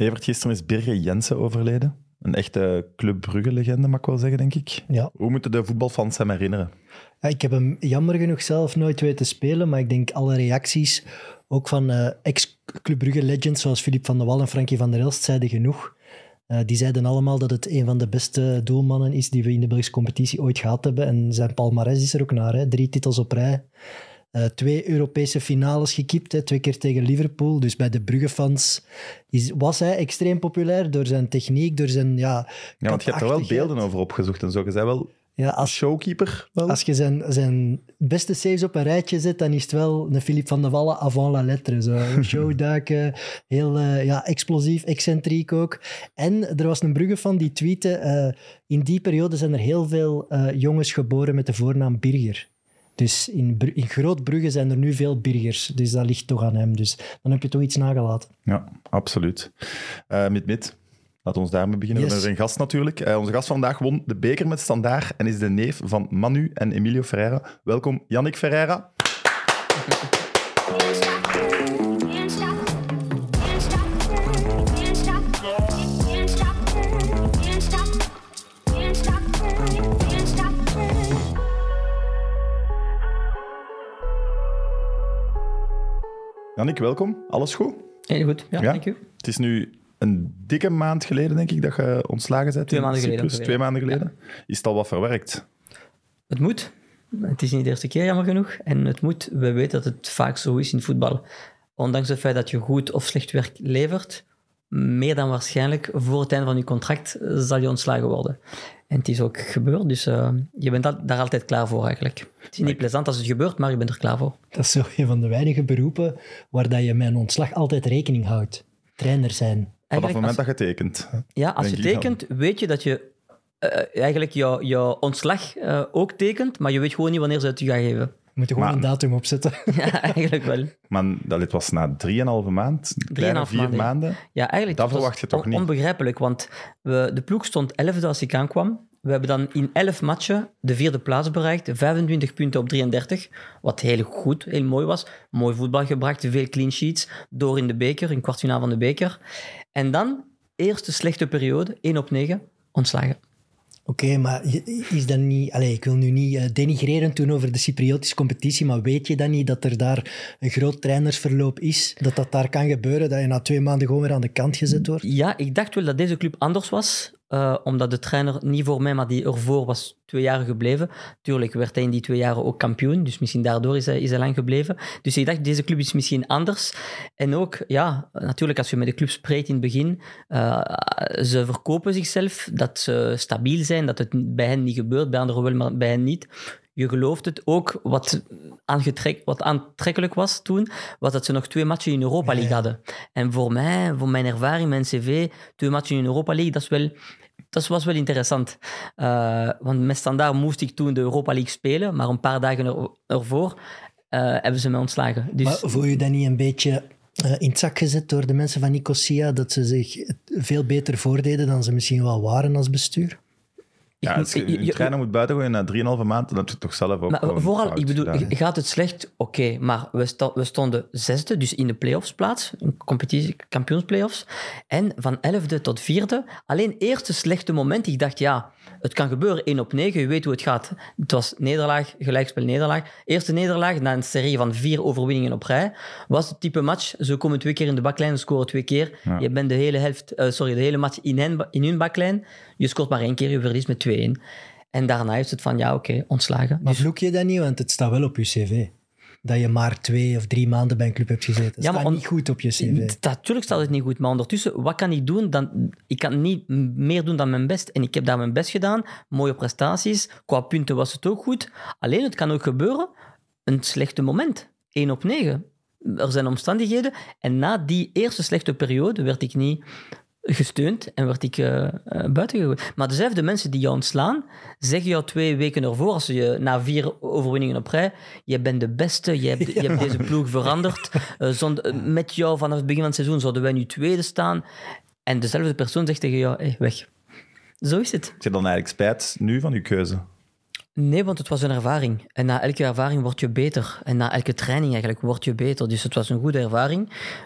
Evert, gisteren is Birger Jensen overleden. Een echte Club Brugge-legende, mag ik wel zeggen, denk ik. Ja. Hoe moeten de voetbalfans hem herinneren? Ja, ik heb hem jammer genoeg zelf nooit weten spelen, maar ik denk alle reacties, ook van eh, ex-Club Brugge legends zoals Filip van der Wal en Frankie van der Elst, zeiden genoeg. Eh, die zeiden allemaal dat het een van de beste doelmannen is die we in de Belgische competitie ooit gehad hebben. En zijn palmarès is er ook naar. Hè. Drie titels op rij. Eh, twee Europese finales gekiept, hè. twee keer tegen Liverpool. Dus bij de Brugge-fans was hij extreem populair door zijn techniek, door zijn... Ja, Ja, want je hebt er wel beelden over opgezocht en zo. Je zei wel Ja, als, showkeeper. Wel. als je zijn, zijn beste saves op een rijtje zet, dan is het wel een Philippe van der Wallen avant la lettre. Zo. Showduiken, heel eh, ja, explosief, excentriek ook. En er was een Brugge van die tweette, eh, in die periode zijn er heel veel jongens geboren met de voornaam Birger. Dus in, Bru- in Groot Brugge zijn er nu veel Birgers. Dus dat ligt toch aan hem. Dus dan heb je toch iets nagelaten. Ja, absoluut. Eh mit mit. Laten we ons daarmee beginnen. Yes. We hebben een gast natuurlijk. Eh, onze gast vandaag won de beker met standaard en is de neef van Manu en Emilio Ferreira. Welkom, Yannick Ferreira. Yannick, welkom. Alles goed? Heel goed, ja, Ja? dank u. Het is nu een dikke maand geleden, denk ik, dat je ontslagen bent. Twee maanden geleden Twee maanden geleden. Is het al wat verwerkt? Het moet. Het is niet de eerste keer, jammer genoeg. En het moet. We weten dat het vaak zo is in voetbal. Ondanks het feit dat je goed of slecht werk levert, meer dan waarschijnlijk voor het einde van je contract zal je ontslagen worden. En het is ook gebeurd, dus eh, je bent al- daar altijd klaar voor eigenlijk. Het is niet plezant als het gebeurt, maar je bent er klaar voor. Dat is zo een van de weinige beroepen waar dat je met een ontslag altijd rekening houdt. Trainer zijn. Vanaf het moment als- dat je tekent. Ja, als je tekent, weet je dat je eh, eigenlijk je ontslag eh, ook tekent, maar je weet gewoon niet wanneer ze het je gaan geven. Je moet er gewoon Maar- een datum opzetten. Ja, eigenlijk wel. Maar dat dit was na drieënhalve maand, een kleine 3,5 vier maanden, ja. maanden. Ja, eigenlijk. Dat verwacht je toch on- niet? Onbegrijpelijk, want we, de ploeg stond 11e als ik aankwam. We hebben dan in 11 matchen de vierde plaats bereikt, 25 punten op 33, wat heel goed, heel mooi was. Mooi voetbal gebracht, veel clean sheets, door in de beker, in kwartfinale van de beker. En dan, eerste slechte periode, 1 op 9, ontslagen. Oké, maar is dat niet... Allez, ik wil nu niet eh, denigrerend doen over de Cypriotische competitie, maar weet je dan niet dat er daar een groot trainersverloop is? Dat dat daar kan gebeuren, dat je na twee maanden gewoon weer aan de kant gezet wordt? Ja, ik dacht wel dat deze club anders was, eh, omdat de trainer niet voor mij, maar die ervoor was twee jaar gebleven. Tuurlijk werd hij in die twee jaren ook kampioen, dus misschien daardoor is hij, is hij lang gebleven. Dus ik dacht, deze club is misschien anders. En ook, ja, natuurlijk als je met de club spreekt in het begin, eh, ze verkopen zichzelf, dat ze stabiel zijn, dat het bij hen niet gebeurt, bij anderen wel, maar bij hen niet. Je gelooft het ook. Wat, wat aantrekkelijk was toen, was dat ze nog twee matchen in Europa League hadden. En voor mij, voor mijn ervaring, mijn cv, twee matchen in Europa League, dat, is wel, dat was wel interessant. Eh, want met standaard moest ik toen de Europa League spelen, maar een paar dagen er, ervoor eh, hebben ze mij ontslagen. Dus, Maar voel je dat niet een beetje eh, in het zak gezet door de mensen van Nicosia, dat ze zich veel beter voordeden dan ze misschien wel waren als bestuur? Ja, als je je- je- trainer moet buitengooien na 3,5 maand, dan heb je het toch zelf ook Maar vooral, ik bedoel, gedaan, gaat het slecht? Oké, maar we, sto- we stonden zesde, dus in de play-offs plaats, competitie, kampioensplayoffs. En van elfde tot vierde, alleen eerste slechte moment, ik dacht, ja, het kan gebeuren, 1 op 9, je weet hoe het gaat. Het was nederlaag, gelijkspel, nederlaag. Eerste nederlaag, na een serie van vier overwinningen op rij, was het type match, ze komen twee keer in de baklijn, ze scoren twee keer. Ja. Je bent de hele, helft, eh, sorry, de hele match in, hen, in hun baklijn, je scoort maar één keer, je verliest met 2-1. En daarna is het van, ja, oké, ontslagen. Maar Dus- vloek je dat niet, want het staat wel op je cv. Dat je maar twee of drie maanden bij een club hebt gezeten. Dat Ja, maar staat on- niet goed op je cv. Natuurlijk staat het niet goed, maar ondertussen, wat kan ik doen? Dan, ik kan niet meer doen dan mijn best. En ik heb daar mijn best gedaan. Mooie prestaties. Qua punten was het ook goed. Alleen, het kan ook gebeuren. Een slechte moment. 1 op 9. Er zijn omstandigheden. En na die eerste slechte periode werd ik niet gesteund en werd ik eh eh, buiten gegooid. Maar dezelfde mensen die jou ontslaan, zeggen jou twee weken ervoor, als je na vier overwinningen op rij, je bent de beste, je hebt, je hebt deze ploeg veranderd. Zonder, eh, met jou vanaf het begin van het seizoen zouden wij nu tweede staan. En dezelfde persoon zegt tegen jou, hey, weg. Zo is het. Heb je dan eigenlijk spijt nu van je keuze? Nee, want het was een ervaring. En na elke ervaring word je beter. En na elke training eigenlijk word je beter. Dus het was een goede ervaring.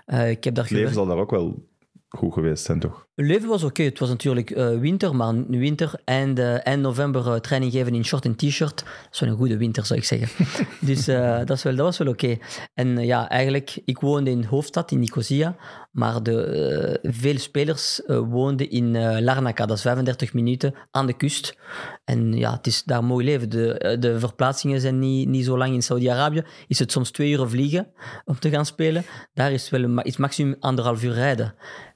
Ik heb daar Het leven gewerkt. zal daar ook wel goed geweest zijn, toch? Leuven was oké. Het was natuurlijk eh, winter, maar winter en eind november eh, training geven in short en t-shirt. Dat is wel een goede winter, zou ik zeggen. dus dat, is wel, dat was wel oké. En ja, eigenlijk, ik woonde in de hoofdstad, in Nicosia. Maar de, veel spelers woonden in Larnaca. Dat is 35 minuten aan de kust. En ja, het is daar mooi leven. De, de verplaatsingen zijn niet, niet zo lang. In Saudi-Arabië is het soms twee uur vliegen om te gaan spelen. Daar is het wel een is maximum anderhalf uur rijden.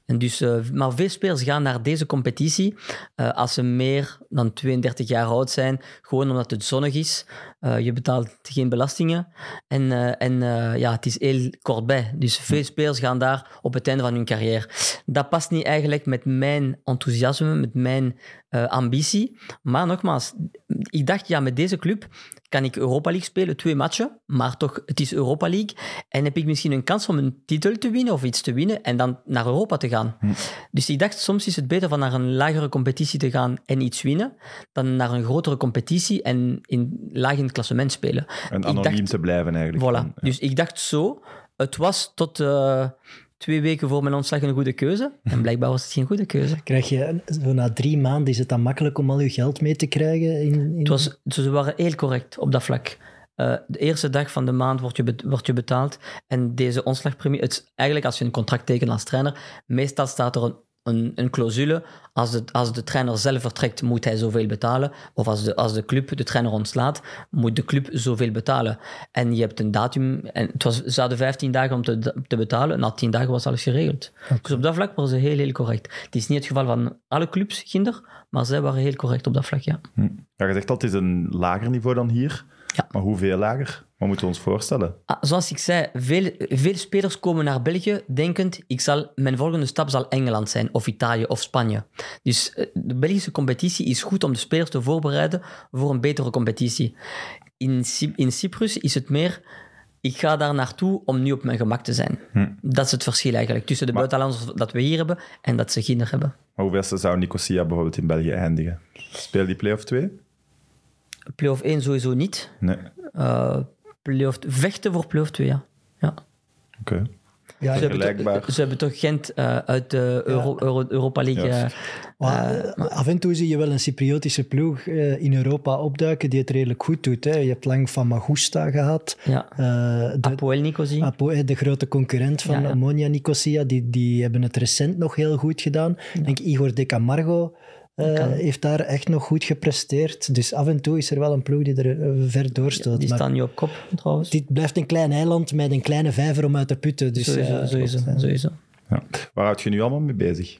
En dus, maar veel spelers gaan naar deze competitie eh, als ze meer dan 32 jaar oud zijn, gewoon omdat het zonnig is. Eh, je betaalt geen belastingen en, eh, en ja, het is heel kort bij. Dus veel spelers gaan daar op het einde van hun carrière. Dat past niet eigenlijk met mijn enthousiasme, met mijn ambitie. Maar nogmaals, ik dacht, ja, met deze club kan ik Europa League spelen, twee matchen, maar toch, het is Europa League. En heb ik misschien een kans om een titel te winnen of iets te winnen en dan naar Europa te gaan. Dus ik dacht, soms is het beter van naar een lagere competitie te gaan en iets winnen, dan naar een grotere competitie en in, laag in het klassement spelen. En anoniem dacht- te blijven eigenlijk. Voilà. Ja. Dus ik dacht zo, het was tot eh, twee weken voor mijn ontslag een goede keuze. En blijkbaar was het geen goede keuze. Krijg je, zo na drie maanden, is het dan makkelijk om al je geld mee te krijgen? In, in... Het was, ze waren heel correct op dat vlak. Eh, de eerste dag van de maand wordt je, wordt je betaald. En deze ontslagpremie, het, eigenlijk als je een contract tekent als trainer, meestal staat er een, een, een clausule. Als de, als de trainer zelf vertrekt, moet hij zoveel betalen. Of als de, als de club de trainer ontslaat, moet de club zoveel betalen. En je hebt een datum. En het was, ze hadden 15 dagen om te, te betalen. Na 10 dagen was alles geregeld. Dus op dat vlak waren ze heel, heel correct. Het is niet het geval van alle clubs, Ginder, maar zij waren heel correct op dat vlak, ja. Ja, je zegt dat het is een lager niveau dan hier. Ja. Maar hoeveel lager? Wat moeten we ons voorstellen? Ah, zoals ik zei, veel, veel spelers komen naar België denkend, ik zal, mijn volgende stap zal Engeland zijn, of Italië, of Spanje. Dus eh, de Belgische competitie is goed om de spelers te voorbereiden voor een betere competitie. In, in Cyprus is het meer, ik ga daar naartoe om nu op mijn gemak te zijn. Dat is het verschil eigenlijk tussen de buitenlanders dat we hier hebben en dat ze Ginder hebben. Maar hoeveel zou Nicosia bijvoorbeeld in België eindigen? Speel die play-off 2? Play-off 1 sowieso niet. Nee. Eh play-off, vechten voor play-off 2, ja. ja. Oké. ja, Ze hebben, toch, ze hebben toch Gent eh, uit de Euro, Euro- Europa League. Eh, Maar, eh, af en toe zie je wel een Cypriotische ploeg eh, in Europa opduiken die het redelijk goed doet. Hè. Je hebt lang van Magusta gehad. ja. Eh, de, Apoel Nicosie. Apo, eh, de grote concurrent van Ja, ja. Omonia Nicosia, die, die hebben het recent nog heel goed gedaan. Ik denk Igor de Camargo eh, heeft daar echt nog goed gepresteerd. Dus af en toe is er wel een ploeg die er eh, ver doorstoot. die maar staan nu op kop, trouwens. dit blijft een klein eiland met een kleine vijver om uit te putten. Dus, sowieso, ja, sowieso, klopt, sowieso. Ja. Waar houd je nu allemaal mee bezig?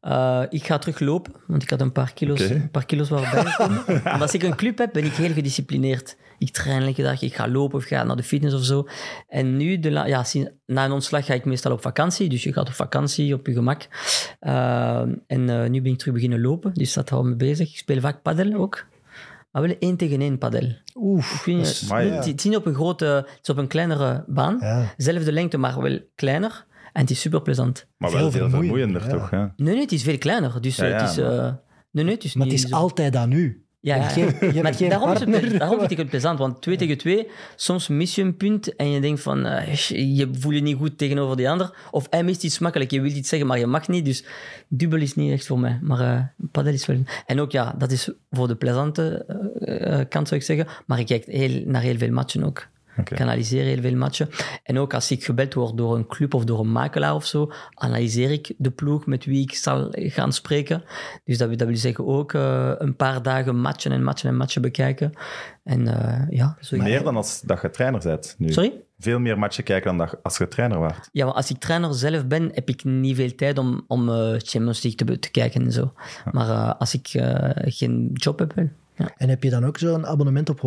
Eh, ik ga teruglopen, want ik had een paar kilo's, Oké. een paar kilo's waar bijgekomen. Want als ik een club heb, ben ik heel gedisciplineerd. Ik train elke dag, ik ga lopen of ga naar de fitness of zo. En nu, de la- ja, na een ontslag ga ik meestal op vakantie. Dus je gaat op vakantie, op je gemak. Eh, en eh, nu ben ik terug beginnen lopen, dus dat houdt me bezig. Ik speel vaak padel ook. Maar wel één tegen één padel. Oef, het, is niet op een grote, het is op een kleinere baan. Ja. Zelfde lengte, maar wel kleiner. En het is super plezant. Maar Veel wel veel vermoeiender, vermoeiender, ja. toch? Ja. Nee, nee, het is veel kleiner. Dus Ja, eh, ja, het is... maar- eh, nee, nee, het is maar het is zo- altijd aan u. Ja, geen- maar daarom, is het, daarom vind ik het plezant, want twee tegen twee, soms mis je een punt en je denkt van, eh, je voelt je niet goed tegenover die ander. Of hij mist iets makkelijk, je wilt iets zeggen, maar je mag niet. Dus dubbel is niet echt voor mij. Maar eh padel is wel... En ook, ja, dat is voor de plezante kant, zou ik zeggen. Maar ik kijk heel, naar heel veel matchen ook. Ik analyseer heel veel matchen. En ook als ik gebeld word door een club of door een makelaar of zo, analyseer ik de ploeg met wie ik zal gaan spreken. Dus dat, wil- dat wil zeggen ook eh, een paar dagen matchen en matchen en matchen bekijken. En eh, ja, zo Meer dan als dat je trainer bent nu. Sorry? Veel meer matchen kijken dan als je trainer waart. Ja, maar als ik trainer zelf ben, heb ik niet veel tijd om, om eh, Champions League te, te kijken en zo. Maar als ik geen job heb, wel. Ja. En heb je dan ook zo'n abonnement op?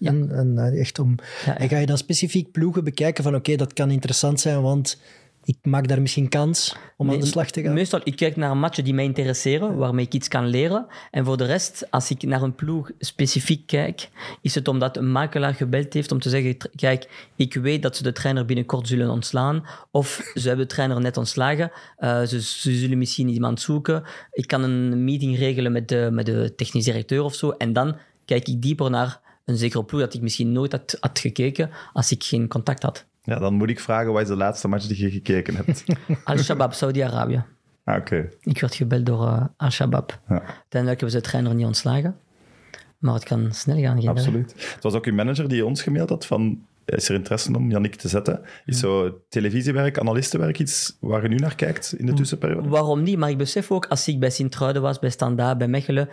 Ja. En, en, eh, echt om, en ga je dan specifiek ploegen bekijken van oké, dat kan interessant zijn, want ik maak daar misschien kans om aan de slag te gaan? Meestal, ik kijk naar matchen die mij interesseren, waarmee ik iets kan leren. En voor de rest, als ik naar een ploeg specifiek kijk, is het omdat een makelaar gebeld heeft om te zeggen, "Tr- kijk, ik weet dat ze de trainer binnenkort zullen ontslaan. Of ze hebben de trainer net ontslagen. eh, ze, ze zullen misschien iemand zoeken. Ik kan een meeting regelen met de, met de technisch directeur of zo. En dan kijk ik dieper naar een zekere ploeg dat ik misschien nooit had, had gekeken als ik geen contact had. Ja, dan moet ik vragen, wat is de laatste match die je gekeken hebt? Al-Shabaab, Saudi-Arabië. Ah, oké. Ik werd gebeld door eh, Al-Shabaab. Ja. Uiteindelijk hebben ze de trainer niet ontslagen. Maar het kan snel gaan. geen Absoluut. Het was ook uw manager die ons gemaild had van... Is er interesse om Yannick te zetten? Is zo televisiewerk, analistenwerk iets waar je nu naar kijkt in de tussenperiode? Waarom niet? Maar ik besef ook, als ik bij Sint-Truiden was, bij Standaard, bij Mechelen,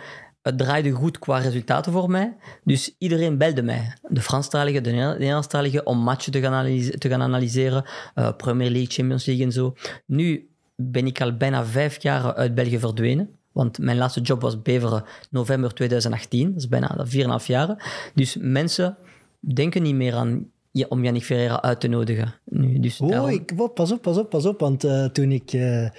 het draaide goed qua resultaten voor mij. Dus iedereen belde mij. De Franstalige, de Neder- de Nederlandstalige, om matchen te gaan, analyse- te gaan analyseren. eh, Premier League, Champions League en zo. Nu ben ik al bijna vijf jaar uit België verdwenen. Want mijn laatste job was Beveren, november 2018. Dat is bijna 4,5 jaar. Dus mensen denken niet meer aan ja, om Yannick Ferreira uit te nodigen. Nu, dus Oh, daarom- ik, pas op, pas op, pas op. Want eh, toen ik eh, eh,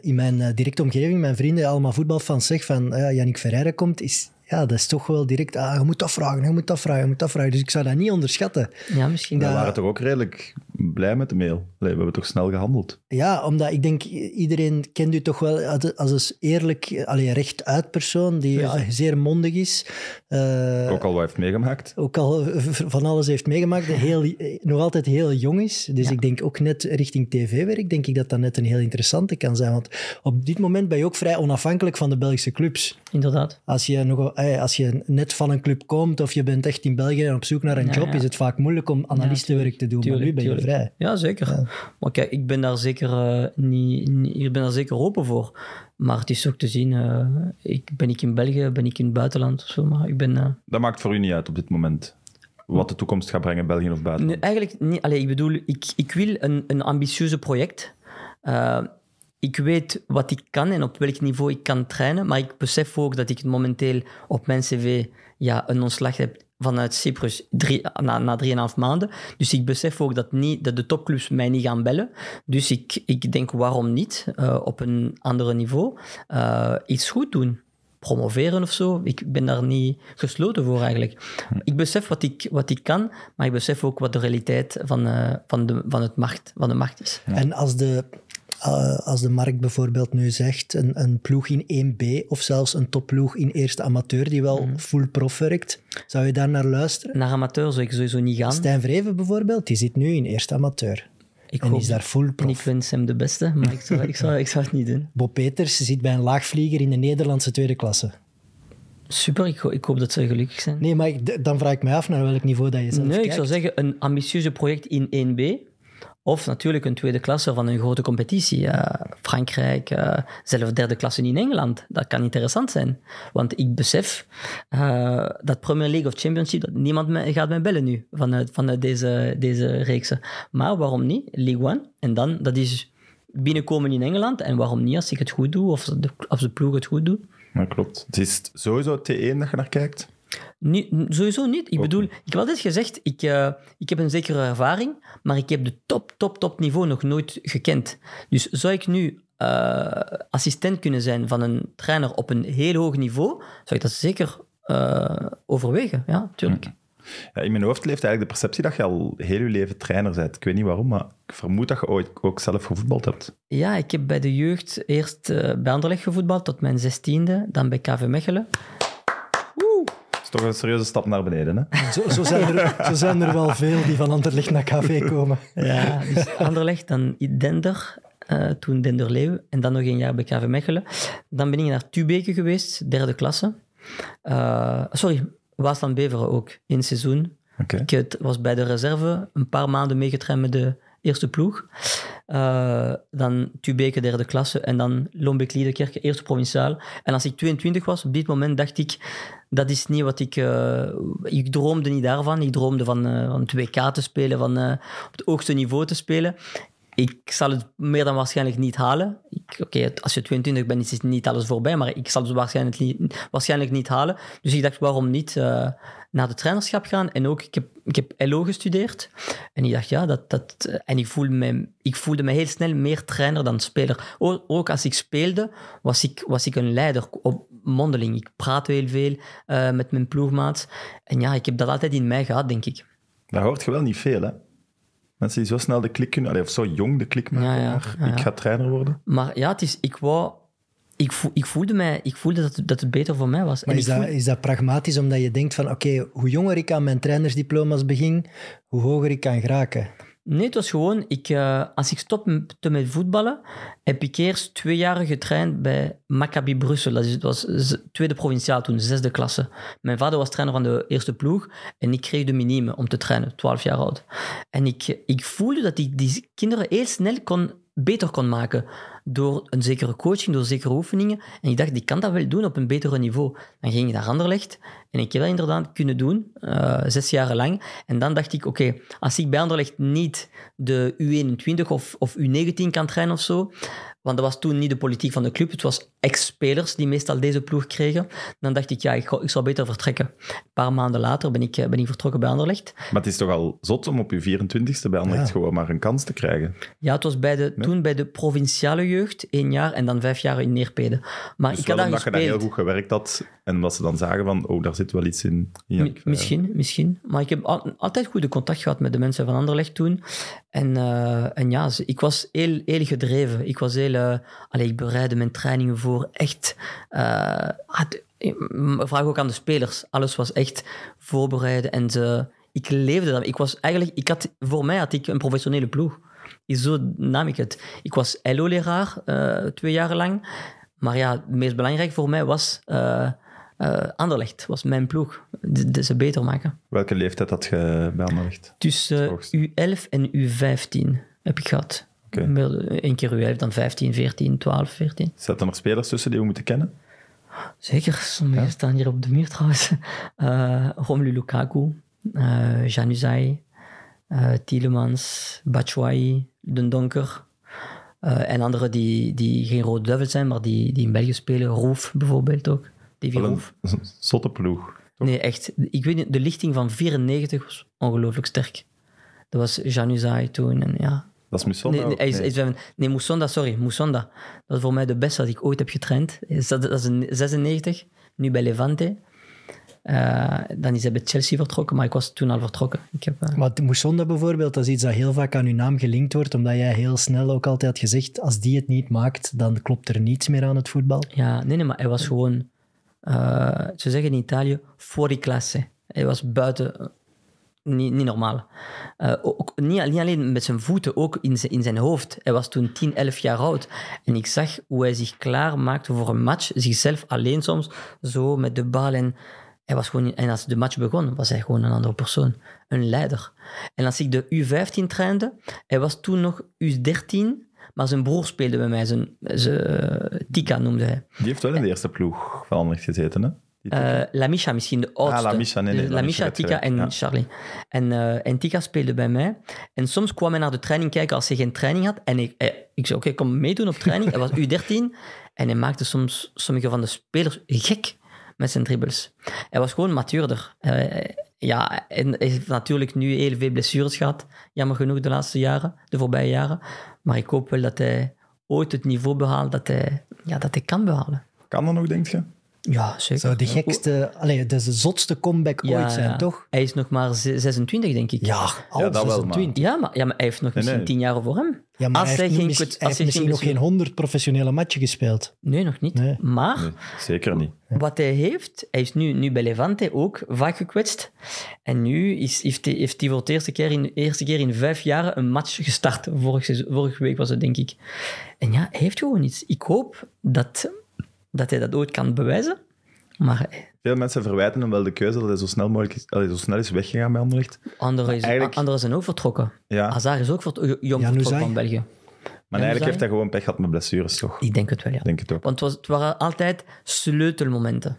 in mijn directe omgeving, mijn vrienden, allemaal voetbalfans zeg van uh, Yannick Ferreira komt, is, ja, dat is toch wel direct, ah, je moet dat vragen, je moet dat vragen, je moet dat vragen. Dus ik zou dat niet onderschatten. ja, misschien. We waren toch ook redelijk blij met de mail. Allee, we hebben toch snel gehandeld. Ja, omdat ik denk, iedereen kent u toch wel als- als een eerlijk, allee, rechtuit persoon, die ja, zeer mondig is. Eh, Ook al wat heeft meegemaakt. ook al van alles heeft meegemaakt, heel, nog altijd heel jong is. Dus Ja. ik denk ook net richting tv-werk, denk ik dat dat net een heel interessante kan zijn. Want op dit moment ben je ook vrij onafhankelijk van de Belgische clubs. Inderdaad. Als je, nog, als je net van een club komt of je bent echt in België en op zoek naar een Ja, job, ja. is het vaak moeilijk om analistenwerk te doen. maar nu ben je tuurlijk. vrij. Ja, zeker. Maar kijk, ik ben daar zeker, eh, niet, niet- ik ben daar zeker open voor. Maar het is ook te zien, eh, ik, ben ik in België, ben ik in het buitenland of zo. Maar ik ben... eh, Dat maakt voor u niet uit op dit moment. Wat de toekomst gaat brengen, België of buiten. Nee, eigenlijk niet. Allee, ik bedoel, ik, ik wil een, een ambitieuze project. Ik weet wat ik kan en op welk niveau ik kan trainen, maar ik besef ook dat ik momenteel op mijn cv ja, een ontslag heb vanuit Cyprus drie, na, na drieënhalf maanden. Dus ik besef ook dat, niet, dat de topclubs mij niet gaan bellen. Dus ik, ik denk, waarom niet eh, op een ander niveau eh, iets goed doen? Promoveren of zo. Ik ben daar niet gesloten voor eigenlijk. Ik besef wat ik, wat ik kan, maar ik besef ook wat de realiteit van, eh, van, de, van, het markt, van de markt is. En als de, eh, als de markt bijvoorbeeld nu zegt, een, een ploeg in 1B of zelfs een topploeg in eerste amateur die wel Mhm. full prof werkt, zou je daar naar luisteren? Naar amateur zou ik sowieso niet gaan. Stijn Vreven bijvoorbeeld, die zit nu in eerste amateur. Ik En hoop- is daar full en ik prof. wens hem de beste, maar ik zou, ik zou, ik zou het niet doen. Bob Peters zit bij een laagvlieger in de Nederlandse tweede klasse. Super, ik, ho- ik hoop dat ze gelukkig zijn. Nee, maar ik- dan vraag ik mij af naar welk niveau dat je zelf Nee, ik zou zeggen een ambitieuze project in 1B. Of natuurlijk een tweede klasse van een grote competitie. Eh, Frankrijk, eh zelfs derde klasse in Engeland. Dat kan interessant zijn. Want ik besef eh, dat Premier League of Championship, dat niemand me, gaat mij bellen nu vanuit, vanuit deze, deze reeksen. Maar waarom niet? League One. En dan, dat is binnenkomen in Engeland. En waarom niet als ik het goed doe of de, of de ploeg het goed doet? Ja, klopt. Het is sowieso T1 dat je naar kijkt. Niet, sowieso niet. Ik bedoel, ik heb altijd gezegd, ik, eh, ik heb een zekere ervaring, maar ik heb de top, top, top niveau nog nooit gekend. Dus zou ik nu eh, assistent kunnen zijn van een trainer op een heel hoog niveau, zou ik dat zeker eh, overwegen. Ja, tuurlijk. Ja, in mijn hoofd leeft eigenlijk de perceptie dat je al heel je leven trainer bent. Ik weet niet waarom, maar ik vermoed dat je ooit ook zelf gevoetbald hebt. Ja, ik heb bij de jeugd eerst bij Anderlecht gevoetbald tot mijn zestiende, dan bij KV Mechelen. Dat is toch een serieuze stap naar beneden, hè? Zo, zo, zijn er, zo zijn er wel veel die van Anderlecht naar KV komen. Ja, dus Anderlecht, dan Dender, eh, toen Dender Leeuw, en dan nog een jaar bij KV Mechelen. Dan ben ik naar Tubeke geweest, derde klasse. Eh, sorry, Waasland Beveren ook, één seizoen. Oké. Ik het was bij de reserve een paar maanden meegetraind met de eerste ploeg. Eh, dan Tubeke derde klasse en dan Lombeek Liedekerke eerste provinciaal. En als ik 22 was, op dit moment dacht ik, dat is niet wat ik... eh, ik droomde niet daarvan. Ik droomde van, eh, van WK te spelen, van op het hoogste niveau te spelen. Ik zal het meer dan waarschijnlijk niet halen. Oké, als je 22 bent, is het niet alles voorbij, maar ik zal het waarschijnlijk niet, waarschijnlijk niet halen. Dus ik dacht, waarom niet naar de trainerschap gaan? En ook, ik heb, ik heb LO gestudeerd. En ik dacht, ja, dat... dat en ik voelde, me, ik voelde me heel snel meer trainer dan speler. Ook, ook als ik speelde, was ik, was ik een leider op mondeling. Ik praatte heel veel eh, met mijn ploegmaats. En ja, ik heb dat altijd in mij gehad, denk ik. Dat hoort je wel niet veel, hè? Mensen die zo snel de klik kunnen... of zo jong de klik maken Ja, ja, naar ja, ik ga trainer worden. Maar ja, het is, ik wou... Ik, voel, ik voelde, mij, ik voelde dat, het- dat het beter voor mij was. Maar en is dat, voel- is dat pragmatisch omdat je denkt van oké, hoe jonger ik aan mijn trainersdiploma's begin, hoe hoger ik kan geraken? Nee, het was gewoon, ik, eh, als ik stopte met voetballen, heb ik eerst twee jaar getraind bij Maccabi Brussel. Dat is, het was tweede provinciaal toen, zesde klasse. Mijn vader was trainer van de eerste ploeg en ik kreeg de minime om te trainen, 12 jaar oud. En ik, ik voelde dat ik die kinderen heel snel kon, beter kon maken door een zekere coaching, door zekere oefeningen. En ik dacht, ik kan dat wel doen op een betere niveau. Dan ging ik naar Anderlecht en ik heb dat inderdaad kunnen doen, eh, zes jaar lang. En dan dacht ik, oké, als ik bij Anderlecht niet de U21 of, of U19 kan trainen of zo, want dat was toen niet de politiek van de club, het was ex-spelers die meestal deze ploeg kregen, dan dacht ik, ja, ik, ik zou beter vertrekken. Een paar maanden later ben ik, eh, ben ik vertrokken bij Anderlecht. Maar het is toch al zot om op je 24ste bij Anderlecht Ja. gewoon maar een kans te krijgen. Ja, het was bij de, toen bij de provinciale jeugd, één jaar, en dan vijf jaar in Neerpede. Maar Dus ik had daar omdat je daar heel goed gewerkt had en omdat ze dan zagen van, oh, daar zit wel iets in. Jannik Verheyen. misschien, misschien. Maar ik heb al- altijd goede contact gehad met de mensen van Anderlecht toen. En, eh, en ja, ik was heel, heel gedreven. Ik was heel... allee, ik bereidde mijn trainingen voor. Echt... eh, had- m- vraag ook aan de spelers. Alles was echt voorbereiden. En ze, ik leefde dat. Ik was eigenlijk... Ik had, voor mij had ik een professionele ploeg. Zo nam ik het. Ik was LO-leraar, eh, twee jaar lang. Maar ja, het meest belangrijk voor mij was... eh, Anderlecht was mijn ploeg. De, de- ze beter maken. Welke leeftijd had je bij Anderlecht? Tussen hoogste. U11 en U15 heb ik gehad. Oké. Eén keer U11, dan 15, 14, 12, 14. Zaten er spelers tussen die we moeten kennen? Zeker, sommigen staan hier op de muur trouwens. Eh Romelu Lukaku, eh Januzaj, eh Tielemans, Batshuayi, Den Donker. En anderen die, die geen Rode Duivel zijn, maar die, die in België spelen. Roef bijvoorbeeld ook. Davy Roef. een zotte ploeg. Nee, echt. Ik weet niet, de lichting van 94 was ongelooflijk sterk. Dat was Januzaj toen. En ja. Dat is Musonda Nee, nee, hij sorry. Moussonda. Dat is voor mij de beste dat ik ooit heb getraind. Is Dat, dat is een 96, nu bij Levante. Eh, dan is hij bij Chelsea vertrokken, maar ik was toen al vertrokken. Ik heb, eh, Maar Moussonda bijvoorbeeld, dat is iets dat heel vaak aan uw naam gelinkt wordt, omdat jij heel snel ook altijd had gezegd, als die het niet maakt, dan klopt er niets meer aan het voetbal. ja, nee, nee, maar hij was gewoon... eh, ze zeggen in Italië, fuori classe. Hij was buiten... Niet, niet normaal. Eh, ook, niet, alleen met zijn voeten, ook in zijn, in zijn hoofd. Hij was toen 10, 11 jaar oud. En ik zag hoe hij zich klaar maakte voor een match. Zichzelf alleen soms, zo met de bal. En, hij was gewoon, en als de match begon, was hij gewoon een andere persoon. Een leider. En als ik de U15 trainde, hij was toen nog U13, maar zijn broer speelde bij mij. Zijn, eh, Tika noemde hij. Die heeft wel in de eerste ploeg van gezeten, hè? Die Eh Lamisha misschien, de oudste. Lamisha, nee, nee, Dus Lamisha werd Tika en ja. Charlie. En, en Tika speelde bij mij. En soms kwam hij naar de training kijken als hij geen training had. En ik, eh, ik zei, oké, kom meedoen op training. hij was U13. En hij maakte soms sommige van de spelers gek met zijn dribbles. Hij was gewoon matuurder. Eh, ja, en hij heeft natuurlijk nu heel veel blessures gehad. Jammer genoeg de laatste jaren, de voorbije jaren. Maar ik hoop wel dat hij ooit het niveau behaalt dat hij, ja, dat hij kan behalen. Kan dat nog, denk je? Ja, zeker. Zou de gekste, allee, de zotste comeback ooit zijn, ja. toch? Hij is nog maar ze- 26, denk ik. Ja, al Ja, dat wel, 26. Ja, maar, ja, maar hij heeft nog misschien nee. 10 jaar voor hem. Ja, maar als hij heeft, geen mis- kwets- hij als heeft hij misschien nog geen blessure- 100 professionele matchen gespeeld. Nee, nog niet. Nee. Maar Nee, zeker niet. wat hij heeft, hij is nu, nu bij Levante ook vaak gekwetst. En nu is, heeft, hij, heeft hij voor de eerste keer, in, eerste keer in vijf jaar een match gestart. Vorige week was het, denk ik. En ja, hij heeft gewoon iets. Ik hoop dat, dat hij dat ooit kan bewijzen. Maar Veel mensen verwijten hem wel de keuze dat hij zo snel, mogelijk is, allee, zo snel is weggegaan bij Anderlecht. anderen, is, eigenlijk- anderen zijn ook vertrokken. Ja, Hazard is ook vert- jong Januzaj. vertrokken van België. maar eigenlijk heeft hij gewoon pech gehad met blessures, toch? Ik denk het wel, ja. Denk het ook. Want het, was, het waren altijd sleutelmomenten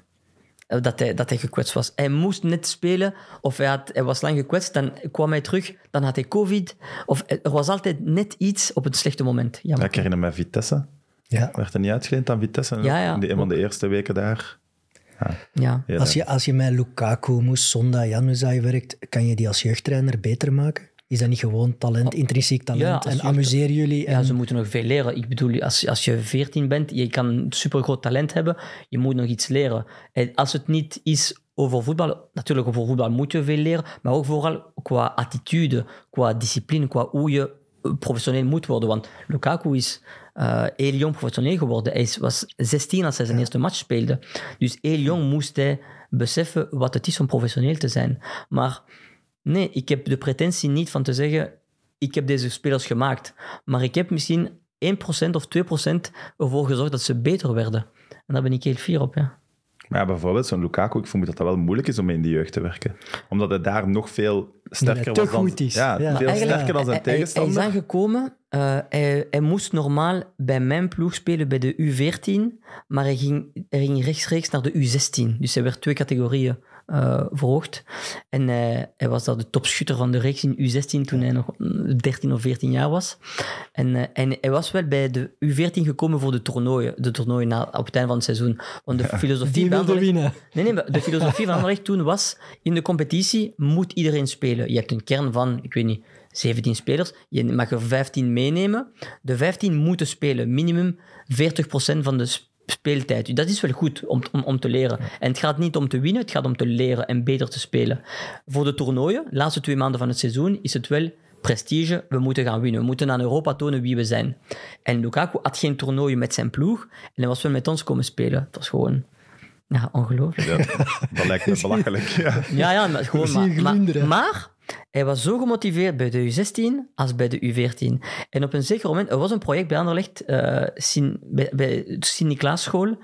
eh, dat hij, dat hij gekwetst was. Hij moest net spelen, of hij, had, hij was lang gekwetst, dan kwam hij terug, dan had hij covid. Of er was altijd net iets op het slechte moment. Ja, Jammer. ik herinner me Vitesse. Ja. Werd hij niet uitgeleend aan Vitesse? Ja, ja. In de, een van de eerste weken daar. Ja. Heel Als je, als je met Lukaku, Moussonda, Januzaj werkt, kan je die als jeugdtrainer beter maken? Is dat niet gewoon talent, intrinsiek talent? Ja, en amuseren jullie? En... ja, ze moeten nog veel leren. Ik bedoel, als, als je 14 bent, je kan supergroot talent hebben, je moet nog iets leren. En als het niet is over voetbal, natuurlijk over voetbal moet je veel leren, maar ook vooral qua attitude, qua discipline, qua hoe je professioneel moet worden. Want Lukaku is eh, heel jong professioneel geworden. Hij was 16 als hij zijn eerste match speelde. Dus heel jong moest hij beseffen wat het is om professioneel te zijn. Maar nee, ik heb de pretentie niet van te zeggen ik heb deze spelers gemaakt. Maar ik heb misschien 1% of 2% ervoor gezorgd dat ze beter werden. En daar ben ik heel fier op, ja. Maar ja, bijvoorbeeld zo'n Lukaku, ik vermoed dat dat wel moeilijk is om in de jeugd te werken. Omdat hij daar nog veel sterker was dan... goed is. Ja, Ja. veel sterker dan zijn hij- hij- tegenstander. Hij is aangekomen, eh, hij, hij moest normaal bij mijn ploeg spelen bij de U14, maar hij ging, hij ging rechtstreeks naar de U16. Dus hij werd twee categorieën eh, verhoogd. En hij, hij was daar de topschutter van de reeks in U16 toen hij nog mm, 13 of 14 jaar was. En, eh, en hij was wel bij de U14 gekomen voor de toernooien, de toernooien na, op het einde van het seizoen. Want de filosofie Anderlecht- winnen. Nee, nee, maar de filosofie van Anderlecht toen was, in de competitie moet iedereen spelen. Je hebt een kern van, ik weet niet, 17 spelers. Je mag er 15 meenemen. De 15 moeten spelen, minimum 40% van de speeltijd. Dat is wel goed om, om, om te leren. En het gaat niet om te winnen, het gaat om te leren en beter te spelen. Voor de toernooien, de laatste twee maanden van het seizoen, is het wel prestige. We moeten gaan winnen. We moeten aan Europa tonen wie we zijn. En Lukaku had geen toernooien met zijn ploeg en hij was wel met ons komen spelen. Het was gewoon ja, ongelooflijk. Ja, dat lijkt me belachelijk. Ja. Ja, ja, maar gewoon maar, maar hij was zo gemotiveerd bij de U16 als bij de U14. En op een zeker moment, er was een project bij Anderlecht, eh Sint, bij, bij de Sint-Niklaas-school,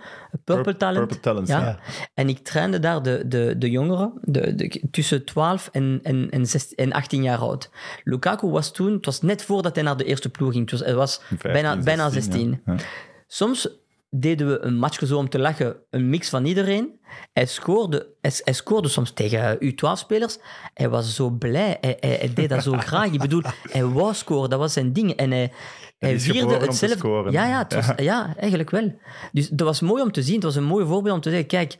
Purple Pur- Talent. Purple ja. ja. En ik trainde daar de, de, de jongeren, de, de, tussen 12 en, en, en, 16 en 18 jaar oud. Lukaku was toen, het was net voordat hij naar de eerste ploeg ging, het was, hij was 15, bijna, bijna 16, 16. ja. Ja. Soms deden we een matchje zo om te lachen, een mix van iedereen. Hij scoorde, hij, hij scoorde soms tegen U12-spelers. Hij was zo blij, hij, hij, hij deed dat zo graag. Ik bedoel, hij wou scoren, dat was zijn ding. En hij, hij vierde hetzelfde. Ja, ja, het was, ja. eigenlijk wel. Dus dat was mooi om te zien. Het was een mooi voorbeeld om te zeggen, kijk,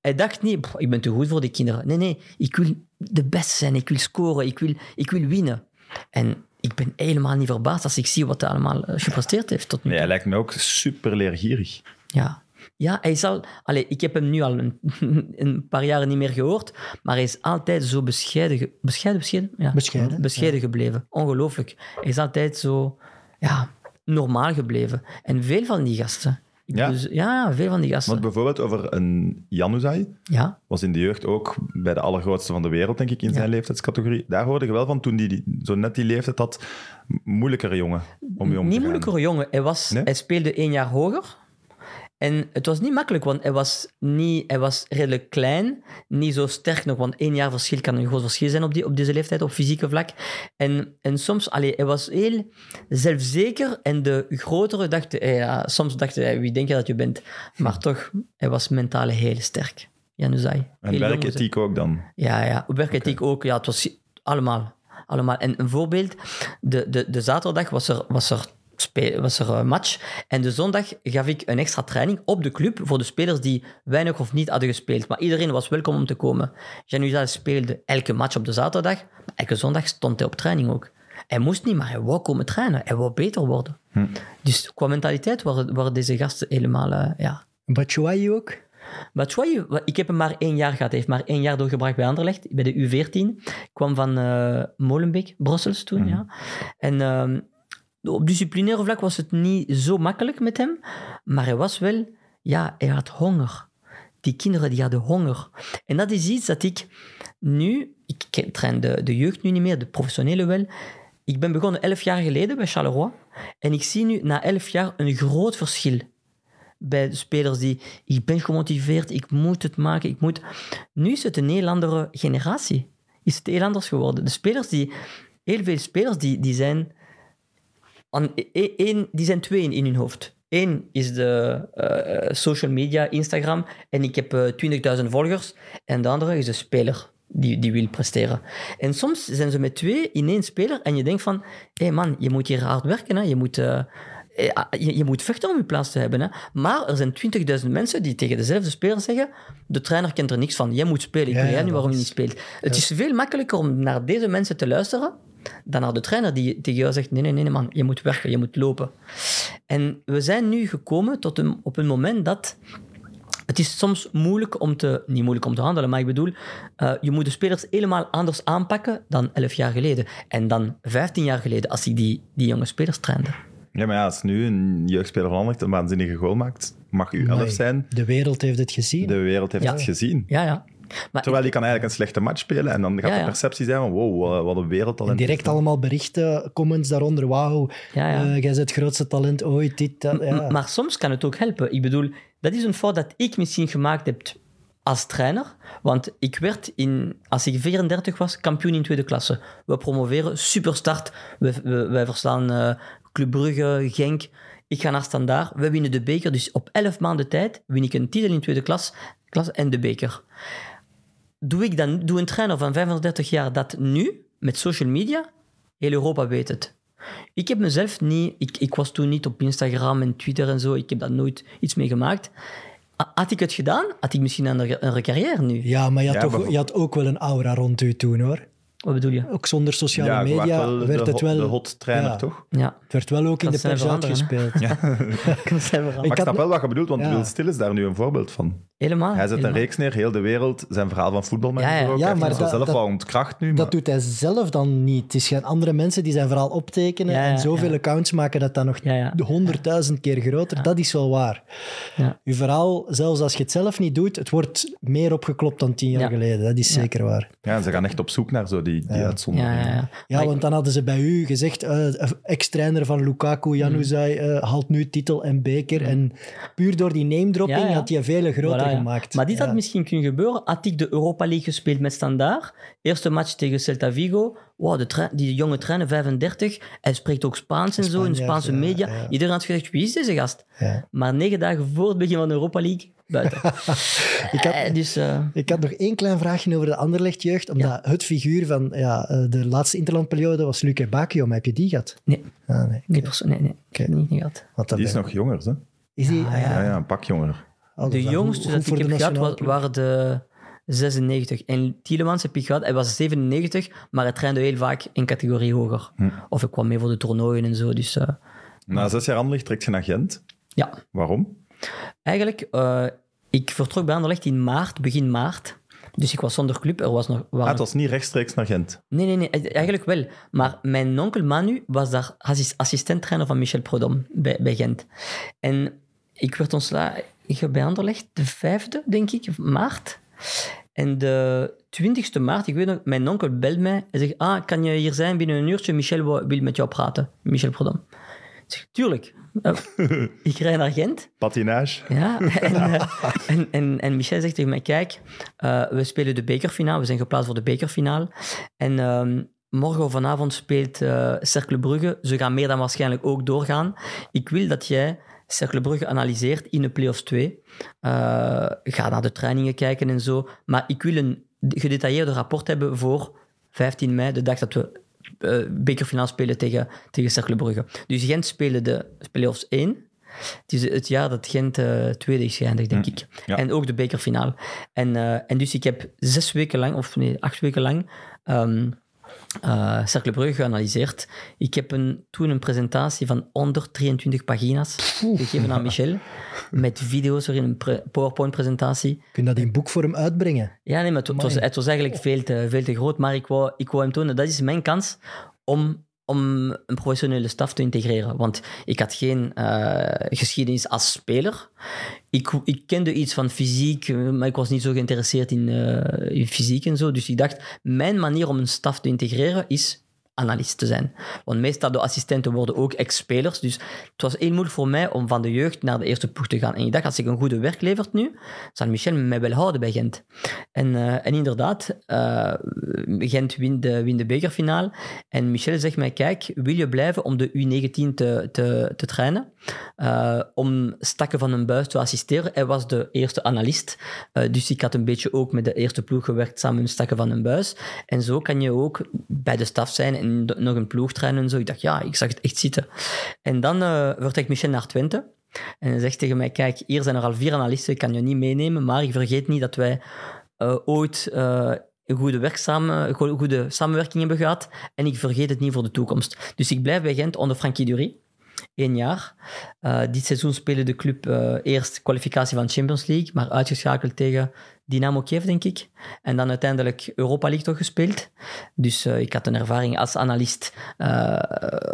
hij dacht niet, "Pff, ik ben te goed voor die kinderen. Nee, nee, ik wil de beste zijn, ik wil scoren, ik wil, ik wil winnen. En ik ben helemaal niet verbaasd als ik zie wat hij allemaal eh, gepresteerd heeft tot nu Nee, toe. hij lijkt me ook super leergierig. Ja. Ja, hij zal... Allee, ik heb hem nu al een, een paar jaren niet meer gehoord, maar hij is altijd zo bescheiden... Bescheiden, bescheiden? Ja. Bescheiden, Bescheiden gebleven. Ongelooflijk. Hij is altijd zo... Ja, normaal gebleven. En veel van die gasten... Ja? dus- ja, veel van die gasten. Want bijvoorbeeld over een Januzaj, Ja, was in de jeugd ook bij de allergrootste van de wereld, denk ik, in zijn leeftijdscategorie. Daar hoorde je wel van toen hij die, zo net die leeftijd had, moeilijkere jongen om mee om te niet gaan. moeilijker jongen. Hij, was, Nee? hij speelde één jaar hoger. En het was niet makkelijk, want hij was, niet, hij was redelijk klein, niet zo sterk nog, want één jaar verschil kan een groot verschil zijn op, die, op deze leeftijd, op fysieke vlak. En, en soms, allee, hij was heel zelfzeker en de grotere dachten, ja, soms dachten hij, wie denk je dat je bent? Maar toch, hij was mentaal heel sterk. Januzaj. En werkethiek ook dan. ja, ja. Werkethiek ook. Ja, het was allemaal. allemaal. En een voorbeeld, de, de, de zaterdag was er, was er, was er een match. En de zondag gaf ik een extra training op de club voor de spelers die weinig of niet hadden gespeeld. Maar iedereen was welkom om te komen. Januzaj speelde elke match op de zaterdag. Maar elke zondag stond hij op training ook. Hij moest niet, maar hij wou komen trainen. Hij wou beter worden. Dus qua mentaliteit waren, waren deze gasten helemaal... eh, ja, Batshuayi ook? Batshuayi, ik heb hem maar één jaar gehad. Hij heeft maar één jaar doorgebracht bij Anderlecht, bij de U14. Ik kwam van eh, Molenbeek, Brussels toen, ja. En ehm, op disciplinaire vlak was het niet zo makkelijk met hem, maar hij was wel... Ja, hij had honger. Die kinderen die hadden honger. En dat is iets dat ik nu... Ik train de, de jeugd nu niet meer, de professionele wel. Ik ben begonnen elf jaar geleden bij Charleroi. En ik zie nu na elf jaar een groot verschil bij de spelers die ik ben gemotiveerd, ik moet het maken, ik moet... Nu is het een heel generatie. Is het heel anders geworden. De spelers die... Heel veel spelers die, die zijn... Aan, e- één, die zijn twee in, in hun hoofd. Eén is de eh, social media, Instagram, en ik heb eh 20.000 volgers. En de andere is de speler die, die wil presteren. En soms zijn ze met twee in één speler en je denkt van, hé hey man, je moet hier hard werken, hè? Je, moet, eh, eh, je, je moet vechten om je plaats te hebben. Hè? Maar er zijn 20.000 mensen die tegen dezelfde speler zeggen, de trainer kent er niks van, jij moet spelen, ik weet ja, niet waarom je niet speelt. Het is veel makkelijker om naar deze mensen te luisteren dan naar de trainer die tegen jou zegt, nee, nee, nee, man, je moet werken, je moet lopen. En we zijn nu gekomen tot een, op een moment dat het is soms moeilijk om te, niet moeilijk om te handelen, maar ik bedoel, eh, je moet de spelers helemaal anders aanpakken dan 11 jaar geleden. En dan 15 jaar geleden, als ik die, die jonge spelers trainde. Ja, maar ja, als nu een jeugdspeler van een waanzinnige goal maakt, mag u elf Amai. zijn. De wereld heeft het gezien. De wereld heeft Ja. het gezien. Ja, ja. Maar Terwijl die kan eigenlijk een slechte match spelen en dan gaat Ja, de perceptie zijn van wow, wat- wat een wereldtalent. En direct allemaal berichten, comments daaronder. Wauw, Ja, ja. eh, jij bent het grootste talent ooit. Dit, dat, ja. M- Maar soms kan het ook helpen. Ik bedoel, dat is een fout dat ik misschien gemaakt heb als trainer. Want ik werd, in, als ik 34 was, kampioen in tweede klasse. We promoveren, superstart. We, we, wij verslaan eh, Club Brugge, Genk. Ik ga naar Standaard. We winnen de beker. Dus op 11 maanden tijd win ik een titel in tweede klas, klas en de beker. Doe, ik dan, doe een trainer van 35 jaar dat nu, met social media, heel Europa weet het. Ik heb mezelf niet... Ik, ik was toen niet op Instagram en Twitter en zo. Ik heb daar nooit iets mee gemaakt. Ha- Had ik het gedaan, had ik misschien een, een carrière nu. Ja, maar je had, Ja, toch, bijvoorbeeld- je had ook wel een aura rond u toen, hoor. Wat bedoel je? Ook zonder sociale ja, je media wel werd de, het wel... de hot trainer, ja. toch? Ja. Het werd wel ook in de zijn pers veranderen, uitgespeeld. Kan zijn veranderd. Maar ik had snap wel wat je bedoelt, want Ja. Wil Stil is daar nu een voorbeeld van. Helemaal. Hij zet een reeks neer, heel de wereld, zijn verhaal van voetbalmanager Ja, ja. ook. Ja, Hij heeft maar dat- zelf wel ontkracht nu. Maar... Dat doet hij zelf dan niet. Het zijn andere mensen die zijn verhaal optekenen Ja, ja, en zoveel ja. accounts maken dat dat nog Ja, ja. honderdduizend keer groter. Dat is wel waar. Ja. Uw verhaal, zelfs als je het zelf niet doet, het wordt meer opgeklopt dan tien jaar Ja. geleden. Dat is zeker waar. Ja, en ze gaan echt op zoek naar zo die, die uitzonderingen. Ja, ja, ja. Want dan hadden ze bij u gezegd, eh, ex-trainer van Lukaku, Januzaj, eh haalt nu titel en beker. En puur door die name dropping Ja, ja. had hij vele groter Voilà, ja. gemaakt. Maar dit Ja. had misschien kunnen gebeuren. Had ik de Europa League gespeeld met Standaard. Eerste match tegen Celta Vigo. Wow, de die jonge trainer, 35. Hij spreekt ook Spaans en zo in Spaanse ja, media. ja. Iedereen had gezegd, wie is deze gast? Ja. Maar negen dagen voor het begin van de Europa League, buiten. Ik had- Eh, dus, eh, Ik had nog één klein vraagje over de Anderlecht-jeugd. Omdat het figuur van ja, eh, de laatste interlandperiode was Luc Bakio. Maar heb je die gehad? nee, Ah, nee. die persoon, nee, nee. Ik heb het niet, niet gehad. Die is ben- nog jonger, hè? Is die? Ah, Ja, ja, een pak jonger. Oh, De jongste dat ik heb gehad waren de 96. En Tielemans heb ik gehad. Hij was 97, maar hij trainde heel vaak een categorie hoger. Hm. Of ik kwam mee voor de toernooien en zo. Dus eh, Na zes jaar Anderlecht trekt je naar Gent. ja, Waarom? eigenlijk, eh, ik vertrok bij Anderlecht in maart, begin maart. Dus ik was zonder club. Er was nog, waren Ah, het was niet rechtstreeks naar Gent. Nee, nee, nee, eigenlijk wel. Maar mijn onkel Manu was daar assis- assistent-trainer van Michel Prodom bij, bij Gent. En ik werd ontslagen bij Anderlecht de vijfde, denk ik, maart. En de 20 maart, ik weet nog, mijn onkel belt mij en zegt: Ah, kan je hier zijn binnen een uurtje? Michel wil wil met jou praten. Michel Prodom. Tuurlijk. Eh, ik rijd naar Gent. Patinage. Ja, en, eh, en, en, en Michel zegt tegen mij, kijk, eh, we spelen de bekerfinale, we zijn geplaatst voor de bekerfinale. En ehm, morgen of vanavond speelt eh Cercle Brugge, ze gaan meer dan waarschijnlijk ook doorgaan. Ik wil dat jij Cercle Brugge analyseert in de play-offs 2. Eh, ga naar de trainingen kijken en zo. Maar ik wil een gedetailleerde rapport hebben voor 15 mei, de dag dat we eh bekerfinale spelen tegen, tegen Cercle Brugge. Dus Gent spelen de play-offs 1. Het is het jaar dat Gent eh, tweede is geëindigd, denk ik. ja. En ook de bekerfinale. En, eh, en dus ik heb zes weken lang, of nee, acht weken lang, ehm eh Cercle Brugge geanalyseerd. Ik heb een, toen een presentatie van 123 pagina's gegeven aan Michel, met video's erin, een pre- PowerPoint-presentatie. Kun je dat in boekvorm uitbrengen? Ja, nee, maar het, het was, het was eigenlijk veel te, veel te groot, maar ik wou, ik wou hem tonen. Dat is mijn kans om, om een professionele staf te integreren. Want ik had geen eh, geschiedenis als speler. Ik, ik kende iets van fysiek, maar ik was niet zo geïnteresseerd in, eh, in fysiek en zo. Dus ik dacht, mijn manier om een staf te integreren is analist te zijn. Want meestal de assistenten worden ook ex-spelers. Dus het was heel moeilijk voor mij om van de jeugd naar de eerste ploeg te gaan. En ik dacht, als ik een goede werk levert nu, zal Michel mij wel houden bij Gent. En, eh, en inderdaad, eh, Gent wint de, wint de bekerfinale. En Michel zegt mij, kijk, wil je blijven om de U19 te, te, te trainen? Eh, om Stakken van een Buis te assisteren. Hij was de eerste analist. Dus ik had een beetje ook met de eerste ploeg gewerkt samen met Stakken van een Buis. En zo kan je ook bij de staf zijn en nog een ploeg trainen en zo. Ik dacht, ja, ik zag het echt zitten. En dan eh vertrekt Michel naar Twente. En zegt tegen mij, kijk, hier zijn er al vier analisten, ik kan je niet meenemen, maar ik vergeet niet dat wij eh, ooit eh, een goede, werkzame, goede samenwerking hebben gehad en ik vergeet het niet voor de toekomst. Dus ik blijf bij Gent onder Frankie Dury. Eén jaar. Eh, dit seizoen speelde de club eerst kwalificatie van Champions League, maar uitgeschakeld tegen Dynamo Kiev, denk ik. En dan uiteindelijk Europa League toch gespeeld. Dus eh, ik had een ervaring als analist eh,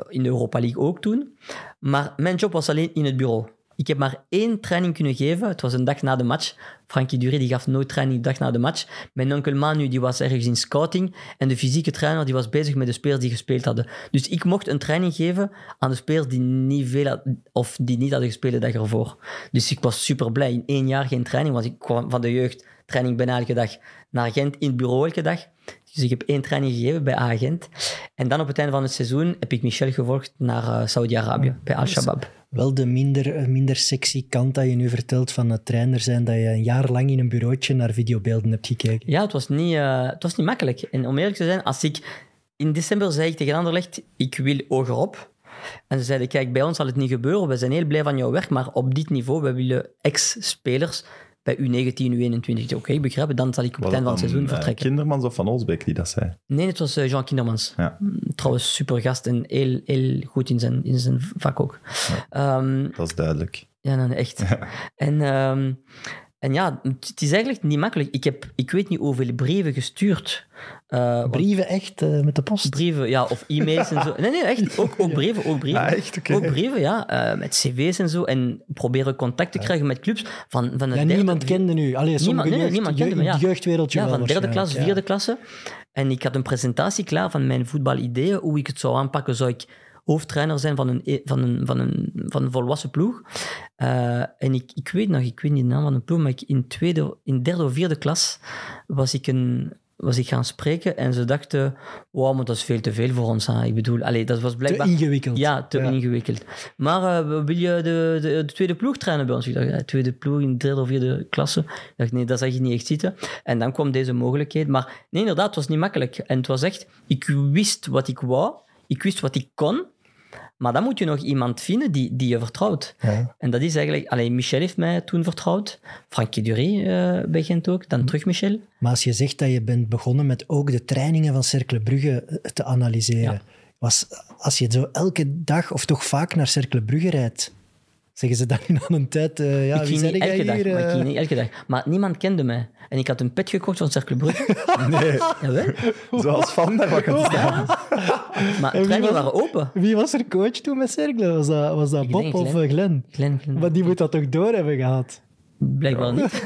in de Europa League ook toen. Maar mijn job was alleen in het bureau. Ik heb maar één training kunnen geven. Het was een dag na de match. Frankie Dury die gaf nooit training de dag na de match. Mijn onkel Manu die was ergens in scouting. En de fysieke trainer die was bezig met de spelers die gespeeld hadden. Dus ik mocht een training geven aan de spelers die niet, veel of die niet hadden gespeeld de dag ervoor. Dus ik was super blij. In één jaar geen training, want ik kwam van de jeugd training bijna elke dag naar Gent in het bureau elke dag. Dus ik heb één training gegeven bij Agent. En dan op het einde van het seizoen heb ik Michel gevolgd naar eh, Saudi-Arabië, bij Al-Shabaab. Wel de minder, eh, minder sexy kant dat je nu vertelt van het trainer zijn, dat je een jaar lang in een bureautje naar videobeelden hebt gekeken. Ja, het was, niet, eh, het was niet makkelijk. En om eerlijk te zijn, als ik... In december zei ik tegen Anderlecht, ik wil hogerop. En ze zeiden, kijk, bij ons zal het niet gebeuren. We zijn heel blij van jouw werk, maar op dit niveau, we willen ex-spelers bij U19, U21. Ik zei, Oké, ik begrijp dan zal ik op einde van het dan, seizoen eh, vertrekken. Kindermans of Van Olsbeek die dat zei? Nee, het was eh, Jean Kindermans. Ja, Trouwens, super gast en heel, heel goed in zijn, in zijn vak ook. Ehm, dat is duidelijk. Ja, nee, echt. En, ehm, en ja, het is eigenlijk niet makkelijk. Ik heb, ik weet niet hoeveel brieven gestuurd. Eh, Brieven echt eh, met de post. brieven, ja, of e-mails en zo. Nee, nee, echt. Ook, ook brieven, ook brieven. Ah, echt? Ook brieven, ja. eh, met cv's en zo. En proberen contact te krijgen met clubs van, van de Ja, derde... niemand kende nu. Allee, sommige nee, jeugd, niemand kende me, ja. jeugdwereldje Ja, van derde klas, vierde klasse. En ik had een presentatie klaar van mijn voetbalideeën, hoe ik het zou aanpakken. Zou ik hoofdtrainer zijn van een, e- van een, van een, van een volwassen ploeg? Eh, en ik, ik weet nog, ik weet niet de naam van de ploeg, maar ik, in, tweede, in derde of vierde klas was ik, een, was ik gaan spreken en ze dachten, wow, maar dat is veel te veel voor ons. Hè. Ik bedoel, allee, dat was Te blijkbaar... ingewikkeld. Ja, te Ja. ingewikkeld. Maar eh, wil je de, de, de tweede ploeg trainen bij ons? Ik dacht, ja, tweede ploeg in de derde of vierde klasse. Ik dacht, nee, dat zag je niet echt zitten. En dan kwam deze mogelijkheid. Maar nee, inderdaad, het was niet makkelijk. En het was echt, ik wist wat ik wou, ik wist wat ik kon. Maar dan moet je nog iemand vinden die, die je vertrouwt. Ja. En dat is eigenlijk... Allee, Michel heeft mij toen vertrouwd. Frankie Dury eh bij Gent ook. Dan terug Michel. Maar als je zegt dat je bent begonnen met ook de trainingen van Cercle Brugge eh, te analyseren, Ja. was, als je zo elke dag of toch vaak naar Cercle Brugge rijdt, zeggen ze dan in aan een tijd, eh, ja, ik wie niet elke dag, hier? maar ik eh? ging niet elke dag. Maar niemand kende mij. En ik had een pet gekocht van Cercle Brugge. Nee, Jawel. zoals Van daar wat gaat staan. Maar was- waren open. Wie was er coach toen met Cercle? Was dat, was dat Bob of Glenn. eh, Glenn? Glenn, Glenn. Maar die moet dat toch door hebben gehad? Blijkbaar niet.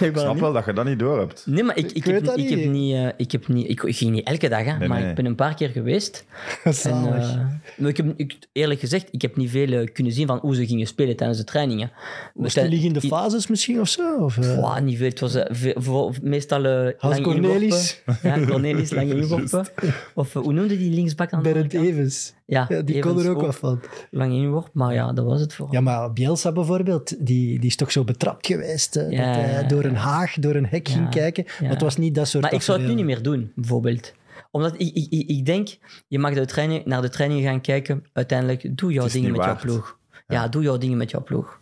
Ik snap niet. wel dat je dat niet door hebt. Nee, maar ik, ik, heb, dat ik, heb niet. niet, eh, ik heb niet... Ik, ik ging niet elke dag, hè, Nee, maar nee. ik ben een paar keer geweest. En, Zalig. eh, maar ik heb, ik, eerlijk gezegd, ik heb niet veel eh, kunnen zien van hoe ze gingen spelen tijdens de trainingen. Was liggende die- fases misschien of zo? Of, eh? Wow, niet veel. Het was voor- meestal eh Hans lange Cornelis. inworpen. Ja, Cornelis, lange inworpen. Of hoe noemde die linksbak aan de Berend? Evans. Ja, Ja, die kon er ook wat van. Lange inworp, maar ja, dat was het voor. Ja, maar Bielsa bijvoorbeeld, die, die is toch zo betrapt geweest. eh, Ja, dat hij ja, ja. door een haag, door een hek ging kijken. Maar het was niet dat soort Maar ik zou het nu niet meer doen, bijvoorbeeld. Omdat ik, ik, ik ik denk, je mag de training, naar de training gaan kijken. Uiteindelijk, doe jouw dingen met jouw ploeg. Ja. doe jouw dingen met jouw ploeg.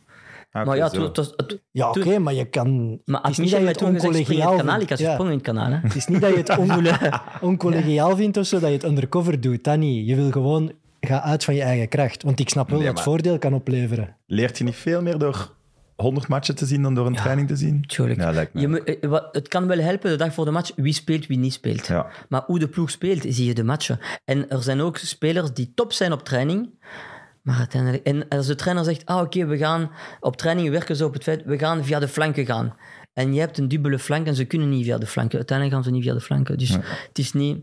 Ah, maar ja, zo. het, was- het, Ja, oké, maar je kan... maar het is niet dat je het in oncollegiaal kanaal, ik vindt. had Ja. in het kanaal. Hè. Het is niet dat je het on- oncollegiaal vindt of zo, dat je het undercover doet. Dat niet. Je wil gewoon... Ga uit van je eigen kracht. Want ik snap wel Nee, dat het voordeel kan opleveren. Leert je niet veel meer door 100 matchen te zien dan door een training te zien? Tuurlijk. Ja, lijkt me Je ook. moet- eh, het kan wel helpen de dag voor de match wie speelt, wie niet speelt. Ja. Maar hoe de ploeg speelt, zie je de matchen. En er zijn ook spelers die top zijn op training. Maar uiteindelijk, en als de trainer zegt: Ah, oké, we gaan op training werken ze op het feit, we gaan via de flanken gaan. En je hebt een dubbele flank en ze kunnen niet via de flanken. Uiteindelijk gaan ze niet via de flanken. Dus het is niet.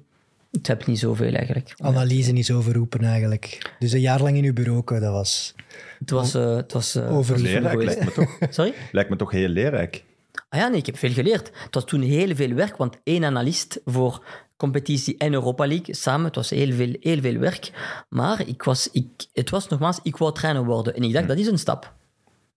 Het heb niet zoveel eigenlijk. Analyse is overroepen eigenlijk. Dus een jaar lang in uw bureau, dat was... Het was. eh het was Over- niet veel Leerrijk geweest. lijkt me toch. Sorry? Lijkt me toch heel leerrijk. Ah ja, nee, ik heb veel geleerd. Het was toen heel veel werk, want één analist voor competitie en Europa League samen, het was heel veel, heel veel werk. Maar ik was, ik, het was nogmaals, ik wou trainer worden. En ik dacht, dat is een stap.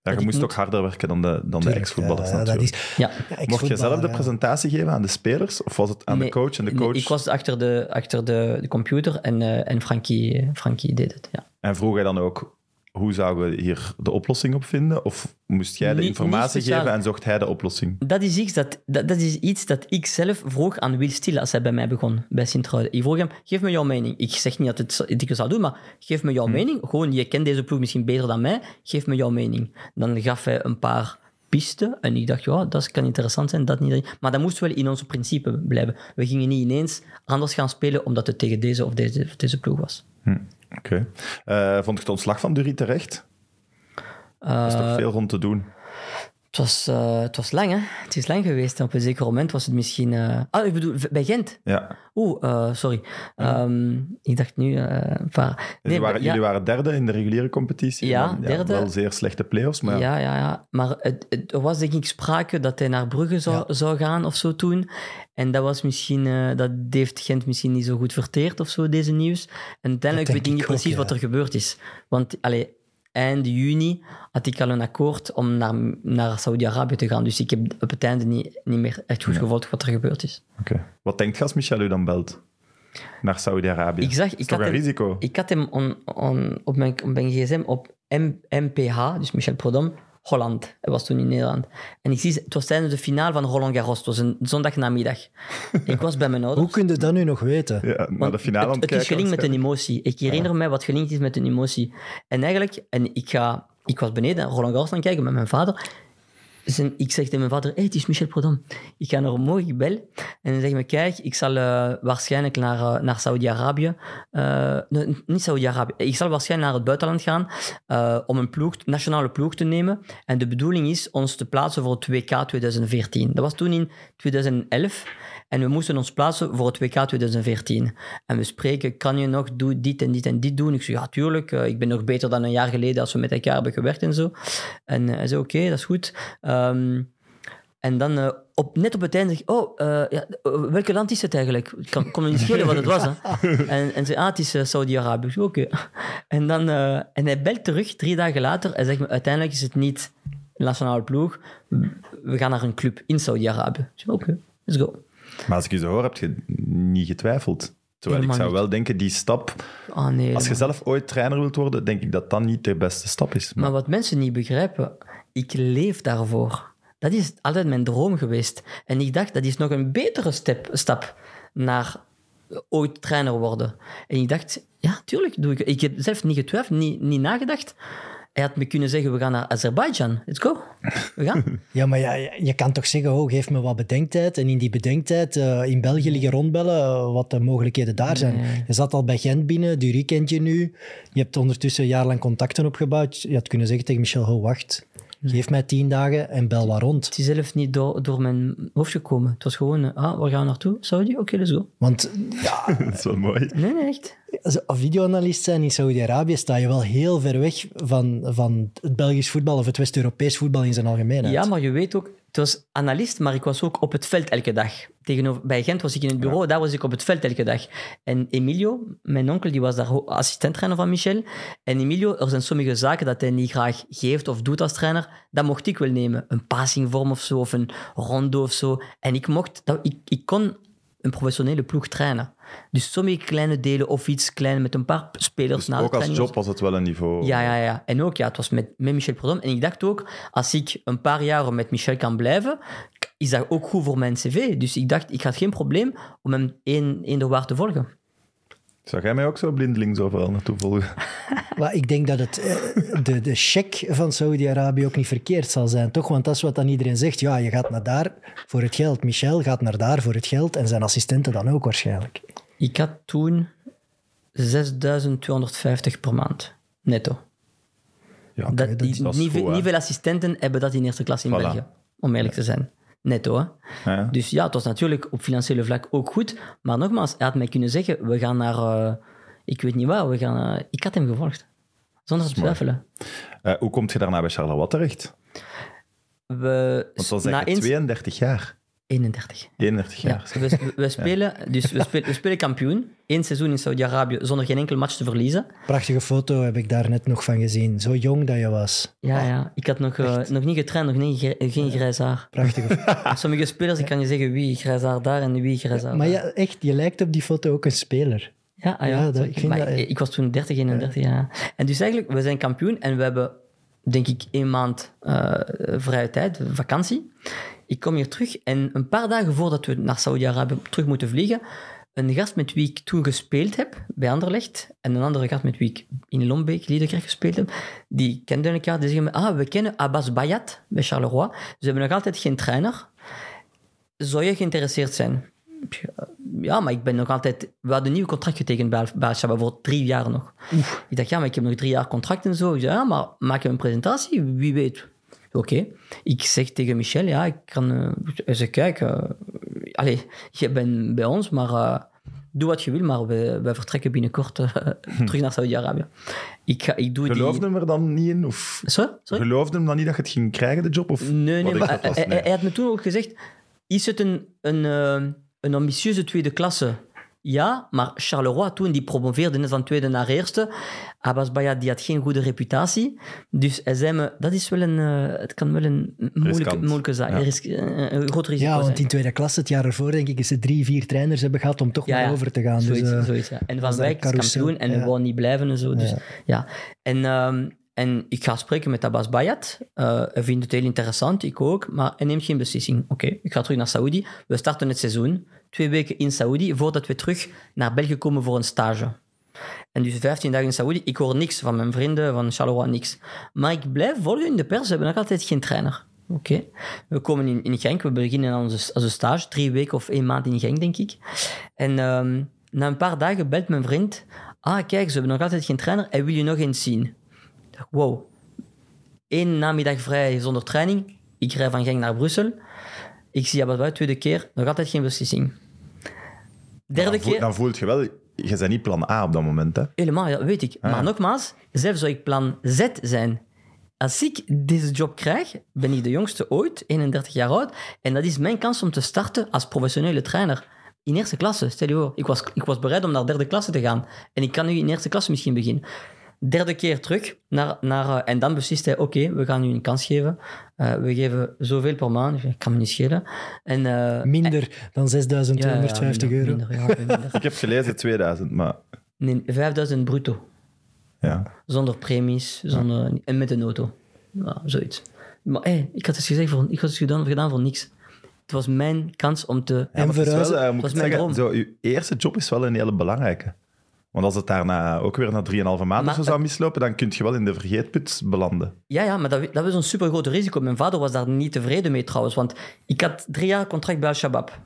Ja, je moest moet- ook harder werken dan de, dan de ex-voetballers Ja, dat natuurlijk. is... Ja. Ja, Mocht je zelf de ja. presentatie geven aan de spelers? Of was het aan Nee, de coach en de nee, coach? ik was achter de, achter de, de computer en, eh, en Frankie, Frankie deed het. Ja. En vroeg hij dan ook, hoe zouden we hier de oplossing op vinden? Of moest jij de Niet- informatie niet geven en zocht hij de oplossing? Dat is, iets dat, dat, dat is iets dat ik zelf vroeg aan Wil Stil als hij bij mij begon, bij Sint-Truiden. Ik vroeg hem, geef me jouw mening. Ik zeg niet dat het, ik het zou doen, maar geef me jouw mening. Gewoon, je kent deze ploeg misschien beter dan mij, geef me jouw mening. Dan gaf hij een paar pisten en ik dacht, ja, dat kan interessant zijn, dat niet. Maar dat moest wel in onze principe blijven. We gingen niet ineens anders gaan spelen omdat het tegen deze of deze, of deze ploeg was. Oké. Eh, vond je het ontslag van Dury terecht? Er is Eh, toch veel rond te doen. Het, was, eh, het was lang, hè? Het is lang geweest. En op een zeker moment was het misschien... eh, Ah, ik bedoel, bij Gent. Ja. Oeh, eh, sorry. Ehm, ik dacht nu... paar... Jullie, waren, ja, jullie waren derde in de reguliere competitie. Ja, derde. Wel zeer slechte play-offs, maar ja, ja, ja. Maar het, het- er was denk ik sprake dat hij naar Brugge zou, zou gaan of zo toen. En dat was misschien... dat heeft Gent misschien niet zo goed verteerd of zo, deze nieuws. En uiteindelijk weet ik niet precies wat er gebeurd is. Want, allee, eind juni had ik al een akkoord om naar, naar Saudi-Arabië te gaan. Dus ik heb op het einde niet, niet meer echt goed gevolgd wat er gebeurd is. Oké. Wat denkt je als Michel u dan belt? Naar Saudi-Arabië. Ik zag- ik had een hem- risico? Ik had hem on, on- op, mijn, op mijn gsm op M, MPH, dus Michel Prodom, Holland. Hij was toen in Nederland. En ik zie, het was tijdens de finale van Roland Garros. Het was een zondagnamiddag. ik was bij mijn ouders. Hoe kun je dat nu nog weten? Ja, Want de finale het, is kijken gelinkt met een emotie. Ik herinner me wat gelinkt is met een emotie. En eigenlijk, en ik, ga, ik was beneden Roland Garros aan kijken met mijn vader. Ik zeg tegen mijn vader, hey, het is Michel Prodom. Ik ga naar omhoog, ik bel. En dan zeg me, kijk, ik zal eh, waarschijnlijk naar, eh, naar Saudi-Arabië. Eh, niet Saudi-Arabië. Ik zal waarschijnlijk naar het buitenland gaan om een ploeg, nationale ploeg te nemen. En de bedoeling is ons te plaatsen voor het WK 2014. Dat was toen in 2011. En we moesten ons plaatsen voor het WK 2014. En we spreken, kan je nog doe dit en dit en dit doen? Ik zeg, ja, tuurlijk. eh, ik ben nog beter dan een jaar geleden als we met elkaar hebben gewerkt en zo. En eh, hij zei, oké, dat is goed. Ehm, en dan eh, op, net op het einde zeg ik, oh, eh, ja, welke land is het eigenlijk? Ik kan, kon me niet schelen wat het was. Hè. En, en zei, ah, het is Saudi-Arabië. Ik zeg, Oké. En, dan, en hij belt terug, drie dagen later. Hij zegt me, uiteindelijk is het niet nationale ploeg. We gaan naar een club in Saudi-Arabië. Ik zeg, oké, let's go. Maar als ik je zo hoor, heb je niet getwijfeld. Terwijl ik zou niet. wel denken, die stap... Ah nee. Als je man. zelf ooit trainer wilt worden, denk ik dat dat niet de beste stap is. Maar, Maar wat mensen niet begrijpen, ik leef daarvoor. Dat is altijd mijn droom geweest. En ik dacht, dat is nog een betere step, stap naar ooit trainer worden. En ik dacht, ja, tuurlijk doe ik. Ik heb zelf niet getwijfeld, niet, niet nagedacht. Hij had me kunnen zeggen, we gaan naar Azerbeidzjan. Let's go. We gaan. Ja, maar ja, je kan toch zeggen, oh, geef me wat bedenktijd. En in die bedenktijd eh, in België liggen rondbellen eh, wat de mogelijkheden daar zijn. Je zat al bij Gent binnen, Durie kent je nu. Je hebt ondertussen een jaar lang contacten opgebouwd. Je had kunnen zeggen tegen Michel, oh, wacht, geef mij tien dagen en bel wat rond. Het is zelf niet door, door mijn hoofd gekomen. Het was gewoon, eh, ah, waar gaan we naartoe? Saudi? Oké, let's go. Want ja, dat is wel mooi. Nee, nee, echt. Als videoanalist zijn in Saudi-Arabië sta je wel heel ver weg van, van het Belgisch voetbal of het West-Europees voetbal in zijn algemeenheid. Ja, maar je weet ook, het was analist, maar ik was ook op het veld elke dag. Tegenover, bij Gent was ik in het bureau, daar was ik op het veld elke dag. En Emilio, mijn onkel, die was daar assistent-trainer van Michel. En Emilio, er zijn sommige zaken dat hij niet graag geeft of doet als trainer. Dat mocht ik wel nemen. Een passingvorm of zo, of een rondo of zo. En ik mocht, dat, ik, ik kon een professionele ploeg trainen. Dus sommige kleine delen of iets klein met een paar spelers Dus na de ook als job was het wel een niveau. ja, ja, ja. En ook, ja, het was met, met Michel Prudhomme. En ik dacht ook, als ik een paar jaar met Michel kan blijven, is dat ook goed voor mijn cv. Dus ik dacht, ik had geen probleem om hem één, één waar te volgen. Zou jij mij ook zo blindelings overal naartoe volgen? Maar ik denk dat het, eh, de, de check van Saudi-Arabië ook niet verkeerd zal zijn, toch? Want dat is wat dan iedereen zegt. Ja, je gaat naar daar voor het geld. Michel gaat naar daar voor het geld en zijn assistenten dan ook waarschijnlijk. Ik had toen 6250 per maand, netto. Ja, dat, dat die- dat niet, goed, veel, hè? niet veel assistenten hebben dat in eerste klas in Voilà. België, om eerlijk te zijn. Netto, hè. Ja. Dus ja, het was natuurlijk op financiële vlak ook goed. Maar nogmaals, hij had mij kunnen zeggen, we gaan naar... eh, ik weet niet waar, we gaan... eh, ik had hem gevolgd. Zonder te twijfelen. Eh, hoe kom je daarna bij Charleroi terecht? We, Want na zeg je één- 32 jaar. 31. 31 Ja, jaar. we, we, spelen, dus we, spelen, we spelen kampioen. Eén seizoen in Saudi-Arabië zonder geen enkel match te verliezen. Prachtige foto heb ik daar net nog van gezien. Zo jong dat je was. Ja, ja. Ik had nog, eh, nog niet getraind, nog niet, geen grijs haar. Prachtige foto. Sommige spelers, ik kan je zeggen wie grijs haar daar en wie grijs haar Maar daar. ja, echt, je lijkt op die foto ook een speler. Ja, ah ja. Ja, dat- ik vind Maar dat- ik, ik was toen 30, 31 jaar. En dus eigenlijk, we zijn kampioen en we hebben, denk ik, één maand eh, vrije tijd, vakantie. Ik kom hier terug en een paar dagen voordat we naar Saudi-Arabië terug moeten vliegen, een gast met wie ik toen gespeeld heb bij Anderlecht en een andere gast met wie ik in Lombeek, Liedekerk gespeeld heb, die kenden elkaar. Die zeggen ah, we kennen Abbas Bayat bij Charleroi. Ze hebben nog altijd geen trainer. Zou je geïnteresseerd zijn? Ja, maar ik ben nog altijd... We hadden een nieuw contract getekend bij, Al-Shabaab voor drie jaar nog. Ik dacht, ja, maar ik heb nog drie jaar contract en zo. Ik zei, ja, maar maak je een presentatie? Wie weet. Oké. Ik zeg tegen Michel, ja, ik kan... eh, hij zegt, kijk, eh, allez, je bent bij ons, maar eh, doe wat je wil, maar wij vertrekken binnenkort eh, terug naar Saudi-Arabië. Ik, ga, ik doe Geloofde die... hem er dan niet in? Of Sorry? Sorry? geloofde hem dan niet dat je het ging krijgen, de job? Of Nee, nee, maar hij, hij- Nee. hij had me toen ook gezegd: is het een, een, eh, een ambitieuze tweede klasse? Ja, maar Charleroi toen, die promoveerde net van tweede naar eerste. Abbas Bayat, die had geen goede reputatie. Dus hij zei me, dat is wel een, eh, het kan wel een moeilijke, moeilijke zaak, Ja. ris- eh, een groot risico Ja, want zijn. in tweede klas het jaar ervoor denk ik is ze drie, vier trainers hebben gehad om toch Ja, maar ja. over te gaan. Dus, Zoiets, eh, zoiets, ja. En Van Wijk een is carousel? kampioen en Ja. wou niet blijven en zo. Dus, Ja. ja. En, ehm, en ik ga spreken met Abbas Bayat. Eh, hij vindt het heel interessant, ik ook. Maar hij neemt geen beslissing. Oké, ik ga terug naar Saoedi. We starten het seizoen. Twee weken in Saoedi, voordat we terug naar België komen voor een stage. En dus 15 dagen in Saoedi. Ik hoor niks van mijn vrienden, van Charleroi, niks. Maar ik blijf volgen in de pers. We hebben nog altijd geen trainer. Oké. We komen in, in Genk. We beginnen aan onze, stage. Drie weken of één maand in Genk, denk ik. En ehm, na een paar dagen belt mijn vriend. Ah, kijk, ze hebben nog altijd geen trainer. Hij wil je nog eens zien. Ik dacht, wow. Eén namiddag vrij zonder training. Ik rij van Genk naar Brussel. Ik zie Abbas tweede keer. Nog altijd geen beslissing. Derde dan, voel, keer. dan voelt je wel, je bent niet plan A op dat moment. Hè? Helemaal, ja, weet ik. Maar nogmaals, zelf zou ik plan Z zijn. Als ik deze job krijg, ben ik de jongste ooit, 31 jaar oud. En dat is mijn kans om te starten als professionele trainer. In eerste klasse, stel je voor. Ik was, ik was bereid om naar derde klasse te gaan. En ik kan nu in eerste klasse misschien beginnen. Derde keer terug. Naar, naar, eh, en dan beslist hij, oké, we gaan u een kans geven. Eh, we geven zoveel per maand. Ik kan me niet schelen. En, eh, minder dan 6.250 ja, ja, euro. minder, ja, minder. Ik heb gelezen 2000, maar Nee, 5000 bruto. ja. Zonder premies, zonder, en met een auto. Ja, zoiets. Maar hey, ik had het gezegd voor, ik had het gedaan, gedaan voor niks. Het was mijn kans om te... Ja, is verhuizen- wel, moet ik zeggen, droom. zo, je eerste job is wel een hele belangrijke. Want als het daarna ook weer na 3,5 maanden Maar zo zou mislopen, dan kun je wel in de vergeetput belanden. Ja, ja, maar dat, dat was een super groot risico. Mijn vader was daar niet tevreden mee trouwens, want ik had drie jaar contract bij Al-Shabaab.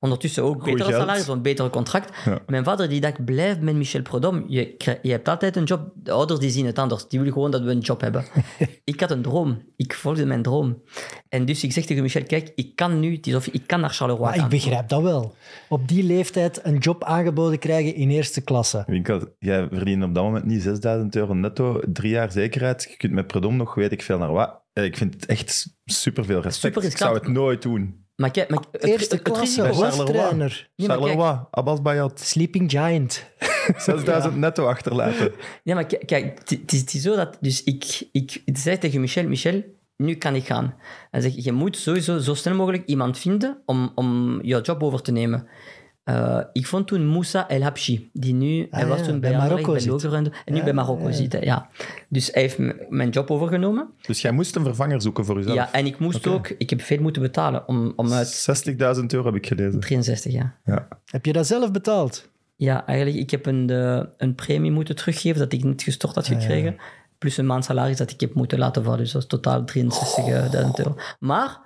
Ondertussen ook Goed betere geld. salaris, want betere contract. Ja. Mijn vader die dacht, blijf met Michel Prodom. Je, hebt altijd een job. De ouders die zien het anders. Die willen gewoon dat we een job hebben. ik had een droom. Ik volgde mijn droom. En dus ik zeg tegen Michel, kijk, ik kan nu, het is of ik kan naar Charleroi Maar ik gaan. begrijp dat wel. Op die leeftijd een job aangeboden krijgen in eerste klasse. Dat jij verdient op dat moment niet 6000 euro netto, drie jaar zekerheid. Je kunt met Predom nog weet ik veel naar wat. Eh, Ik vind het echt superveel respect. Super ik zou het nooit doen. Maar kijk, maar het, Eerste het, klasse. Charleroi. hoofdtrainer. Nee, maar kijk- Charleroi, Abbas Bayat, Sleeping Giant. 6000 netto achterlaten. Ja, maar kijk, het- het is, het is zo dat... Dus ik, ik zei tegen Michel, Michel, nu kan ik gaan. Hij zegt, je moet sowieso zo snel mogelijk iemand vinden om, om jouw job over te nemen. Eh, ik vond toen Moussa El Habshi, die nu... hij was toen bij bij, Marokko en nu bij Marokko zit. Ja. Dus hij heeft mijn job overgenomen. Dus jij moest een vervanger zoeken voor jezelf. Ja, en ik moest ook... Ik heb veel moeten betalen om, om uit 60.000 euro heb ik gelezen. 63, ja. Ja. Heb je dat zelf betaald? Ja, eigenlijk, ik heb een, de, een premie moeten teruggeven dat ik niet gestort had gekregen. Plus een maand salaris dat ik heb moeten laten vallen. Dus dat is totaal 63.000 euro. Maar,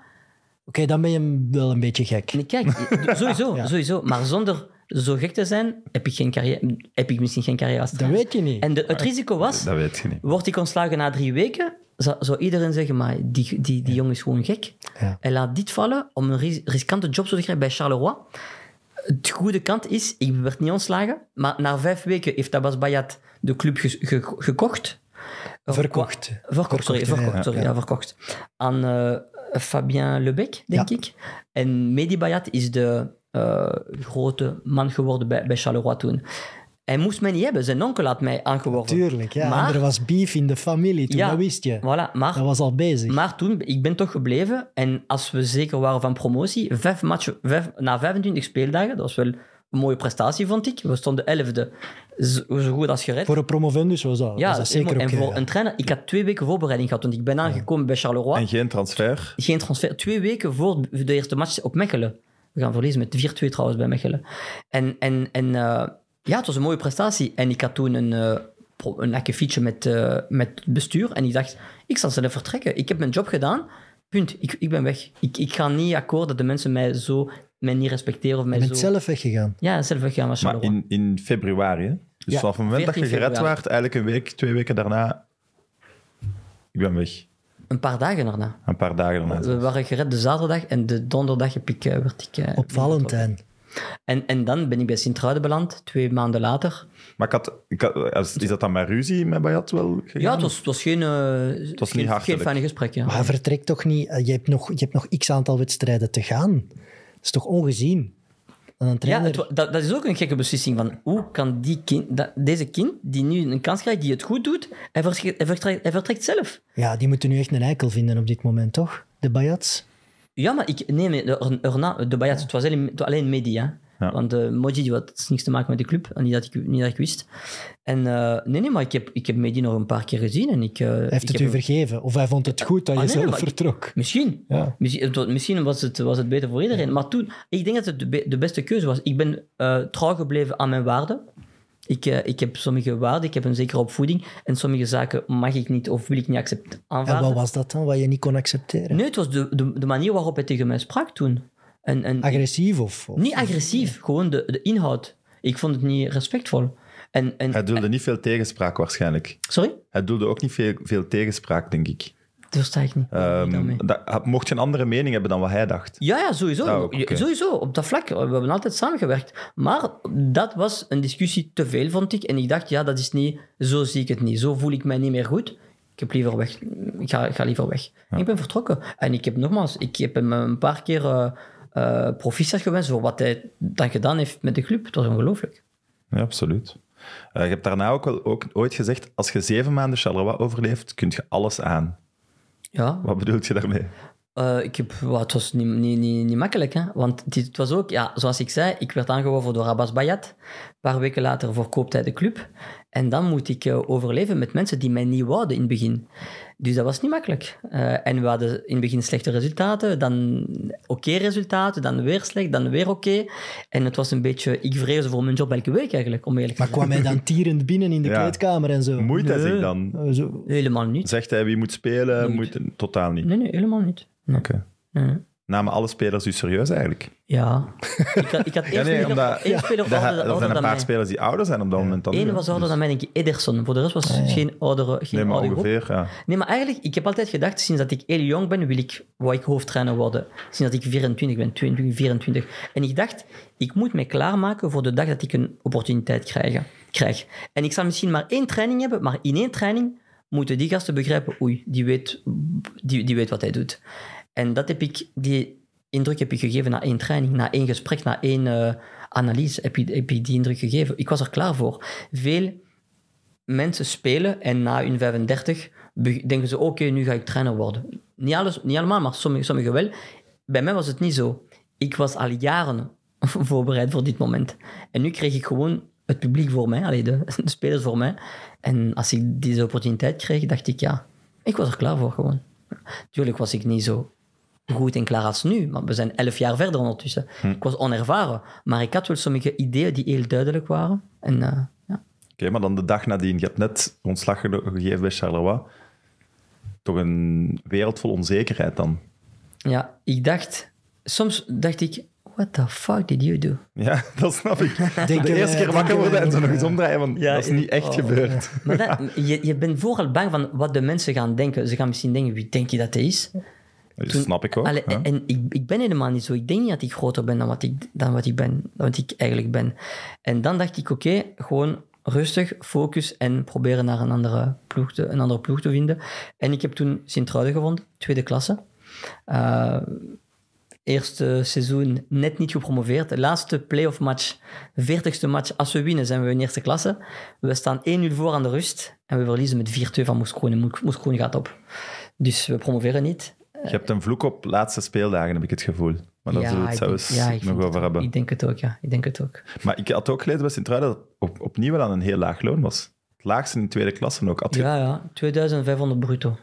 Oké, dan ben je wel een beetje gek. nee, kijk, sowieso, sowieso. Maar zonder zo gek te zijn, heb ik, geen carrière, heb ik misschien geen carrière als Dat weet je niet. En de, het risico was, Dat weet je niet. word ik ontslagen na drie weken, zou, zou iedereen zeggen, maar die, die, die jongen is gewoon gek. Ja. Hij laat dit vallen om een ris- riskante job te krijgen bij Charleroi. Het goede kant is, ik werd niet ontslagen, maar na vijf weken heeft Abbas Bayat de club ge- ge- gekocht. Verkocht. Verkocht, sorry, Verkocht, ja, verkocht, sorry, ja. ja, verkocht. Aan eh, Fabien Lebec, denk Ja. ik. En Mehdi Bayat is de eh, grote man geworden bij, bij Charleroi toen. Hij moest mij niet hebben, zijn onkel had mij aangeworven. Tuurlijk, ja. Maar- er was beef in de familie toen, Ja, dat wist je. Voilà, maar Dat was al bezig. maar toen, ik ben toch gebleven. En als we zeker waren van promotie, vijf matchen, vijf, na 25 speeldagen, dat was wel een mooie prestatie, vond ik. We stonden elfde, zo, zo goed als gered. Voor een promovendus was dat. ja, was dat zeker en oké, voor een trainer, ik had twee weken voorbereiding gehad, want ik ben aangekomen bij Charleroi. En geen transfer. Geen transfer, twee weken voor de eerste match op Mechelen. We gaan verliezen met 4-2 trouwens bij Mechelen. En, en, en eh, ja, het was een mooie prestatie. En ik had toen een, eh, een akkefietje met, eh, met het bestuur. En ik dacht, ik zal zelf vertrekken. Ik heb mijn job gedaan. Punt. Ik, ik ben weg. Ik, ik ga niet akkoord dat de mensen mij zo mij niet respecteren of Je mij bent zo... zelf weggegaan. Ja, zelf weggaan met Maar in, in februari, hè? Dus Ja, vanaf het moment dat je 14 gered februari. werd, eigenlijk een week, twee weken daarna... Ik ben weg. Een paar dagen daarna. Een paar dagen daarna. We waren gered de zaterdag en de donderdag heb ik, eh, werd ik... eh, Op Valentijn. En, en dan ben ik bij Sint-Truiden beland, twee maanden later. Maar ik had, ik had- is dat dan met ruzie met Bayat wel gegaan? Ja, het was, het was geen, eh was geen, niet hartelijk. geen fijne gesprek. Ja. Maar vertrek toch niet... Je hebt, nog, je hebt nog x aantal wedstrijden te gaan. Is toch ongezien? Een Ja, het dat, dat is ook een gekke beslissing. Van hoe kan die kind, dat, deze kind, die nu een kans krijgt, die het goed doet, hij vertrekt, hij vertrekt, hij vertrekt zelf. Ja, die moeten nu echt een eikel vinden op dit moment, toch? De Bayats. Ja, maar ik, nee, nee, erna, de Bayat, het was alleen, het was alleen media. Ja. Want de Moji die had niks te maken met de club, en niet dat ik, niet dat ik wist. En eh, nee, nee, maar ik heb, ik heb Mehdi nog een paar keer gezien. En ik, eh, Hij ik heeft het heb u vergeven? Of hij vond het goed dat je Ah, nee, zelf ik- vertrok? Misschien. Ja. Misschien, het was- misschien was, het, was het beter voor iedereen. Maar toen, ik denk dat het de, be- de beste keuze was. Ik ben eh, trouw gebleven aan mijn waarden. Ik, ik heb sommige waarden, ik heb een zekere opvoeding. En sommige zaken mag ik niet of wil ik niet accepteren. En wat was dat dan, wat je niet kon accepteren? Nee, het was de, de, de manier waarop hij tegen mij sprak toen. En, en, Agressief of... of- niet agressief, gewoon de, de inhoud. Ik vond het niet respectvol. En, en, Hij doelde niet veel tegenspraak waarschijnlijk. Sorry? Hij doelde ook niet veel, veel tegenspraak, denk ik. Dat versta ik niet. Ehm, dat, mocht je een andere mening hebben dan wat hij dacht. Ja, ja, sowieso. Ah, Sowieso, op dat vlak. We hebben altijd samengewerkt. Maar dat was een discussie te veel, vond ik. En ik dacht, ja, dat is niet... Zo zie ik het niet. Zo voel ik mij niet meer goed. Ik heb liever weg. Ik ga, ik ga liever weg. Ik ben vertrokken. En ik heb nogmaals... Ik heb hem een paar keer eh eh, proficiat gewenst voor wat hij dan gedaan heeft met de club. Het was ongelooflijk. Ja, absoluut. Eh, je hebt daarna ook, wel, ook ooit gezegd, als je zeven maanden Charleroi overleeft, kun je alles aan. Ja, Wat bedoelt je daarmee? Eh, ik heb, well, het was niet, niet, niet, niet makkelijk, hè? want het, het was ook, ja, zoals ik zei, ik werd aangeworven door Abbas Bayat. Een paar weken later verkoopt hij de club. En dan moet ik eh, overleven met mensen die mij niet wouden in het begin. Dus dat was niet makkelijk. Eh, en we hadden in het begin slechte resultaten, dan oké resultaten, dan weer slecht, dan weer oké. En het was een beetje, ik vreesde voor mijn job elke week eigenlijk, om eerlijk te Maar kwam hij dan tierend binnen in de Ja. kleedkamer en zo? Moeit hij Nee. zich dan? Eh, zo. Helemaal niet. Zegt hij wie moet spelen? Niet. Moet, totaal niet. Nee, nee, helemaal niet. Nee. Oké. Nee. Namen alle spelers u serieus eigenlijk? Ja. Ik had, ik had één Ja, nee, speler, omdat- één speler Er ouder, er zijn een dan paar mij. spelers die ouder zijn op dat moment dan Eén was ouder Dus- dan mij, denk ik, Ederson. Voor de rest was geen oudere, geen Nee, maar oude groep. ongeveer, ja. Nee, maar eigenlijk, ik heb altijd gedacht, sinds dat ik heel jong ben, wil ik, wou ik hoofdtrainer worden. Sinds dat ik 24 ben, 22, 24. En ik dacht, ik moet me klaarmaken voor de dag dat ik een opportuniteit krijg. krijg. En ik zal misschien maar één training hebben, maar in één training moeten die gasten begrijpen, oei, die weet, die, die weet wat hij doet. En dat heb ik, die indruk heb ik gegeven na één training, na één gesprek, na één eh, analyse heb ik, heb die indruk gegeven. Ik was er klaar voor. Veel mensen spelen en na hun 35 be- denken ze, oké, nu ga ik trainer worden. Niet, alles, niet allemaal, maar sommigen sommige wel. Bij mij was het niet zo. Ik was al jaren voorbereid voor dit moment. En nu kreeg ik gewoon het publiek voor mij, allee, de, de spelers voor mij. En als ik deze opportuniteit kreeg, dacht ik, ja, ik was er klaar voor gewoon. Tuurlijk was ik niet zo goed en klaar als nu, maar we zijn elf jaar verder ondertussen. Ik was onervaren, maar ik had wel sommige ideeën die heel duidelijk waren. En eh, ja. Oké, maar dan de dag nadien. Je hebt net ontslag ge- gegeven bij Charleroi. Toch een wereld vol onzekerheid dan. Ja, ik dacht... Soms dacht ik, what the fuck did you do? Ja, dat snap ik. Denken de eerste keer wakker worden en zo nog eens omdraaien, van Ja, dat is niet echt oh. gebeurd. Maar dat, je, je bent vooral bang van wat de mensen gaan denken. Ze gaan misschien denken, wie denk je dat hij is? Dat snap ik ook. En ik, ik ben helemaal niet zo. Ik denk niet dat ik groter ben dan wat ik, dan wat ik ben, wat ik eigenlijk ben. En dan dacht ik, oké, gewoon rustig, focus en proberen naar een andere ploeg te, een andere ploeg te vinden. En ik heb toen Sint-Truiden gevonden, tweede klasse. Eh, eerste seizoen net niet gepromoveerd. De laatste playoff match, 40ste match. Als we winnen, zijn we in eerste klasse. We staan 1-0 voor aan de rust en we verliezen met 4-2 van Moeskroen. En Moes- Moeskroen gaat op. Dus we promoveren niet. Je hebt een vloek op laatste speeldagen, heb ik het gevoel. Maar daar zullen we het ik denk- zelfs ja, ik nog vind over het- hebben. Ik denk het ook, ja. Ik denk het ook. Maar ik had ook gelezen bij Sint-Truiden dat het op, opnieuw wel aan een heel laag loon was. Het laagste in de tweede klasse ook. Had Ja, ja. 2500 bruto.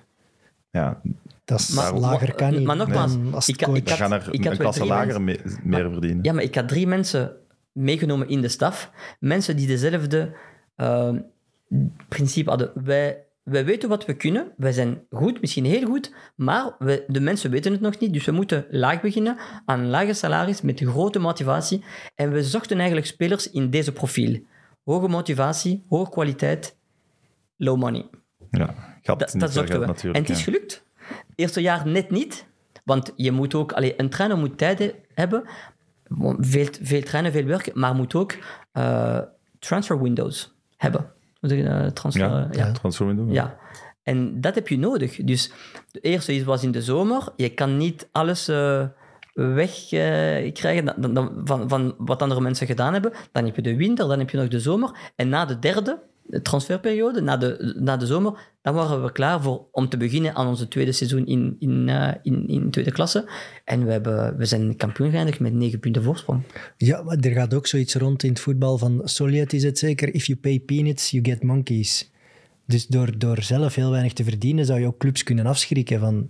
ja, Dat is Maar- lager kan niet. maar nogmaals, als ik coach- ik dan had- gaan er ik had een klasse lager me- meer verdienen. Ja, maar ik had drie mensen meegenomen in de staf. Mensen die dezelfde eh, principe hadden. Wij wij weten wat we kunnen. Wij zijn goed, misschien heel goed, maar we, de mensen weten het nog niet. Dus we moeten laag beginnen, aan een lage salaris, met grote motivatie. En we zochten eigenlijk spelers in deze profiel. Hoge motivatie, hoge kwaliteit, low money. Ja, gaat Dat, dat zochten we. natuurlijk. en het is gelukt. Eerste jaar net niet, want je moet ook... Allee, een trainer moet tijd hebben, veel, veel trainen, veel werken, maar moet ook eh, transfer windows hebben. Zeg je? Transfer, Ja, ja. transferwindow. Ja, en dat heb je nodig. Dus de eerste is- was in de zomer. Je kan niet alles eh wegkrijgen dan, van, van wat andere mensen gedaan hebben. Dan heb je de winter, dan heb je nog de zomer. En na de derde de transferperiode, na de, na de zomer, dan waren we klaar voor, om te beginnen aan onze tweede seizoen in, in, eh, in, in tweede klasse. En we, hebben, we zijn kampioen geëindigd met negen punten voorsprong. Ja, maar er gaat ook zoiets rond in het voetbal van Soliet is het zeker, if you pay peanuts, you get monkeys. Dus door, door zelf heel weinig te verdienen, zou je ook clubs kunnen afschrikken van...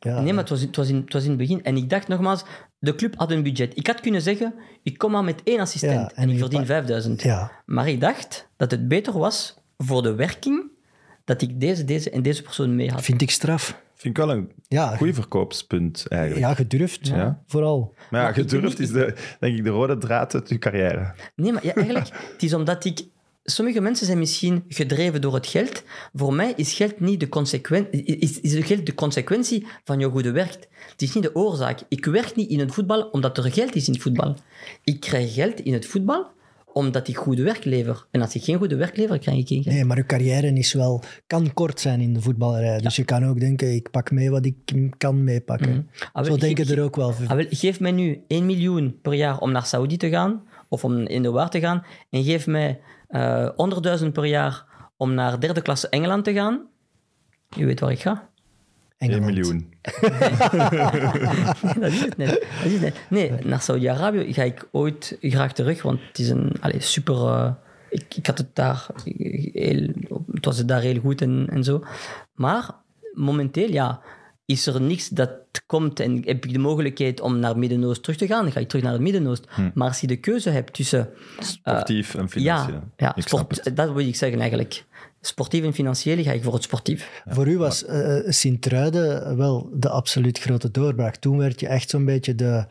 Ja, Nee, maar het was, het, was in, het was in het begin. En ik dacht nogmaals, de club had een budget. Ik had kunnen zeggen, ik kom maar met één assistent Ja, en en ik verdien pa- 5000. Ja, Maar ik dacht dat het beter was voor de werking dat ik deze, deze en deze persoon mee had. vind ik straf. Vind ik wel een Ja, goed verkoopspunt eigenlijk. ja gedurfd, Ja. vooral. Maar ja, gedurfd is de, denk ik de rode draad uit je carrière. Nee, maar ja, eigenlijk, het is omdat ik... Sommige mensen zijn misschien gedreven door het geld. Voor mij is geld niet de consequentie, is, is geld de consequentie van je goede werk. Het is niet de oorzaak. Ik werk niet in het voetbal omdat er geld is in het voetbal. Ik krijg geld in het voetbal omdat ik goede werk lever. En als ik geen goede werk lever, krijg ik geen geld. Nee, maar je carrière is wel, kan kort zijn in de voetballerij. Dus je kan ook denken, ik pak mee wat ik kan meepakken. Ah, Zo denken er ook wel. Ah, wel, geef mij nu 1 miljoen per jaar om naar Saudi te gaan, of om in de waar te gaan, en geef mij eh 100.000 per jaar om naar derde klasse Engeland te gaan. Je weet waar ik ga. 1 Engeland. miljoen. dat is het net. Dat is het net. Nee, naar Saudi-Arabië ga ik ooit graag terug, want het is een super. eh, ik, ik had het daar heel, het was daar heel goed en, en zo. Maar momenteel, ja, is er niks dat komt en heb ik de mogelijkheid om naar Midden-Oost terug te gaan, dan ga ik terug naar het Midden-Oost. Maar als je de keuze hebt tussen Sportief en financieel. ja, ja ik snap sport, het. dat wil ik zeggen eigenlijk. Sportief en financieel ga ik voor het sportief. Voor u was eh, Sint-Truiden wel de absoluut grote doorbraak. Toen werd je echt zo'n beetje de...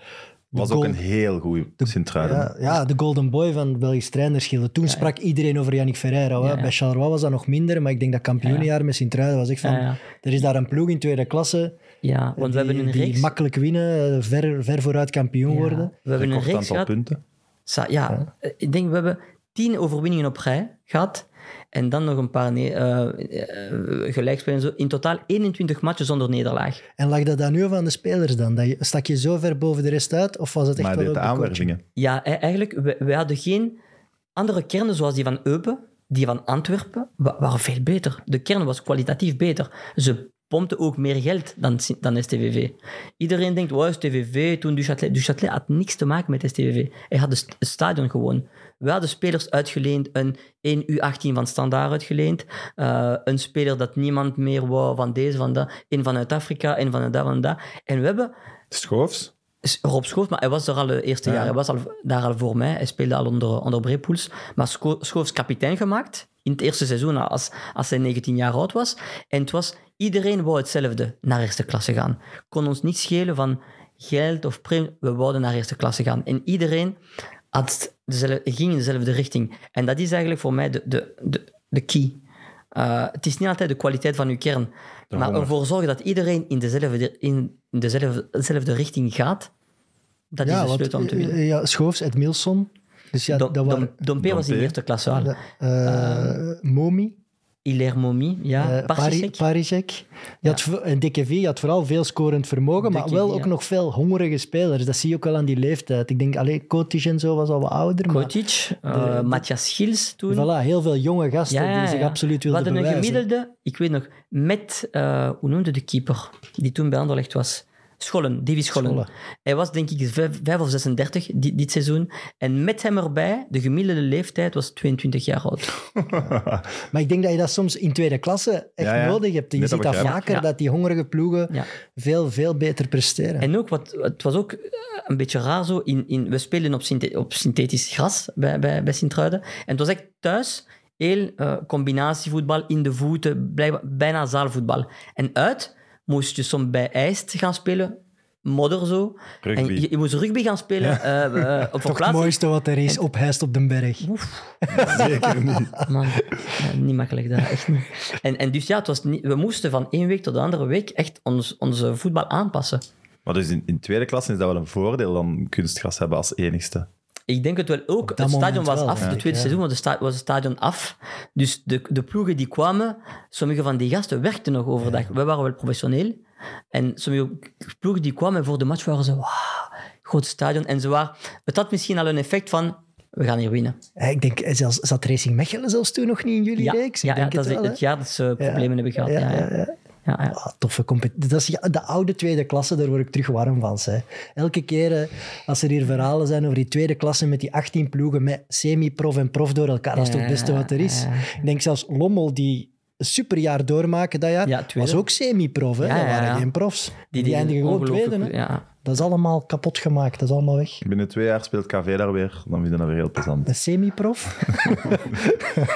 Was ook een heel goede Sint-Truiden. ja, ja, de golden boy van Belgisch trainerschilde. Toen sprak iedereen over Yannick Ferreira. hè. Ja, ja. Bij Charleroi was dat nog minder, maar ik denk dat kampioenenjaar met Sint-Truiden was echt van... Ja, ja. Er is daar een ploeg in tweede klasse Ja, want we die, hebben een die reeks. makkelijk winnen, eh, ver, ver vooruit kampioen Ja, worden. we hebben een reeks aantal gehad. punten. Sa- ja, eh, ik denk we hebben tien overwinningen op rij gehad. En dan nog een paar eh, eh, gelijkspelen zo. In totaal 21 matchen zonder nederlaag. En lag dat dan nu van de spelers dan? Dat je, stak je zo ver boven de rest uit? Of was het echt Maar wel de aanwervingen. Ja, e- eigenlijk, we, we hadden geen andere kernen zoals die van Eupen, die van Antwerpen, wa- waren veel beter. De kern was kwalitatief beter. Ze pompten ook meer geld dan, dan STVV. Iedereen denkt, wow, STVV, toen Duchâtelet. Duchâtelet had niks te maken met STVV. Hij had het stadion gewoon. We hadden spelers uitgeleend, een 1 U18 van Standaard uitgeleend, eh, een speler dat niemand meer wou van deze, van dat, een vanuit Afrika, een vanuit daar, van daar. En we hebben Schoofs. Rob Schoof, maar hij was er al het eerste Ja. jaar. Hij was al, daar al voor mij. Hij speelde al onder, onder Brepoels. Maar Scho Schoofs kapitein gemaakt in het eerste seizoen als, als hij 19 jaar oud was. En het was, iedereen wou hetzelfde, naar eerste klasse gaan. Kon ons niet schelen van geld of premie. We wouden naar eerste klasse gaan. En iedereen had dezelfde, ging in dezelfde richting. En dat is eigenlijk voor mij de, de, de, de key. Uh, het is niet altijd de kwaliteit van uw kern, maar ervoor zorgen dat iedereen in dezelfde, in dezelfde, dezelfde richting gaat, dat is de want sleutel om te winnen. eh, ja, Schoofs, Ed Milson. Dus ja, Dom, dat waren... Dom, Dompe was in Dompe. eerste klasse al. eh, Momi, Hilaire Momi, ja. eh, Parsisek. Pari- Parisek. Je had, vo- en DKV, je had vooral veel scorend vermogen, maar wel ook ja. nog veel hongerige spelers. Dat zie je ook wel aan die leeftijd. Ik denk, alleen Kotic en zo was al wat ouder, maar Kotic, uh, Matthias Gils toen. voilà, heel veel jonge gasten Ja, ja, die zich ja. absoluut We wilden hadden een bewijzen. gemiddelde, ik weet nog, met, eh, hoe noemde de keeper, die toen bij Anderlecht was? Schollen, Davy Schollen. Schollen. Hij was denk ik 5, of 36 dit, dit seizoen. En met hem erbij, de gemiddelde leeftijd was 22 jaar oud. Maar ik denk dat je dat soms in tweede klasse echt Ja, ja. nodig hebt. Je Net ziet dat vaker, Ja. dat die hongerige ploegen Ja. veel, veel beter presteren. En ook, wat, het was ook eh, een beetje raar zo, in, in, we spelen op, op synthetisch gras bij, bij, bij Sint-Truiden. En het was echt thuis, heel eh, combinatievoetbal in de voeten, bijna zaalvoetbal. En uit moest je soms bij ijst gaan spelen, modder zo. Rugby. En je, je moest rugby gaan spelen eh, eh, op Toch het mooiste wat er is, op Heist op den Berg. Zeker niet. Man, ja, niet makkelijk dat, echt niet. En, en dus ja, het was niet, we moesten van één week tot de andere week echt ons, onze voetbal aanpassen. Maar dus in, in tweede klasse is dat wel een voordeel dan kunstgras hebben als enigste. Ik denk het wel ook. Het stadion was wel, af, ja. het tweede Ja. seizoen was, de sta- was het stadion af. Dus de, de ploegen die kwamen, sommige van die gasten werkten nog overdag. Wij waren wel professioneel. En sommige ploegen die kwamen voor de match waren ze, wauw, groot stadion. En ze waren, het had misschien al een effect van, we gaan hier winnen. Ik denk, eh, zelfs, zat Racing Mechelen zelfs toen nog niet in jullie Ja, reeks? Ik ja, ja, denk dat is het het jaar dat ze problemen hebben gehad. Ja, ja. Ah, toffe competitie. Dat is ja, de oude tweede klasse, daar word ik terug warm van. Hè. Elke keer eh, als er hier verhalen zijn over die tweede klasse met die 18 ploegen met semi-prof en prof door elkaar, dat is toch het beste wat er is. Ik denk zelfs Lommel, die een superjaar doormaken dat jaar, Ja, was ook semi-prof. Hè. Ja, dat ja, waren ja. geen profs. Die, die, eindigen gewoon tweede. Hè. goed, Ja. Dat is allemaal kapot gemaakt. Dat is allemaal weg. Binnen twee jaar speelt KV daar weer, dan vinden we dat weer heel plezant. Een semi-prof?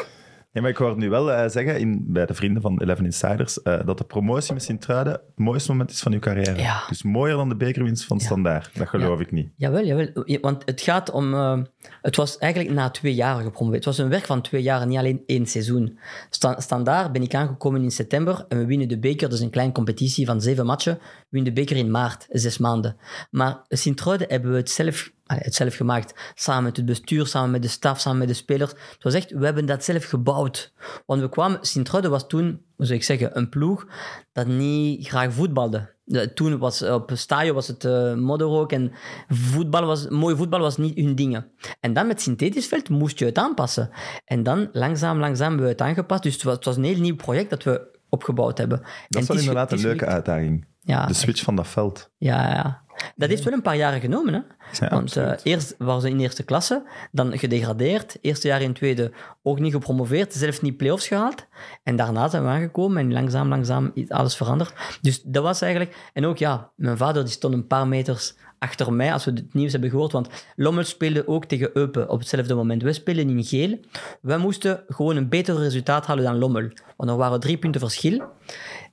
Ja, maar ik hoorde nu wel eh, zeggen in, bij de vrienden van Eleven Insiders eh, dat de promotie met Sint-Truiden het mooiste moment is van uw carrière. Ja. Dus mooier dan de bekerwinst van Standaard. Dat geloof ik niet. Jawel, jawel. Ja, Want het gaat om... eh, het was eigenlijk na twee jaar gepromoveerd. Het was een werk van twee jaar, niet alleen één seizoen. Sta, standaard ben ik aangekomen in september en we winnen de beker. Dat is een kleine competitie van zeven matchen. Winnen de beker in maart, zes maanden. Maar Sint-Truiden hebben we het zelf, het zelf gemaakt. Samen met het bestuur, samen met de staf, samen met de spelers. Het was echt, we hebben dat zelf gebouwd. Want we kwamen... Sint-Truiden was toen, hoe zou ik zeggen, een ploeg dat niet graag voetbalde. De- Toen was op stadion was het ook en voetbal was, mooi voetbal was niet hun dingen. En dan met synthetisch veld moest je het aanpassen. En dan langzaam, langzaam hebben we het aangepast. Dus het was, het was een heel nieuw project dat we opgebouwd hebben. En Dat ge- inderdaad een leuke uitdaging. Ja, De switch van dat veld. ja, ja. Dat heeft wel een paar jaren genomen. Hè? Ja, Want eh, eerst waren ze in eerste klasse, dan gedegradeerd. Eerste jaar in tweede ook niet gepromoveerd, zelfs niet play-offs gehaald. En daarna zijn we aangekomen en langzaam, langzaam is alles veranderd. Dus dat was eigenlijk... En ook, ja, mijn vader die stond een paar meters achter mij als we het nieuws hebben gehoord. Want Lommel speelde ook tegen Eupen op hetzelfde moment. We spelen in geel. Wij moesten gewoon een beter resultaat halen dan Lommel. Want er waren drie punten verschil.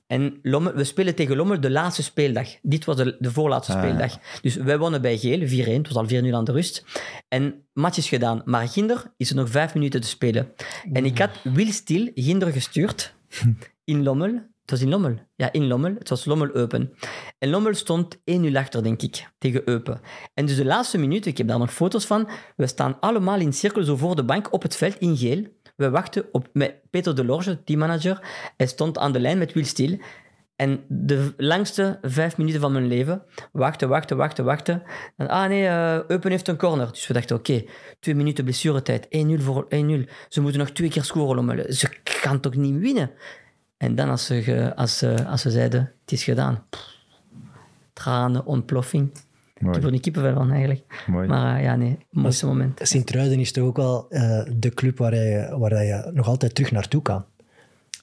En Lommel, we spelen tegen Lommel de laatste speeldag. Dit was de, de voorlaatste Ah, speeldag. Dus wij wonnen bij Geel, 4-1. Het was al 4-0 aan de rust. En match is gedaan. Maar Ginder is er nog vijf minuten te spelen. En ik had Will Stil Ginder gestuurd in Lommel. Het was in Lommel. Ja, in Lommel. Het was Lommel-Eupen. En Lommel stond 1-0 achter, denk ik, tegen Eupen. En dus de laatste minuten, ik heb daar nog foto's van, we staan allemaal in cirkel zo voor de bank op het veld in geel. We wachten op met Peter Delorge, teammanager. Hij stond aan de lijn met Will Stil. En de langste vijf minuten van mijn leven, wachten, wachten, wachten, wachten. En, ah nee, eh, Eupen heeft een corner. Dus we dachten, oké, twee minuten blessuretijd, 1-0 voor 1-0. Ze moeten nog twee keer scoren, Lommel. Ze gaan toch niet winnen? En dan als ze, als, ze- als ze zeiden, het is gedaan. Tranen, ontploffing. Ik heb er Mooi. niet kippenvel van eigenlijk. Mooi. Maar eh, ja, nee, mooiste moment. Sint-Truiden is toch ook wel eh, de club waar je, waar je nog altijd terug naartoe kan.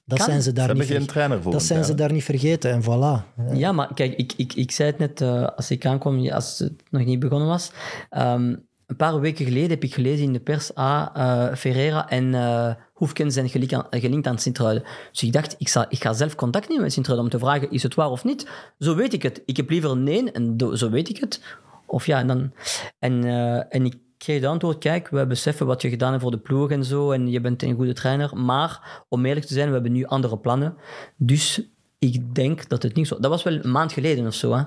Dat Kan. zijn ze daar niet geen trainer voor Dat zijn ze daar niet vergeten en voilà. Ja, maar kijk, ik, ik, ik zei het net eh, als ik aankwam, ja, als het nog niet begonnen was. Ehm, een paar weken geleden heb ik gelezen in de pers, ah, eh, Ferreira en eh Hoefkens zijn gelinkt aan, gelinkt Sint-Truiden. Dus ik dacht, ik, zal, ik ga zelf contact nemen met Sint-Truiden om te vragen, is het waar of niet? Zo weet ik het. Ik heb liever nee en zo weet ik het. Of ja, en dan... En, eh, en ik kreeg de antwoord, kijk, we beseffen wat je gedaan hebt voor de ploeg en zo, en je bent een goede trainer, maar om eerlijk te zijn, we hebben nu andere plannen. Dus ik denk dat het niet zo... Dat was wel een maand geleden of zo. Hè.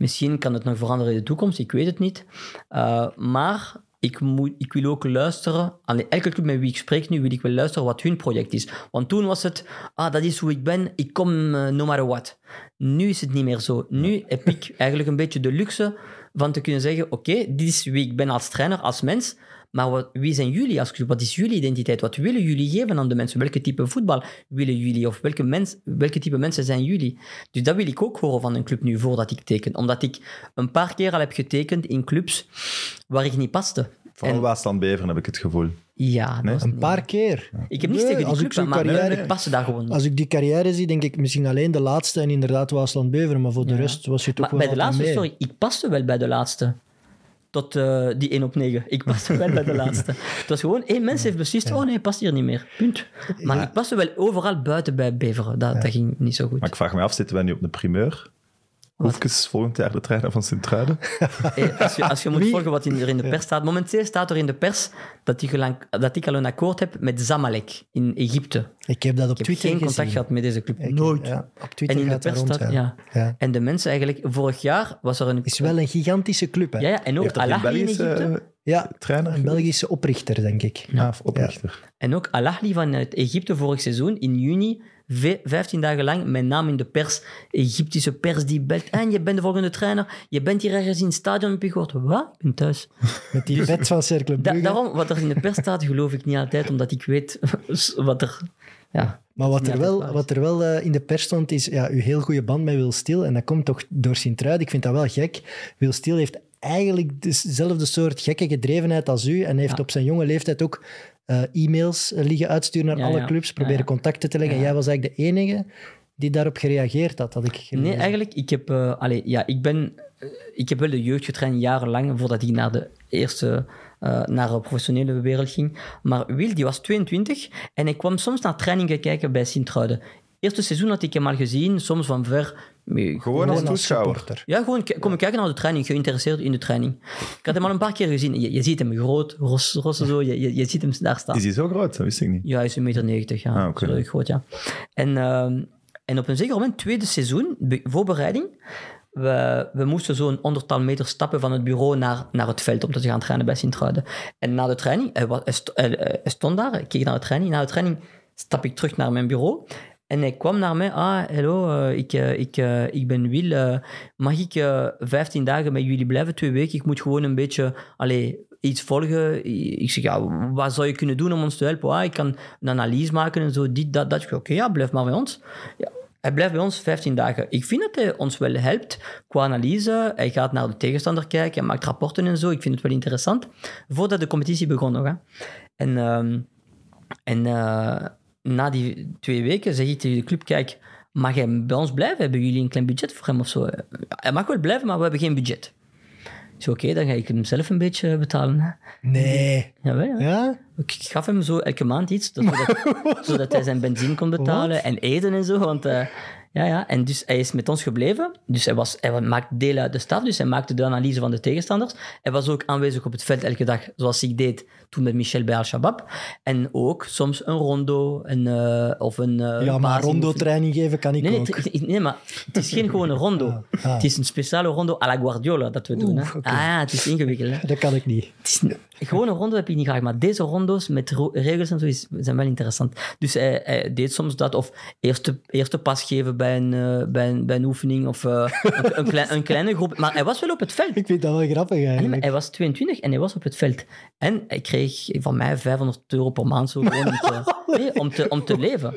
Misschien kan het nog veranderen in de toekomst, ik weet het niet. Uh, maar ik, moet, ik wil ook luisteren. Aan elke club met wie ik spreek nu, wil ik wel luisteren wat hun project is. Want toen was het, ah, dat is hoe ik ben, ik kom uh, no matter what. Nu is het niet meer zo. Nu heb ik eigenlijk een beetje de luxe van te kunnen zeggen, oké, okay, dit is wie ik ben als trainer, als mens, maar wat, wie zijn jullie als club? Wat is jullie identiteit? Wat willen jullie geven aan de mensen? Welke type voetbal willen jullie? Of welke, mens, welke type mensen zijn jullie? Dus dat wil ik ook horen van een club nu voordat ik teken. Omdat ik een paar keer al heb getekend in clubs waar ik niet paste. Vooral en... Waasland Beveren heb ik het gevoel. Ja, nee? een paar keer. Ik heb niets nee, tegen die club, maar carrière, ik paste daar gewoon niet. Als ik die carrière zie, denk ik misschien alleen de laatste en inderdaad Waasland Beveren, maar voor de ja. rest was je toch maar wel bij de laatste, mee. sorry, ik paste wel bij de laatste. Tot eh, die 1 op 9. Ik paste wel bij de laatste. Het was gewoon één mens heeft beslist, oh nee, past hier niet meer. Punt. Maar ik paste wel overal buiten bij Beveren. Dat, dat ging niet zo goed. Maar ik vraag me af, zitten wij nu op de primeur? Hoefkes volgend jaar de trainer van Sint-Truiden? Eh, als, je, als je moet volgen wat in- er in de pers staat. Momenteel staat er in de pers dat ik, gelang- dat ik al een akkoord heb met Zamalek in Egypte. Ik heb dat op Ik heb Twitter geen gezien. contact gehad met deze club. Ik- Nooit. Ja, op Twitter En in de gaat pers rond, staat... ja. En de mensen eigenlijk... Vorig jaar was er een... Is wel een gigantische club, hè? Ja, ja, en ook geen Al-Ahli in Egypte. eh, Ja, trainer? een Belgische oprichter, denk ik. Ja, of oprichter. En ook Al-Ahli vanuit Egypte vorig seizoen, in juni, 15 dagen lang, mijn naam in de pers, Egyptische pers die belt. En je bent de volgende trainer, je bent hier ergens in het stadion, heb je gehoord? Wat? Ik ben thuis. Met die bed van Cercle Da- daarom, wat er in de pers staat, geloof ik niet altijd, omdat ik weet wat er... Ja, Maar wat er wel, wat er wel eh, in de pers stond, is ja, uw heel goede band met Wil Stil. En dat komt toch door Sint-Truiden. Ik vind dat wel gek. Wil Stil heeft eigenlijk dezelfde soort gekke gedrevenheid als u. En heeft Ja. op zijn jonge leeftijd ook eh, e-mails eh, liggen uitsturen naar Ja, alle ja. clubs. Proberen Ja, contacten te leggen. Jij was eigenlijk de enige die daarop gereageerd had, had ik gelezen. Nee, eigenlijk, ik heb, allee, ja, ik ben, ik heb wel de jeugd getraind jarenlang voordat ik naar de eerste, naar de professionele wereld ging. Maar Wil, die was 22 en ik kwam soms naar trainingen kijken bij Sint-Truiden. Eerste seizoen had ik hem al gezien, soms van ver. Mee- Gewoon als toeschouwer. Ja, gewoon k- komen kijken naar de training, geïnteresseerd in de training. Ik had hem al een paar keer gezien. Je, je ziet hem groot, ros, zo, je, je, je ziet hem daar staan. Is hij zo groot? Dat wist ik niet. Ja, hij is 1,90 meter, 90, ja. Ah, oké. Zo groot, ja. En, ehm, en op een zeker moment, tweede seizoen, be- voorbereiding, we, we moesten zo'n honderdtal meter stappen van het bureau naar, naar het veld om te gaan trainen bij Sint-Truiden. En na de training, hij, was, hij, sto- hij- hij stond daar, ik keek naar de training. Na de training stap ik terug naar mijn bureau. En hij kwam naar mij, ah, hallo, eh, ik, eh, ik, eh, ik ben Wil. mag ik eh 15 dagen bij jullie blijven, twee weken? Ik moet gewoon een beetje, allee, iets volgen. Ik zeg, ja, wat zou je kunnen doen om ons te helpen? Ah, ik kan een analyse maken en zo, dit, dat, dat. Oké, ja, blijf maar bij ons. Ja, hij blijft bij ons 15 dagen. Ik vind dat hij ons wel helpt qua analyse. Hij gaat naar de tegenstander kijken, hij maakt rapporten en zo. Ik vind het wel interessant. Voordat de competitie begon nog. Hè. En, ehm, en na die twee weken zeg ik tegen de club, kijk, mag hij bij ons blijven? Hebben jullie een klein budget voor hem of zo? Hij mag wel blijven, maar we hebben geen budget. Ik zei, oké, dan ga ik hem zelf een beetje betalen. hè. Nee. Jawel, ja. Ja? Ik gaf hem zo elke maand iets, dat- zodat, zodat hij zijn benzine kon betalen en eten en zo. Want, eh, ja, ja. En dus hij is met ons gebleven. Dus hij, was, hij maakte deel uit de staf, dus hij maakte de analyse van de tegenstanders. Hij was ook aanwezig op het veld elke dag, zoals ik deed toen met Michel bij Al-Shabaab. En ook soms een rondo een, eh, of een... eh, Ja, maar rondo-training geven kan ik Nee, nee, ook. het- nee, maar het is geen gewone rondo. Ah. Het is een speciale rondo à la Guardiola dat we doen. Hè. Ah ja, het is ingewikkeld. Hè. Dat kan ik niet. Het is een, gewone rondo heb ik niet graag, maar deze rondo's met regels en zo is, zijn wel interessant. Dus hij, hij deed soms dat, of eerste, eerste pas geven bij een, eh, bij een, bij een oefening, of eh, een, een, klein, een kleine groep. Maar hij was wel op het veld. Ik vind dat wel grappig Nee, eigenlijk. hij was 22 en hij was op het veld. En hij kreeg van mij 500 euro per maand zo gewoon om te, nee, om te, om te leven.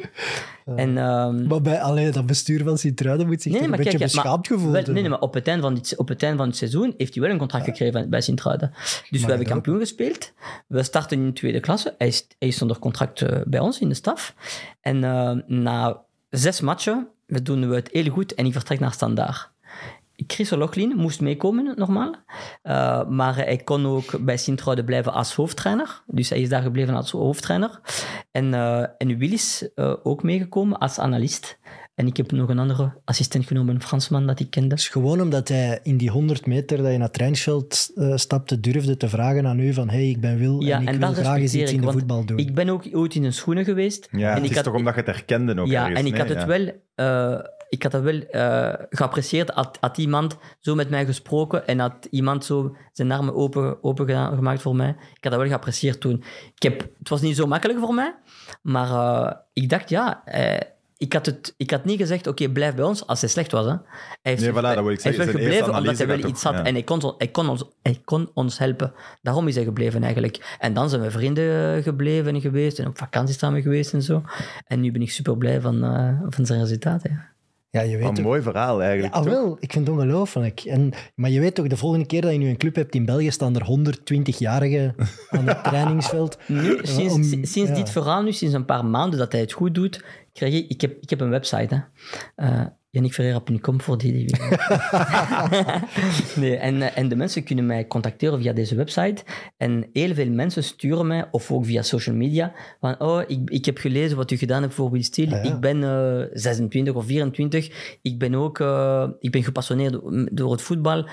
En, ehm, Maar bij allee, dat bestuur van Sint-Truiden moet zich toch een beetje beschaamd maar- gevoeld wel, hebben. Nee, nee, maar op het, einde van het, op het einde van het seizoen heeft hij wel een contract gekregen bij Sint-Truiden. Dus we hebben kampioen gespeeld. We starten in de tweede klasse. Hij is, hij is onder contract eh, bij ons in de staf. En na zes matchen we doen het heel goed en ik vertrek naar Standaard. Chris Lochlin moest meekomen, normaal. Eh, maar hij kon ook bij Sint-Truiden blijven als hoofdtrainer. Dus hij is daar gebleven als hoofdtrainer. En, eh en Will is eh, ook meegekomen als analist. En ik heb nog een andere assistent genomen, een Fransman dat ik kende. Dus gewoon omdat hij in die 100 meter dat je naar het eh, stapte, durfde te vragen aan u van hey, ik ben Wil Ja, en ik en wil dat graag eens respecteer iets ik, in de voetbal doen. Ik ben ook ooit in zijn schoenen geweest. Ja, en het ik is had, toch omdat je het herkende ook Ja, ergens, en ik nee? had het wel, eh, ik had het wel eh, geapprecieerd. Had, had iemand zo met mij gesproken en had iemand zo zijn armen open, open gedaan- gemaakt voor mij. Ik had dat wel geapprecieerd toen. Ik heb, het was niet zo makkelijk voor mij, maar eh, ik dacht, ja, eh, ik, had het, ik had niet gezegd, oké, blijf bij ons als hij slecht was. Hè. Hij heeft, Nee, voilà, dat wil ik hij is zeggen. Gebleven omdat hij wel iets had en hij kon, hij, kon ons, hij kon ons helpen. Daarom is hij gebleven eigenlijk. En dan zijn we vrienden eh, gebleven en geweest en op vakantie samen geweest en zo. En nu ben ik super blij van, eh, van zijn resultaten. ja. ja, je weet Een toch... mooi verhaal eigenlijk. Ah, toch? wel, ik vind het ongelooflijk. En, maar je weet toch, de volgende keer dat je nu een club hebt in België, staan er 120-jarigen aan het trainingsveld. Nu, Ja, sinds, om- sinds ja. dit verhaal, nu sinds een paar maanden dat hij het goed doet, krijg ik... Ik heb, ik heb een website, hè. JannickFerreira.com voor die die nee, en, eh, en de mensen kunnen mij contacteren via deze website. En heel veel mensen sturen mij, of ook via social media, van oh, ik, ik heb gelezen wat u gedaan hebt voor Will Steele. Ah, ja. Ik ben eh, 26 of 24. Ik ben ook ik ben gepassioneerd door, door het voetbal.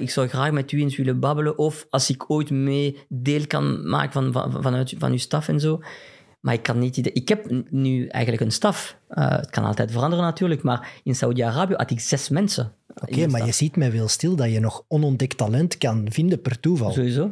Ik zou graag met u eens willen babbelen. Of als ik ooit mee deel kan maken van, van, vanuit, van uw staf en zo. Maar ik kan niet... Ik heb nu eigenlijk een staf. Eh, het kan altijd veranderen natuurlijk, maar in Saudi-Arabië had ik zes mensen. Oké, maar je ziet mij wel stil dat je nog onontdekt talent kan vinden per toeval. Sowieso.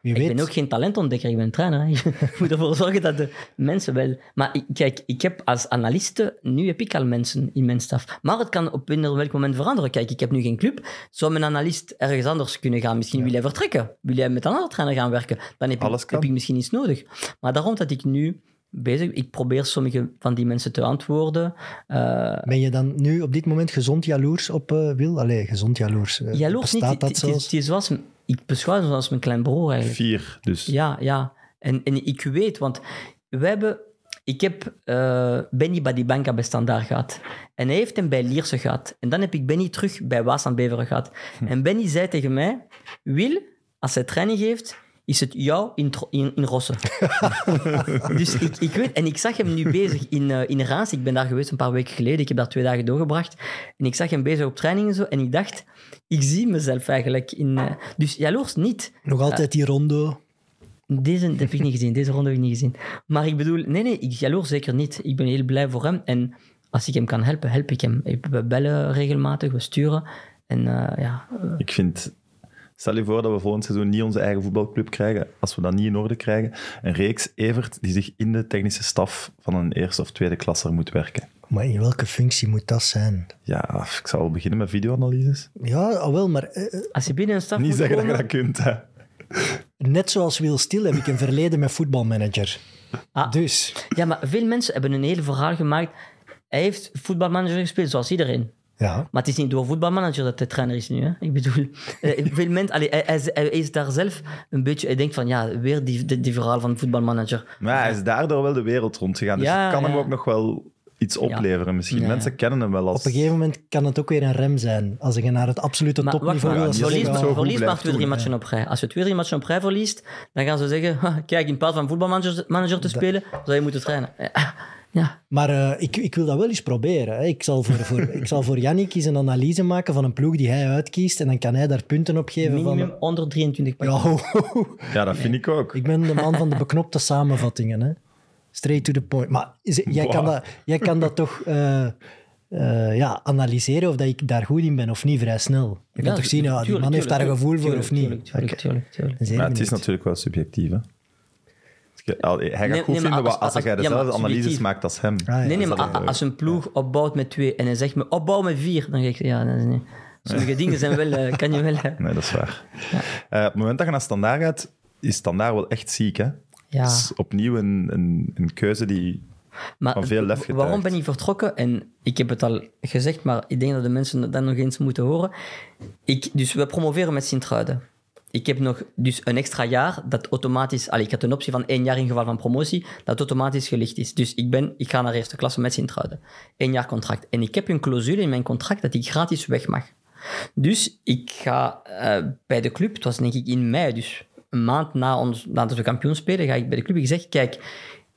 Wie Ik weet. ben ook geen talentontdekker, ik ben een trainer. Je moet ervoor zorgen dat de mensen wel... Maar ik, kijk, ik heb als analiste... Nu heb ik al mensen in mijn staf. Maar het kan op eender welk moment veranderen. Kijk, ik heb nu geen club. Zou mijn analist ergens anders kunnen gaan? Misschien wil hij vertrekken. Wil hij met een andere trainer gaan werken? Dan heb, Alles ik, kan. heb ik misschien iets nodig. Maar daarom dat ik nu bezig... Ik probeer sommige van die mensen te antwoorden. Eh, Ben je dan nu op dit moment gezond jaloers op eh, Wil? Allee, gezond jaloers. eh, jaloers niet. Dat zelfs? het is zoals... Ik beschouw hem zoals mijn klein broer eigenlijk. Vier, dus. Ja, ja. En, en ik weet, want we hebben... Ik heb eh, Benny Badibanka bij Standaard gehad. En hij heeft hem bij Lierse gehad. En dan heb ik Benny terug bij Waas aan Beveren gehad. En Benny zei tegen mij... Wil, als hij training geeft, is het jou in, in, in Rossen. dus ik, ik weet... En ik zag hem nu bezig in, eh in Raans. Ik ben daar geweest een paar weken geleden. Ik heb daar twee dagen doorgebracht. En ik zag hem bezig op training en zo. En ik dacht... Ik zie mezelf eigenlijk in... eh, dus jaloers niet. Nog altijd die rondo. Deze heb ik niet gezien, deze ronde heb ik niet gezien. Maar ik bedoel, nee, nee, ik jaloers zeker niet. Ik ben heel blij voor hem. En als ik hem kan helpen, help ik hem. We bellen regelmatig, we sturen. En eh, ja, Ik vind... Stel je voor dat we volgend seizoen niet onze eigen voetbalclub krijgen. Als we dat niet in orde krijgen. Een reeks Evert die zich in de technische staf van een eerste of tweede klasser moet werken. Maar in welke functie moet dat zijn? Ja, ik zou wel beginnen met videoanalyses. Ja, al wel, maar eh, eh, als je binnen een staf Niet moet zeggen dat je dat kunt, hè. net zoals Will Stil heb ik een verleden met voetbalmanager. Ah. Dus, Ja, maar veel mensen hebben een hele verhaal gemaakt. Hij heeft voetbalmanager gespeeld, zoals iedereen. Ja. Maar het is niet door voetbalmanager dat hij trainer is nu. Hè? Ik bedoel, eh, veel mensen, allee, hij, hij, hij is daar zelf een beetje... Hij denkt van, ja, weer die, die, die verhaal van voetbalmanager. Maar hij is daardoor wel de wereld rondgegaan. Dus Ja, je kan hem ook nog wel iets opleveren. Misschien Ja, ja. mensen kennen hem wel als... Op een gegeven moment kan het ook weer een rem zijn. Als je naar het absolute Maar topniveau wil. verlies maar twee, drie matchen op rij. Als je twee, drie matchen op rij verliest, dan gaan ze zeggen, "Ha, kijk, in plaats van voetbalmanager manager te spelen, zou je moeten trainen. Ja, Ja, Maar eh, ik, ik wil dat wel eens proberen. Hè. Ik, zal voor, voor, ik zal voor Yannick eens een analyse maken van een ploeg die hij uitkiest. En dan kan hij daar punten op geven. minimum Van, onder 23 ja, punten. ho. Ja, dat vind ik ook. ik ben de man van de beknopte samenvattingen. Hè. Straight to the point. Maar is- jij, kan dat, jij kan dat toch eh, eh, ja, analyseren of dat ik daar goed in ben of niet vrij snel. Je kan Ja, toch zien, ja, die tuurlijk, man heeft daar een tuurlijk, gevoel voor tuurlijk, of niet. Tuurlijk, tuurlijk, Oké. tuurlijk, tuurlijk. Ben zeer Maar het is natuurlijk wel subjectief, hè. Al- Hij gaat Nee, goed nee, vinden als- wat- als, als- jij dezelfde analyses subjectief. maakt als hem. Ah, ja. Nee, nee, maar a- als een ploeg opbouwt met twee en hij zegt me opbouw met vier, dan zeg ik, ja, dat is niet. Sommige dingen zijn wel, eh, kan je wel... Nee, dat is waar. Eh, op het moment dat je naar Standaard gaat, is Standaard wel echt ziek, hè? ja. Dat is opnieuw een, een, een keuze die... Maar van veel lef getuigt. waarom ben ik vertrokken? En ik heb het al gezegd, maar ik denk dat de mensen dat nog eens moeten horen. Ik, dus we promoveren met Sint-Truiden. Ik heb nog dus een extra jaar dat automatisch... Allee, ik had een optie van één jaar in geval van promotie, dat automatisch gelicht is. Dus ik, ben, ik ga naar eerste klasse met Sint-Truiden. Eén jaar contract. En ik heb een clausule in mijn contract dat ik gratis weg mag. Dus ik ga eh, bij de club, het was denk ik in mei, dus een maand na ons, nadat we kampioen spelen, ga ik bij de club. Ik zeg, kijk,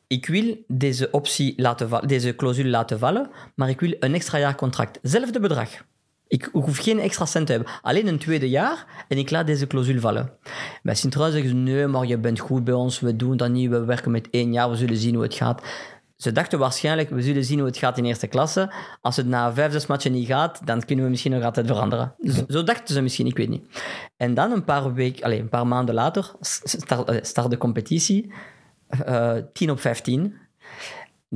ik wil deze optie laten deze clausule laten vallen, maar ik wil een extra jaar contract. Zelfde bedrag. Ik hoef geen extra cent te hebben. Alleen een tweede jaar en ik laat deze clausule vallen. Bij Sint-Truiden zeggen ze, nee, maar je bent goed bij ons, we doen dat niet, we werken met één jaar, we zullen zien hoe het gaat. Ze dachten waarschijnlijk, we zullen zien hoe het gaat in eerste klasse. Als het na vijf, zes matchen niet gaat, dan kunnen we misschien nog altijd veranderen. Zo, zo dachten ze misschien, ik weet niet. En dan een paar, week, allez, een paar maanden later start, start de competitie. Eh 10 op 15.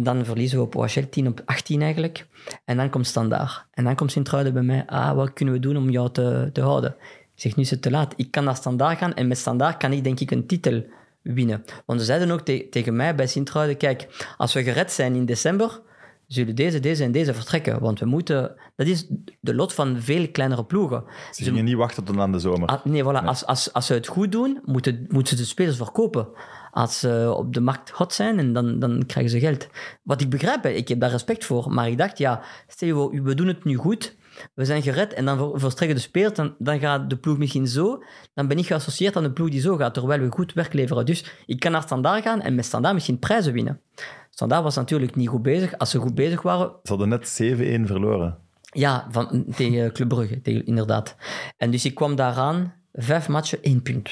Dan verliezen we op OHL 10 op 18 eigenlijk. En dan komt Standaard. En dan komt Sint-Truiden bij mij. Ah, wat kunnen we doen om jou te, te houden? Ik zeg, nu is het te laat. Ik kan naar Standaard gaan en met Standaard kan ik denk ik een titel winnen. Want ze zeiden ook te- tegen mij bij Sint-Truiden, kijk, als we gered zijn in december, zullen deze, deze en deze vertrekken. Want we moeten... Dat is de lot van veel kleinere ploegen. Ze gingen niet wachten tot aan de zomer. Ah, nee, voilà. Als, als, als ze het goed doen, moeten, moeten ze de spelers verkopen. Als ze op de markt hot zijn, en dan, dan krijgen ze geld. Wat ik begrijp, ik heb daar respect voor. Maar ik dacht, ja, stel we doen het nu goed. We zijn gered en dan ver- verstrekken de spelers. Dan, dan gaat de ploeg misschien zo. Dan ben ik geassocieerd aan de ploeg die zo gaat, terwijl we goed werk leveren. Dus ik kan naar Standaard gaan en met Standaard misschien prijzen winnen. Standaard was natuurlijk niet goed bezig. Als ze goed bezig waren, Ze hadden net 7-1 verloren. ja, van, tegen Club Brugge, tegen, inderdaad. En dus ik kwam daaraan, vijf matchen, één punt.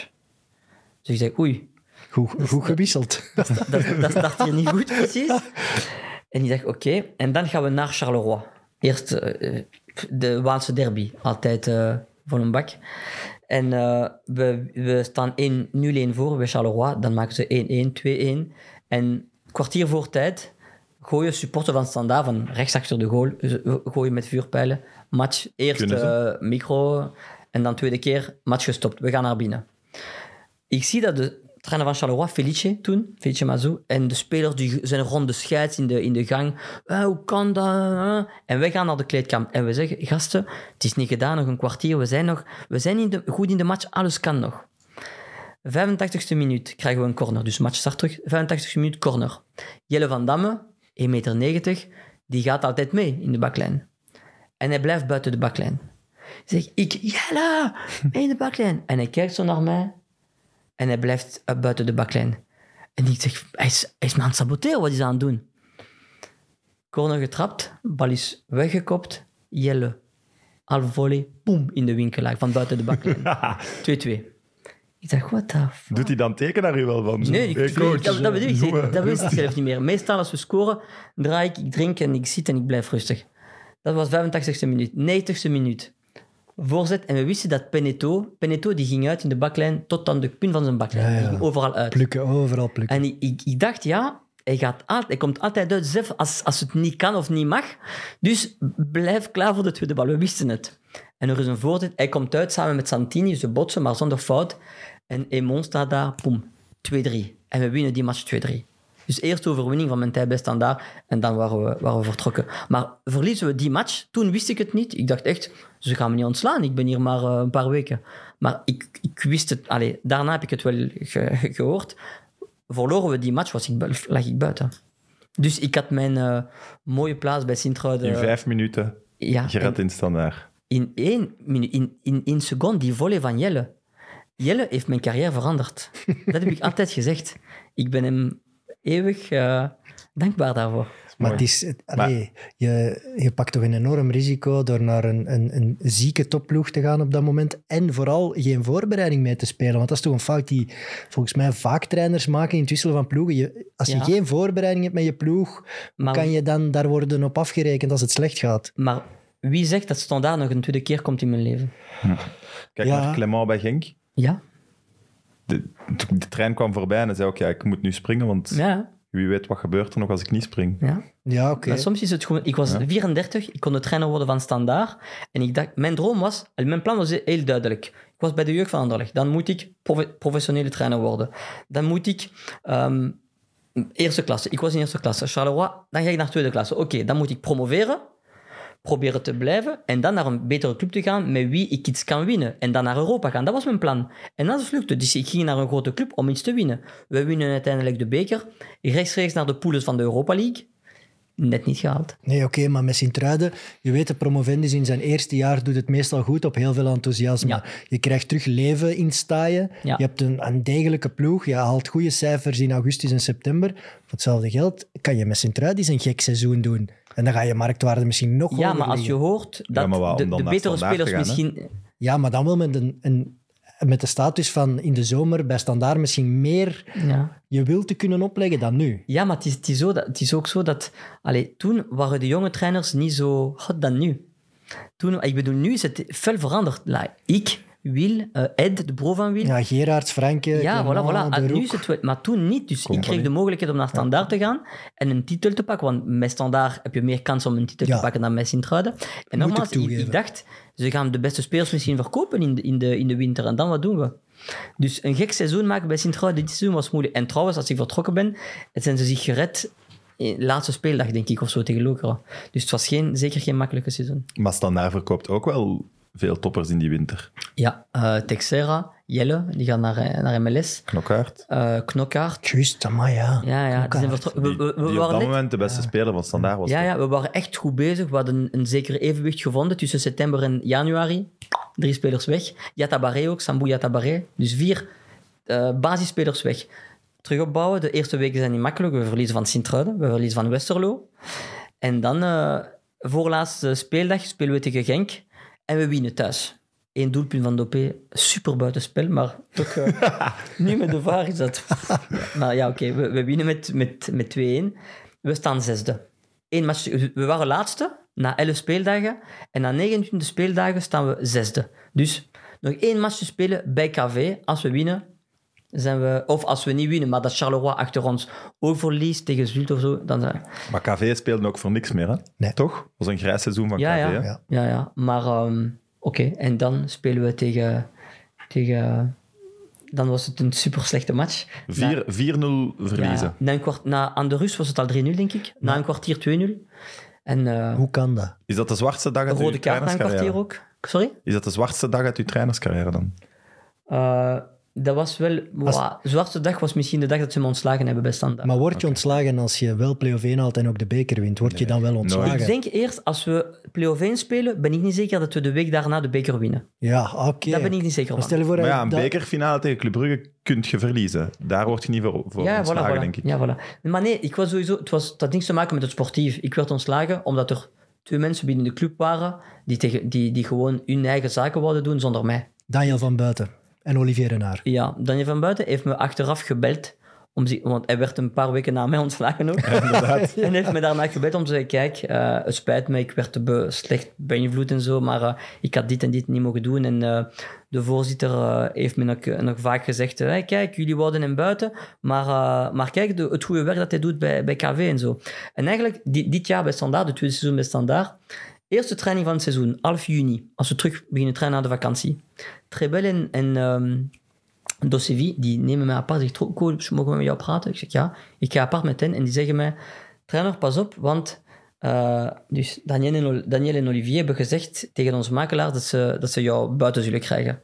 Dus ik zei, oei, Goed, goed gewisseld. dat, dat start hier niet goed, precies. En ik dacht, oké. En dan gaan we naar Charleroi. Eerst eh, de Waalse derby, altijd eh voor een bak. En eh, we, we staan 1 0-1 voor bij Charleroi. Dan maken ze 1-1, 2-1. En kwartier voor tijd gooien supporters van Standaard van rechts achter de goal. Gooien met vuurpijlen. Match, eerst eh, micro en dan tweede keer match gestopt. We gaan naar binnen. Ik zie dat de trainer van Charleroi, Felice toen, Felice Mazou, en de spelers die zijn rond de scheids in de, in de gang. "Ah, hoe kan dat? ah?" En wij gaan naar de kleedkamp en we zeggen, gasten, het is niet gedaan, nog een kwartier, we zijn, nog, we zijn in de, goed in de match, alles kan nog. 85ste minuut krijgen we een corner, dus match start terug. 85ste minuut corner. Jelle van Damme, 1,90 meter, die gaat altijd mee in de baklijn. En hij blijft buiten de baklijn. Zeg, ik, Jelle, in de baklijn. En hij kijkt zo naar mij en hij blijft uh, buiten de baklijn. En ik zeg, hij is, hij is me aan het saboteren, wat is hij aan het doen? Corner getrapt, bal is weggekopt, Jelle. Half volley, boem, in de winkelaar van buiten de baklijn. 2-2. Ik dacht, what the fuck? Doet hij dan teken naar u wel van? zo? Nee, ik, Hey, coach, dat, dat bedoel ik. Dat weet ik zelf niet meer. Meestal als we scoren, draai ik, ik drink en ik zit en ik blijf rustig. Dat was 85e minuut. 90e minuut. Voorzet. En we wisten dat Peneto, Peneto die ging uit in de baklijn tot aan de punt van zijn baklijn. Ja. Die ging overal uit. Plukken, overal plukken. En ik, ik, ik dacht, ja, hij, gaat altijd, hij komt altijd uit zelf als, als het niet kan of niet mag. Dus blijf klaar voor de tweede bal. We wisten het. En er is een voorzet. Hij komt uit samen met Santini. Ze botsen, maar zonder fout. En Emon staat daar, poem, 2-3. En we winnen die match 2-3. Dus eerst overwinning van mijn bij Standaard. En dan waren we, waren we vertrokken. Maar verliezen we die match? Toen wist ik het niet. Ik dacht echt, ze gaan me niet ontslaan. Ik ben hier maar eh, een paar weken. Maar ik, ik wist het. Allee, daarna heb ik het wel ge- gehoord verloren we die match, was ik, lag ik buiten. Dus ik had mijn eh, mooie plaats bij Sint-Truiden. In vijf minuten ja, en in standaard. in één minuut, in, in één seconde, die volley van Jelle. Jelle heeft mijn carrière veranderd. Dat heb ik altijd gezegd. Ik ben hem eeuwig eh, dankbaar daarvoor. Maar het is, je, je pakt toch een enorm risico door naar een, een, een zieke topploeg te gaan op dat moment. En vooral geen voorbereiding mee te spelen. Want dat is toch een fout die volgens mij vaak trainers maken in het wisselen van ploegen. Je, als je Ja. geen voorbereiding hebt met je ploeg, Maar- kan je dan daar worden op afgerekend als het slecht gaat? Maar wie zegt dat Standaard nog een tweede keer komt in mijn leven? Kijk Ja. naar Clement bij Genk. Ja, De, de trein kwam voorbij en hij zei ook, ja, ik moet nu springen, want ja, wie weet wat gebeurt er nog als ik niet spring. ja. Ja, oké. Maar soms is het gewoon... Ik was 34, ik kon de trainer worden van Standaard. En ik dacht, mijn droom was... Mijn plan was heel duidelijk. Ik was bij de jeugd van Anderlecht. Dan moet ik profe- professionele trainer worden. Dan moet ik... ehm, eerste klasse. Ik was in eerste klasse. Charleroi. Dan ga ik naar tweede klasse. Oké, dan moet ik promoveren. Proberen te blijven. En dan naar een betere club te gaan met wie ik iets kan winnen. En dan naar Europa gaan. Dat was mijn plan. En dat lukte. Dus ik ging naar een grote club om iets te winnen. We winnen uiteindelijk de beker. Rechtstreeks naar de poules van de Europa League. Net niet gehaald. Nee, oké, maar met Sint-Truiden, je weet, de promovendus in zijn eerste jaar doet het meestal goed op heel veel enthousiasme. Ja. Je krijgt terug leven in staaien. Ja. Je hebt een, een degelijke ploeg. Je haalt goede cijfers in augustus en september. Voor hetzelfde geld kan je met Sint-Truiden een gek seizoen doen. En dan ga je marktwaarde misschien nog Ja, hoger maar als je hoort dat wat, de, betere spelers gaan, hè? misschien... Ja, maar dan wel met, een, een, met de status van in de zomer bij Standaard misschien meer Ja. je wil te kunnen opleggen dan nu. Ja, maar het is, het is, zo dat, het is ook zo dat... Allee, toen waren de jonge trainers niet zo hot dan nu. Toen, ik bedoel, nu is het veel veranderd. La, ik, Wil, eh, Ed, de bro van Wil. Ja, Gerards, Franke, Ja, voilà, voilà. De nu is het maar toen niet. Dus ik kreeg de mogelijkheid om naar Standaard te gaan en een titel te pakken. Want met Standaard heb je meer kans om een titel Ja. te pakken dan met Sint-Truiden. En ik nogmaals, ik, dacht, ze gaan de beste spelers misschien verkopen in de, in de, in de winter. En dan wat doen we? Dus een gek seizoen maken bij Sint-Truiden dit seizoen was moeilijk. En trouwens, als ik vertrokken ben, het zijn ze zich gered laatste speeldag, denk ik, of zo tegen Lokeren. Dus het was geen, zeker geen makkelijke seizoen. Maar Standaard verkoopt ook wel veel toppers in die winter. Ja, eh Texera, Jelle, die gaan naar, eh, naar MLS. Knokkaart. Eh Knokkaart. Juist, maar ja. Ja, ja. Die zijn Knokkaart. vertro- we, we, we Die op waren dat net- moment de beste speler van Standaard was. ja, ja, we waren echt goed bezig. We hadden een, een zeker evenwicht gevonden tussen september en januari. Drie spelers weg. Yatabaré ook, Sambou Yatabaré. Dus vier eh, basisspelers weg. Terug opbouwen. De eerste weken zijn niet makkelijk. We verliezen van Sint-Truiden, we verliezen van Westerlo. En dan, eh voorlaatste speeldag, spelen we tegen Genk. En we winnen thuis. Eén doelpunt van Dopé, super buitenspel, maar toch... eh, nu met de VAR is dat... maar ja, oké, we, we winnen met, met, met 2-1. We staan zesde. Eén match, we waren laatste na 11 speeldagen. En na 29 speeldagen staan we zesde. Dus nog één match te spelen bij KV. Als we winnen, zijn we... Of als we niet winnen, maar dat Charleroi achter ons ook verliest tegen Zult of zo, dan zijn Maar KV speelde ook voor niks meer, hè? Nee. Toch? Dat was een grijs seizoen van Ja, KV, ja. Ja. Ja, ja. Maar ehm, oké, en dan spelen we tegen... tegen dan was het een super slechte match. Vier- 4-0 verliezen. Ja, na een kwart, na, aan de rust was het al 3-0, denk ik. Na een kwartier 2-0. En eh, Hoe kan dat? Is dat de zwartste dag uit uw rode kaart na een kwartier trainerscarrière? ook. Sorry? Is dat de zwartste dag uit uw trainerscarrière dan? Eh, dat was wel... Wa, zwartste dag was misschien de dag dat ze me ontslagen hebben bij Standaard. Maar word je ontslagen als je wel play-off 1 haalt en ook de beker wint? Word je dan wel ontslagen? Ik denk eerst, als we play-off 1 spelen, ben ik niet zeker dat we de week daarna de beker winnen. Ja, oké. Daar ben ik niet zeker Maar van. stel je voor Maar dat- ja, een dat- bekerfinale tegen Club Brugge kun je verliezen. Daar word je niet voor, voor Ja, voilà, ontslagen, voilà. denk ik. Ja, voilà. Maar nee, ik was sowieso, het, was, het had niks te maken met het sportief. Ik werd ontslagen omdat er twee mensen binnen de club waren die, tegen, die, die gewoon hun eigen zaken wilden doen zonder mij. Daniel van Buiten en Olivier Renard. Ja, Daniel van Buiten heeft me achteraf gebeld. Om, zi- want hij werd een paar weken na mij ontslagen ook. en heeft me daarna gebeld om te zeggen, kijk, eh, het spijt me, ik werd te be- slecht beïnvloed en zo, maar eh, ik had dit en dit niet mogen doen. En eh, de voorzitter eh, heeft me nog, nog vaak gezegd, hey, kijk, jullie wouden hem buiten, maar, maar kijk, de, het goede werk dat hij doet bij, bij KV en zo. En eigenlijk, di- dit jaar bij Standaard, de tweede seizoen bij Standaard, eerste training van het seizoen, half juni, als we terug beginnen trainen na de vakantie. Trebel en... en ehm, Dosevi, die nemen mij apart. Zegt, "Tro- cool, mogen we met jou praten? Ik zeg, ja. Ik ga apart met hen en die zeggen mij, trainer, pas op, want eh, dus Daniel en, Daniel en Olivier hebben gezegd tegen onze makelaar dat ze, dat ze jou buiten zullen krijgen.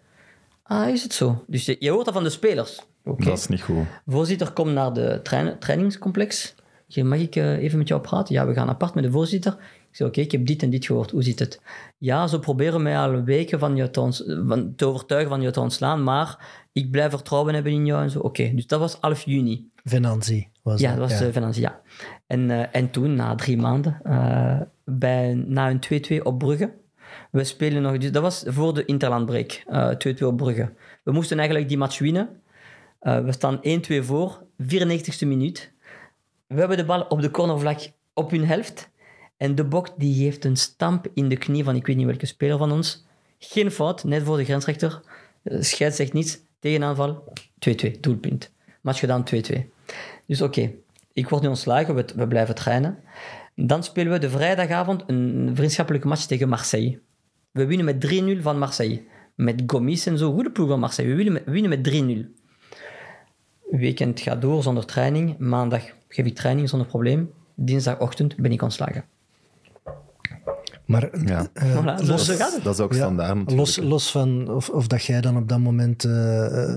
Ah, is het zo? Dus je, je hoort dat van de spelers. Dat is niet goed. Voorzitter komt naar de trainingscomplex. Ik zeg, mag ik eh, even met jou praten? Ja, we gaan apart met de voorzitter. Ik zeg, oké, ik heb dit en dit gehoord. Hoe zit het? Ja, ze proberen mij al weken van je te, van, te overtuigen van je te ontslaan, maar ik blijf vertrouwen hebben in jou en zo. Oké, dus dat was half juni. Venanzi was Ja, dat was ja. ja. Venantie, ja. En, eh, en toen, na drie maanden, eh, bij, na een 2-2 op Brugge, we spelen nog... Dus dat was voor de interlandbreak, eh 2-2 op Brugge. We moesten eigenlijk die match winnen. Eh, we staan 1-2 voor, 94ste minuut. We hebben de bal op de cornervlak op hun helft. En de bok die geeft een stamp in de knie van ik weet niet welke speler van ons. Geen fout, net voor de grensrechter. Eh, Scheids zegt niets. Tegenaanval, 2-2, doelpunt. Match gedaan, 2-2. Dus oké, ik word nu ontslagen, we, we blijven trainen. Dan spelen we de vrijdagavond een vriendschappelijke match tegen Marseille. We winnen met 3-0 van Marseille. Met Gomis en zo, goede ploeg van Marseille. We winnen met, winnen met 3-0. Weekend gaat door zonder training. Maandag geef ik training zonder probleem. Dinsdagochtend ben ik ontslagen. Maar Ja. eh, Voilà, zo, los, gaat. Dat is ook ja, standaard los, los van of, of dat jij dan op dat moment eh,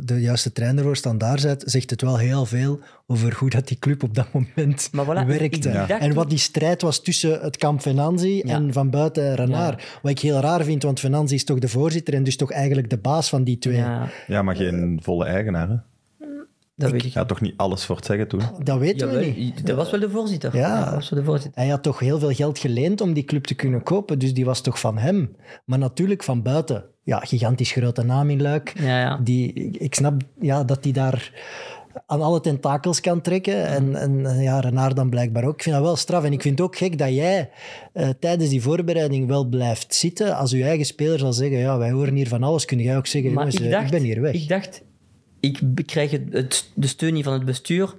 de juiste trainer voor standaard bent, zegt het wel heel veel over hoe dat die club op dat moment voilà, werkte. En wat die strijd was tussen het kamp Venanzi Ja. en van buiten Renard. Wat ik heel raar vind, want Venanzi is toch de voorzitter en dus toch eigenlijk de baas van die twee. Ja, Ja, maar geen volle eigenaar. Hè? Dat weet ik. Ja, toch niet alles voor het zeggen toen. Dat weten we niet. dat was wel de voorzitter. Ja. dat was wel de voorzitter. Hij had toch heel veel geld geleend om die club te kunnen kopen, dus die was toch van hem. Maar natuurlijk van buiten. Ja, gigantisch grote naam in Luik. Ja, ja. Die, ik snap ja, dat hij daar aan alle tentakels kan trekken. En, en ja, Renard dan blijkbaar ook. Ik vind dat wel straf. En ik vind het ook gek dat jij eh, tijdens die voorbereiding wel blijft zitten. Als je eigen speler zal zeggen, ja, wij horen hier van alles, kun jij ook zeggen, Maar jongens, ik, eh, dacht, ik ben hier weg. Ik dacht, ik krijg het, het- de steun niet van het bestuur.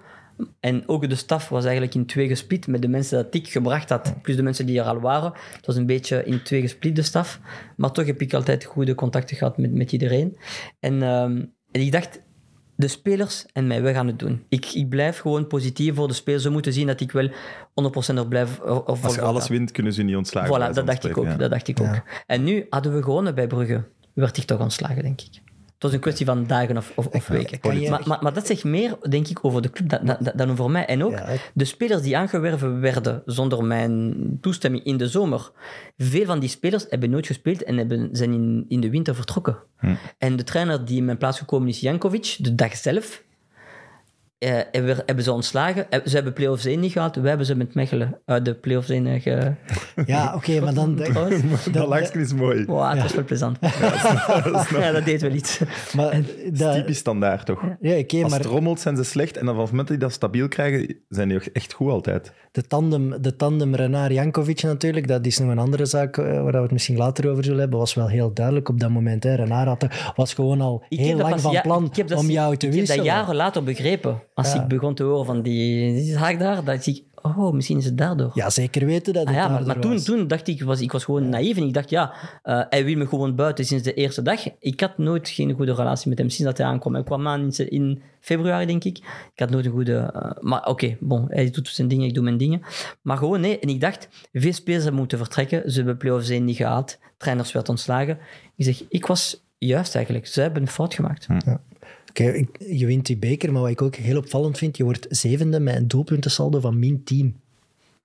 En ook de staf was eigenlijk in twee gesplit met de mensen dat ik gebracht had, plus de mensen die er al waren. Het was een beetje in twee gesplit, de staf. Maar toch heb ik altijd goede contacten gehad met, met iedereen. En, ehm, en ik dacht, de spelers en mij, we gaan het doen. Ik, ik blijf gewoon positief voor de spelers. Ze moeten zien dat ik wel 100% er blijf. er- er Als je alles wint, kunnen ze niet ontslagen. Voilà, dat dacht ik ook. ja. Dat dacht ik ook. Ja. En nu hadden we gewonnen bij Brugge. Werd ik toch ontslagen, denk ik. Het was een kwestie van dagen of, of, of weken. je- maar, maar, maar dat zegt meer, denk ik, over de club dan, dan, dan over mij. En ook Ja, ik- de spelers die aangewerven werden zonder mijn toestemming in de zomer. Veel van die spelers hebben nooit gespeeld en hebben, zijn in, in de winter vertrokken. En de trainer die in mijn plaats gekomen is, Jankovic, de dag zelf, eh, hebben, we- hebben ze ontslagen. Eh, Ze hebben play-offs 1 niet gehad. Wij hebben ze met Mechelen uit de play-offs 1 eh, ge... Ja, oké, maar dan... trouwens. Dat langsje is mooi. Wow, het was wel plezant. ja, dat deed wel iets. Maar, dat, Typisch standaard, toch? ja, oké, Als maar het rommelt, zijn ze slecht. En dan vanaf het moment dat die dat stabiel krijgen, zijn die ook echt goed altijd. de tandem, de tandem Renaar-Jankovic natuurlijk, dat is nog een andere zaak eh, waar we het misschien later over zullen hebben, was wel heel duidelijk op dat moment. Hè. Renaar had er- was gewoon al Ik heel dat lang pas van ja- plan dat om jou te Ik heb wisselen. dat jaren later begrepen. Als Ja. ik begon te horen van die, die zaak daar, dat zie ik, oh, misschien is het daardoor. Ja, zeker weten dat het Ah ja, maar, daardoor maar toen, was. toen dacht ik, was, ik was gewoon naïef en ik dacht, ja, eh, hij wil me gewoon buiten sinds de eerste dag. Ik had nooit geen goede relatie met hem sinds dat hij aankwam. Hij kwam aan in, in februari, denk ik. Ik had nooit een goede... eh, maar oké, bon, hij doet zijn dingen, ik doe mijn dingen. Maar gewoon, nee. En ik dacht, veel spelers hebben moeten vertrekken. Ze hebben play-offs 1 niet gehaald. Trainers werd ontslagen. Ik zeg, ik was juist eigenlijk. Ze hebben een fout gemaakt. Oké, ik- je wint die beker, maar wat ik ook heel opvallend vind, je wordt zevende met een doelpuntensaldo van min 10.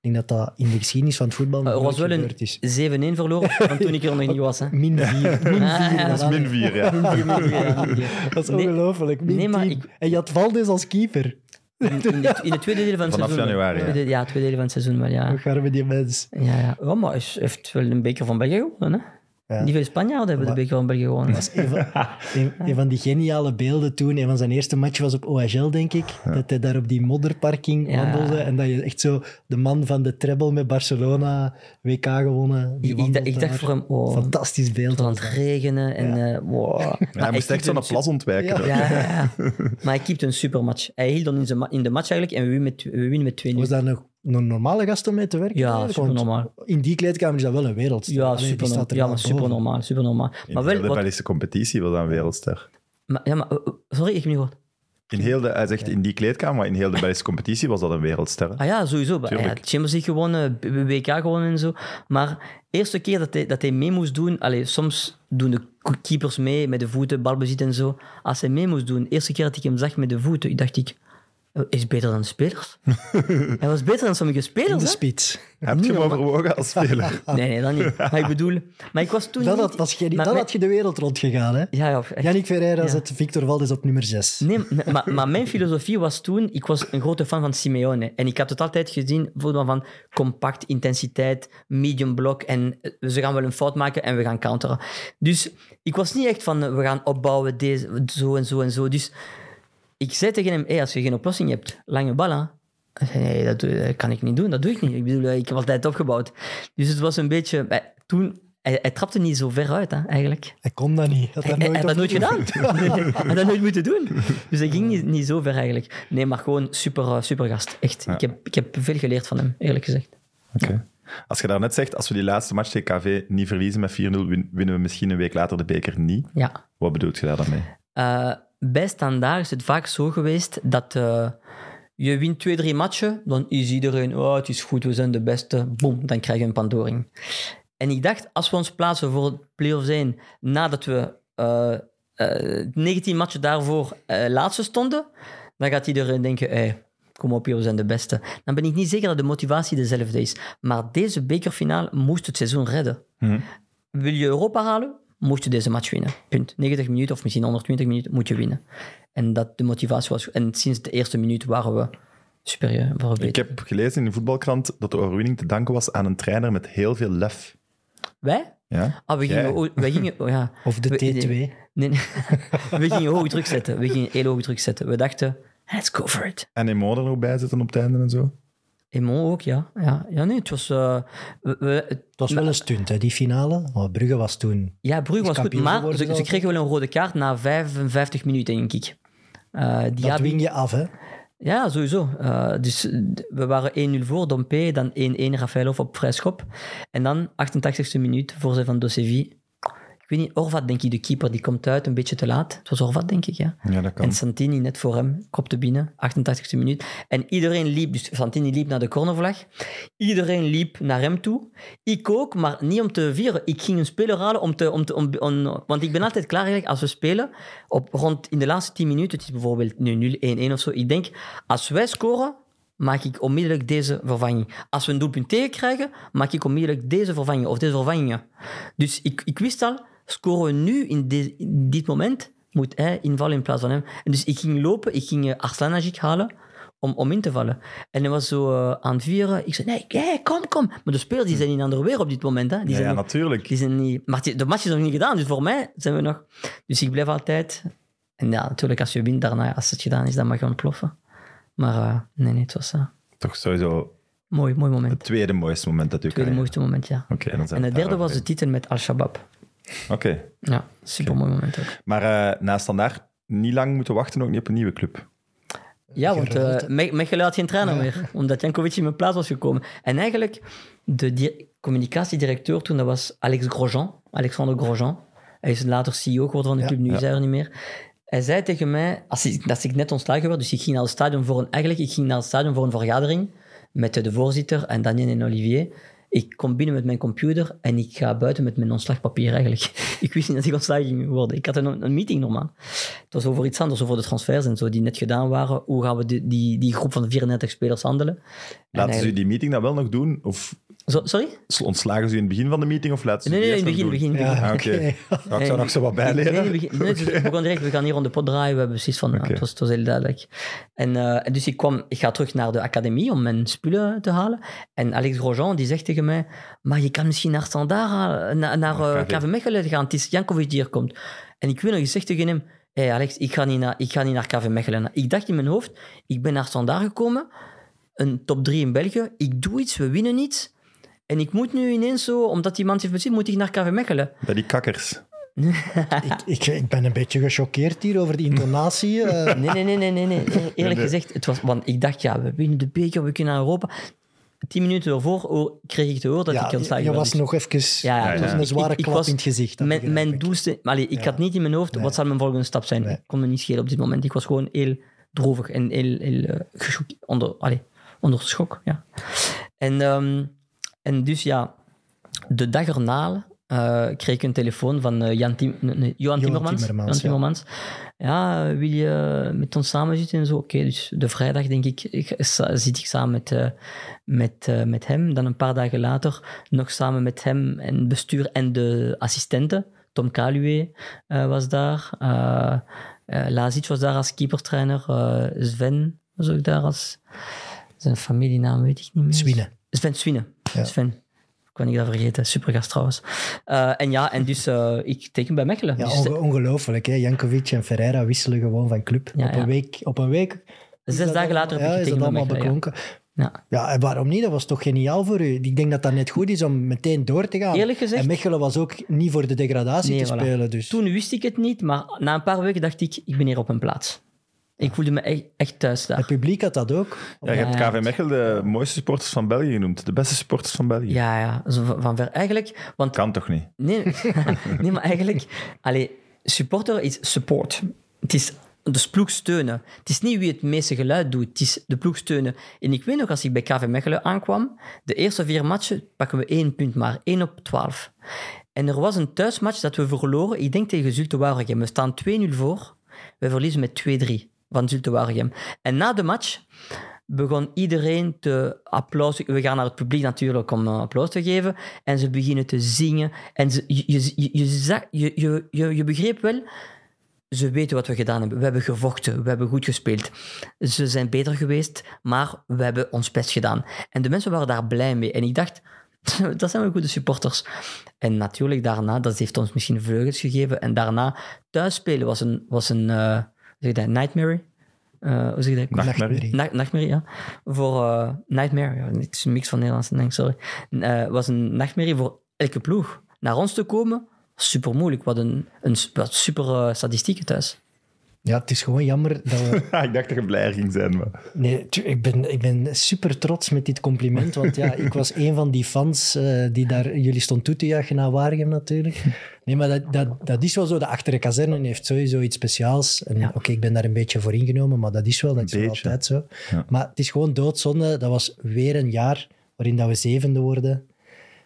Ik denk dat dat in de geschiedenis van het voetbal nog Er was wel gebeurd is. een 7-1 verloren van toen ik er nog niet was. Hè. Min 4. Min Ah, 4. ja, Dat is min 4, ja. Dat is Nee. ongelooflijk. Min Nee, maar 10. ik- En je had Valdes als keeper. In, in, het, in tweede deel van het Vanaf seizoen. januari, ja. Tweede- ja, tweede deel van het seizoen wel, ja. Hoe gaan we die mens? Ja, ja. ja maar hij heeft wel een beker van België gewonnen. Hè? Ja. Niet veel Spanjaarden hebben de beker van België gewonnen. Dat is een van, een, een van die geniale beelden toen. Een van zijn eerste match was op OHL, denk ik. Dat hij daar op die modderparking Ja. wandelde. En dat je echt zo de man van de treble met Barcelona, WK gewonnen. Die Ik, ik, wandelt ik dacht voor hem, oh, het Fantastisch beeld. was aan was het regenen. En, eh, wow. Ja, Maar hij moest hij echt zo'n plas ontwijken. Ja. dat. Ja, ja, ja. maar hij keepte een supermatch. Hij hield dan in, de match eigenlijk en we winnen met, we winnen met 2-0. Was dat nog een normale gast om mee te werken? Ja? Want supernormaal. In die kleedkamer is dat wel een wereld. Ja, super, ja, maar super normaal. Super normaal. In Maar wel, de Belgische competitie was dat een wereldster. maar, ja, maar, eh, eh, sorry, ik heb niet gehoord. In heel de, hij zegt in die kleedkamer, maar in heel de Belgische competitie was dat een wereldster. hè. Ah ja, sowieso. Hij Tuurlijk. had Champions League gewonnen, WK gewonnen en zo. Maar eerste keer dat hij, dat hij mee moest doen... Allee, soms doen de keepers mee met de voeten, balbezit en zo. Als hij mee moest doen, eerste keer dat ik hem zag met de voeten, ik dacht ik... "Oh, Is beter dan de spelers. hij was beter dan sommige In spelers, de hè? spits. Heb je hem overwogen als speler? Nee, nee, dat niet. Maar ik bedoel... Maar ik was toen Dan, niet- had, was maar dan mijn- had je de wereld rondgegaan. Hè? Ja, ja, echt. Yannick Ferreira Ja. zet Victor Valdes op nummer 6. Nee, maar, maar mijn filosofie was toen... Ik was een grote fan van Simeone. En ik had het altijd gezien voetbal van compact, intensiteit, medium blok. En eh, ze gaan wel een fout maken en we gaan counteren. Dus ik was niet echt van, we gaan opbouwen, deze, zo en zo en zo. Dus ik zei tegen hem, hey, als je geen oplossing hebt, lange bal, hè. Hij zei, nee, dat, doe- dat kan ik niet doen, dat doe ik niet. Ik bedoel, ik heb altijd opgebouwd. Dus het was een beetje... eh, Toen... Hij, hij trapte niet zo ver uit, hè, eigenlijk. Hij kon dat niet. Had Hij dat hij nooit had dat nooit gedaan. Hij had dat nooit moeten doen. Dus hij ging niet, niet zo ver eigenlijk. Nee, maar gewoon super, eh, super gast. Echt. Ik, heb, ik heb veel geleerd van hem, eerlijk gezegd. Oké. Als je daarnet zegt, als we die laatste match tegen KV niet verliezen met 4-0, win- winnen we misschien een week later de beker niet. Ja. Wat bedoelt je daar dan mee? Eh, bij Standaard is het vaak zo geweest dat eh, je wint twee, drie matchen, dan is iedereen, oh, het is goed, we zijn de beste. Boom, dan krijg je een pandoring. En ik dacht, als we ons plaatsen voor het play-off zijn nadat we eh, eh, 19 matchen daarvoor eh, laatste stonden, dan gaat iedereen denken, hey, kom op, we zijn de beste. Dan ben ik niet zeker dat de motivatie dezelfde is. Maar deze bekerfinale moest het seizoen redden. Mhm. Wil je Europa halen, moet je deze match winnen. Punt. 90 minuten of misschien 120 minuten moet je winnen. En dat de motivatie was. En sinds de eerste minuut waren we superieur. Waren we Ik heb gelezen in de voetbalkrant dat de overwinning te danken was aan een trainer met heel veel lef. Wij? Ja? Ah, we gingen, wij gingen oh, ja. Of de We- T2. Nee, nee. we gingen hoog druk zetten. We gingen heel hoog druk zetten. We dachten, let's go for it. En Emo er nog bij zitten op het einde en zo. Emon ook, ja. Ja, ja nee, het was... eh, we, we- Het was wel een stunt, hè, die finale. Brugge was toen... ja, Brugge was goed, maar ze, ze kregen wel een rode kaart na 55 minuten, denk ik. Eh, Dat Diaby- wing je af, hè. Ja, sowieso. Eh, dus we waren 1-0 voor, Dompe, dan 1-1 Rafaelov op vrij schop. En dan 88e minuut, voorzet van Dosevi. Weet niet, Orvat, denk ik, de keeper, die komt uit een beetje te laat. Het was Orvat, denk ik, ja. Ja, dat kan. En Santini net voor hem, kopte binnen, 88e minuut. En iedereen liep, dus Santini liep naar de cornervlag. Iedereen liep naar hem toe. Ik ook, maar niet om te vieren. Ik ging een speler halen om te... Om te om, om- want ik ben altijd klaar eigenlijk als we spelen. Op, rond in de laatste 10 minuten, het is bijvoorbeeld nu 0-1-1 of zo. Ik denk, als wij scoren, maak ik onmiddellijk deze vervanging. Als we een doelpunt tegenkrijgen, maak ik onmiddellijk deze vervanging of deze vervangingen. Dus ik, ik wist al, scoren we nu in, de- in dit moment, moet hij invallen in plaats van hem. En dus ik ging lopen, ik ging uh, Arslanajik halen om, om in te vallen. En hij was zo eh, aan het vieren. Ik zei, nee, hey, kom, kom. Maar de spelers die zijn in ander weer op dit moment. Hè. Die Ja, zijn ja, nog- natuurlijk. die zijn niet, maar de match is nog niet gedaan, dus voor mij zijn we nog. Dus ik blijf altijd. En ja, natuurlijk, als je wint daarna, als het gedaan is, dan mag je ontploffen. Maar eh, nee, nee, het was uh, Toch sowieso mooi, mooi moment. het tweede mooiste moment dat u Het tweede mooiste moment, ja. Oké, En het derde was de titel met Al-Shabaab. Oké, Ja, super mooi moment ook. maar eh na standaard niet lang moeten wachten ook niet op een nieuwe club. Ja, want eh Mechelen had geen trainer meer, omdat Jankovic in mijn plaats was gekomen. En eigenlijk, de di- communicatiedirecteur toen, dat was Alex Grosjean, Alexander Grosjean. Hij is later CEO geworden van de Ja. club, nu Ja. is hij er niet meer. Hij zei tegen mij, als ik, dat ik net ontslagen werd, dus ik ging naar het stadion voor een, eigenlijk, ik ging naar het stadion voor een vergadering met de voorzitter en Daniel en Olivier. Ik kom binnen met mijn computer en ik ga buiten met mijn ontslagpapier eigenlijk. Ik wist niet dat ik ontslagen ging worden. Ik had een, een meeting normaal. Het was over iets anders, over de transfers en zo die net gedaan waren. Hoe gaan we die, die, die groep van 34 spelers handelen? En Laten ze die meeting dan wel nog doen? Of Zo, sorry? ontslagen ze u in het begin van de meeting? Of laten ze Nee, nee, in het begin, begin, begin. Ja, Ah, oké. oké. Ja, ik zou nog zo wat Nee, bijleren. nee, begin- nee, dus we begonnen direct, we gaan hier om de pot draaien. We hebben precies van, het, was, het was heel duidelijk. En, eh, dus ik, kwam, ik ga terug naar de academie om mijn spullen te halen. En Alex Grosjean die zegt tegen mij, maar je kan misschien naar Standaard na- naar Naar eh, KV. Mechelen gaan. Het is Jankovic die hier komt. En ik weet nog, ik zeg tegen hem, hey Alex, ik ga, niet naar, ik ga niet naar KV Mechelen. Ik dacht in mijn hoofd, ik ben naar Standaard gekomen, een top 3 in België. Ik doe iets, we winnen iets. En ik moet nu ineens zo, omdat die man heeft bezit, moet ik naar KV Mechelen. Bij die kakkers. ik, ik, ik ben een beetje gechoqueerd hier over die intonatie. eh. Nee, nee, nee, nee, nee. nee. Eer- Eerlijk nee. gezegd, het was, want ik dacht, ja, we winnen de beker, we kunnen naar Europa. Tien minuten ervoor oh, kreeg ik te horen dat ja, ik ontslagen je werd. was Dus nog even... Ja, ja, het was was- een zware ik- ik klap was- in het gezicht. mijn, mijn doelste... allee, ik Ja. had niet in mijn hoofd, Nee. wat zal mijn volgende stap zijn? Nee. Ik kon me niet schelen op dit moment. Ik was gewoon heel droevig en heel, heel eh, geschokt- onder, allee, onder schok. Ja. En, ehm, en dus ja, de dag erna eh, kreeg ik een telefoon van eh, Jan Tim, nee, Johan Timmermans. Timmermans, Johan ja. Timmermans. Ja, wil je met ons samen zitten en zo? Oké, dus de vrijdag denk ik, ik zit ik samen met, eh, met, met hem. Dan een paar dagen later nog samen met hem en bestuur en de assistenten. Tom Kaluwe was daar. Lazic was daar als keepertrainer. Sven was ook daar als... Zijn familienaam weet ik niet meer. Swine. Sven Swine. Ja. Sven. Kan ik dat vergeten? Supergast trouwens. Eh, en ja, en dus eh, ik teken bij Mechelen. Ja, dus, onge- ongelooflijk. Hè? Jankovic en Ferreira wisselen gewoon van club. Ja, op. Een week, op een week. Zes dagen later heb ik getekend bij allemaal Mechelen. Ja. beklonken. Ja. Ja, en waarom niet? Dat was toch geniaal voor u? Ik denk dat dat net goed is om meteen door te gaan. Eerlijk gezegd- En Mechelen was ook niet voor de degradatie Nee, te voilà. spelen. Dus. Toen wist ik het niet, maar na een paar weken dacht ik, ik ben hier op mijn plaats. Ik voelde me echt, echt thuis daar. Het publiek had dat ook. Ja, je hebt KV Mechelen de mooiste supporters van België genoemd. De beste supporters van België. Ja, ja. Zo van, van ver. Eigenlijk, want Kan toch niet? Nee, nee maar eigenlijk, allee, supporter is support. Het is de ploeg steunen. Het is niet wie het meeste geluid doet, het is de ploeg steunen. En ik weet nog, als ik bij KV Mechelen aankwam, de eerste vier matchen pakken we één punt maar, één op twaalf. En er was een thuismatch dat we verloren, ik denk tegen Zulte Waregem. We staan 2-0 voor, we verliezen met 2-3 van Zulte Waregem. En na de match begon iedereen te applaus. We gaan naar het publiek natuurlijk om een applaus te geven. En ze beginnen te zingen. En je, je, je, je, begreep wel, ze weten wat we gedaan hebben. We hebben gevochten, we hebben goed gespeeld. Ze zijn beter geweest, maar we hebben ons best gedaan. En de mensen waren daar blij mee. En ik dacht, dat zijn wel goede supporters. En natuurlijk daarna, dat heeft ons misschien vleugels gegeven. En daarna, thuisspelen was een, was een eh, zeg dat, nightmare. Eh, hoe zeg je dat? Nachtmerrie. Nacht- Nachtmerrie, ja. Voor eh, Nightmare, ja, het is een mix van Nederlands en Engels, sorry. Eh, was een nachtmerrie voor elke ploeg. Naar ons te komen, super moeilijk. Wat een, een wat super eh, statistieken thuis. Ja, het is gewoon jammer dat we... ik dacht dat je blijer ging zijn, maar... Nee, ik ben, ik ben super trots met dit compliment. Want ja, ik was een van die fans eh, die daar jullie stond toe te juichen naar Waregem natuurlijk. Nee, maar dat, dat, dat is wel zo. De achter de kazerne heeft sowieso iets speciaals. En oké, ik ben daar een beetje voor ingenomen, maar dat is wel, dat is wel altijd zo. Ja. Maar het is gewoon doodzonde. Dat was weer een jaar waarin dat we zevende worden.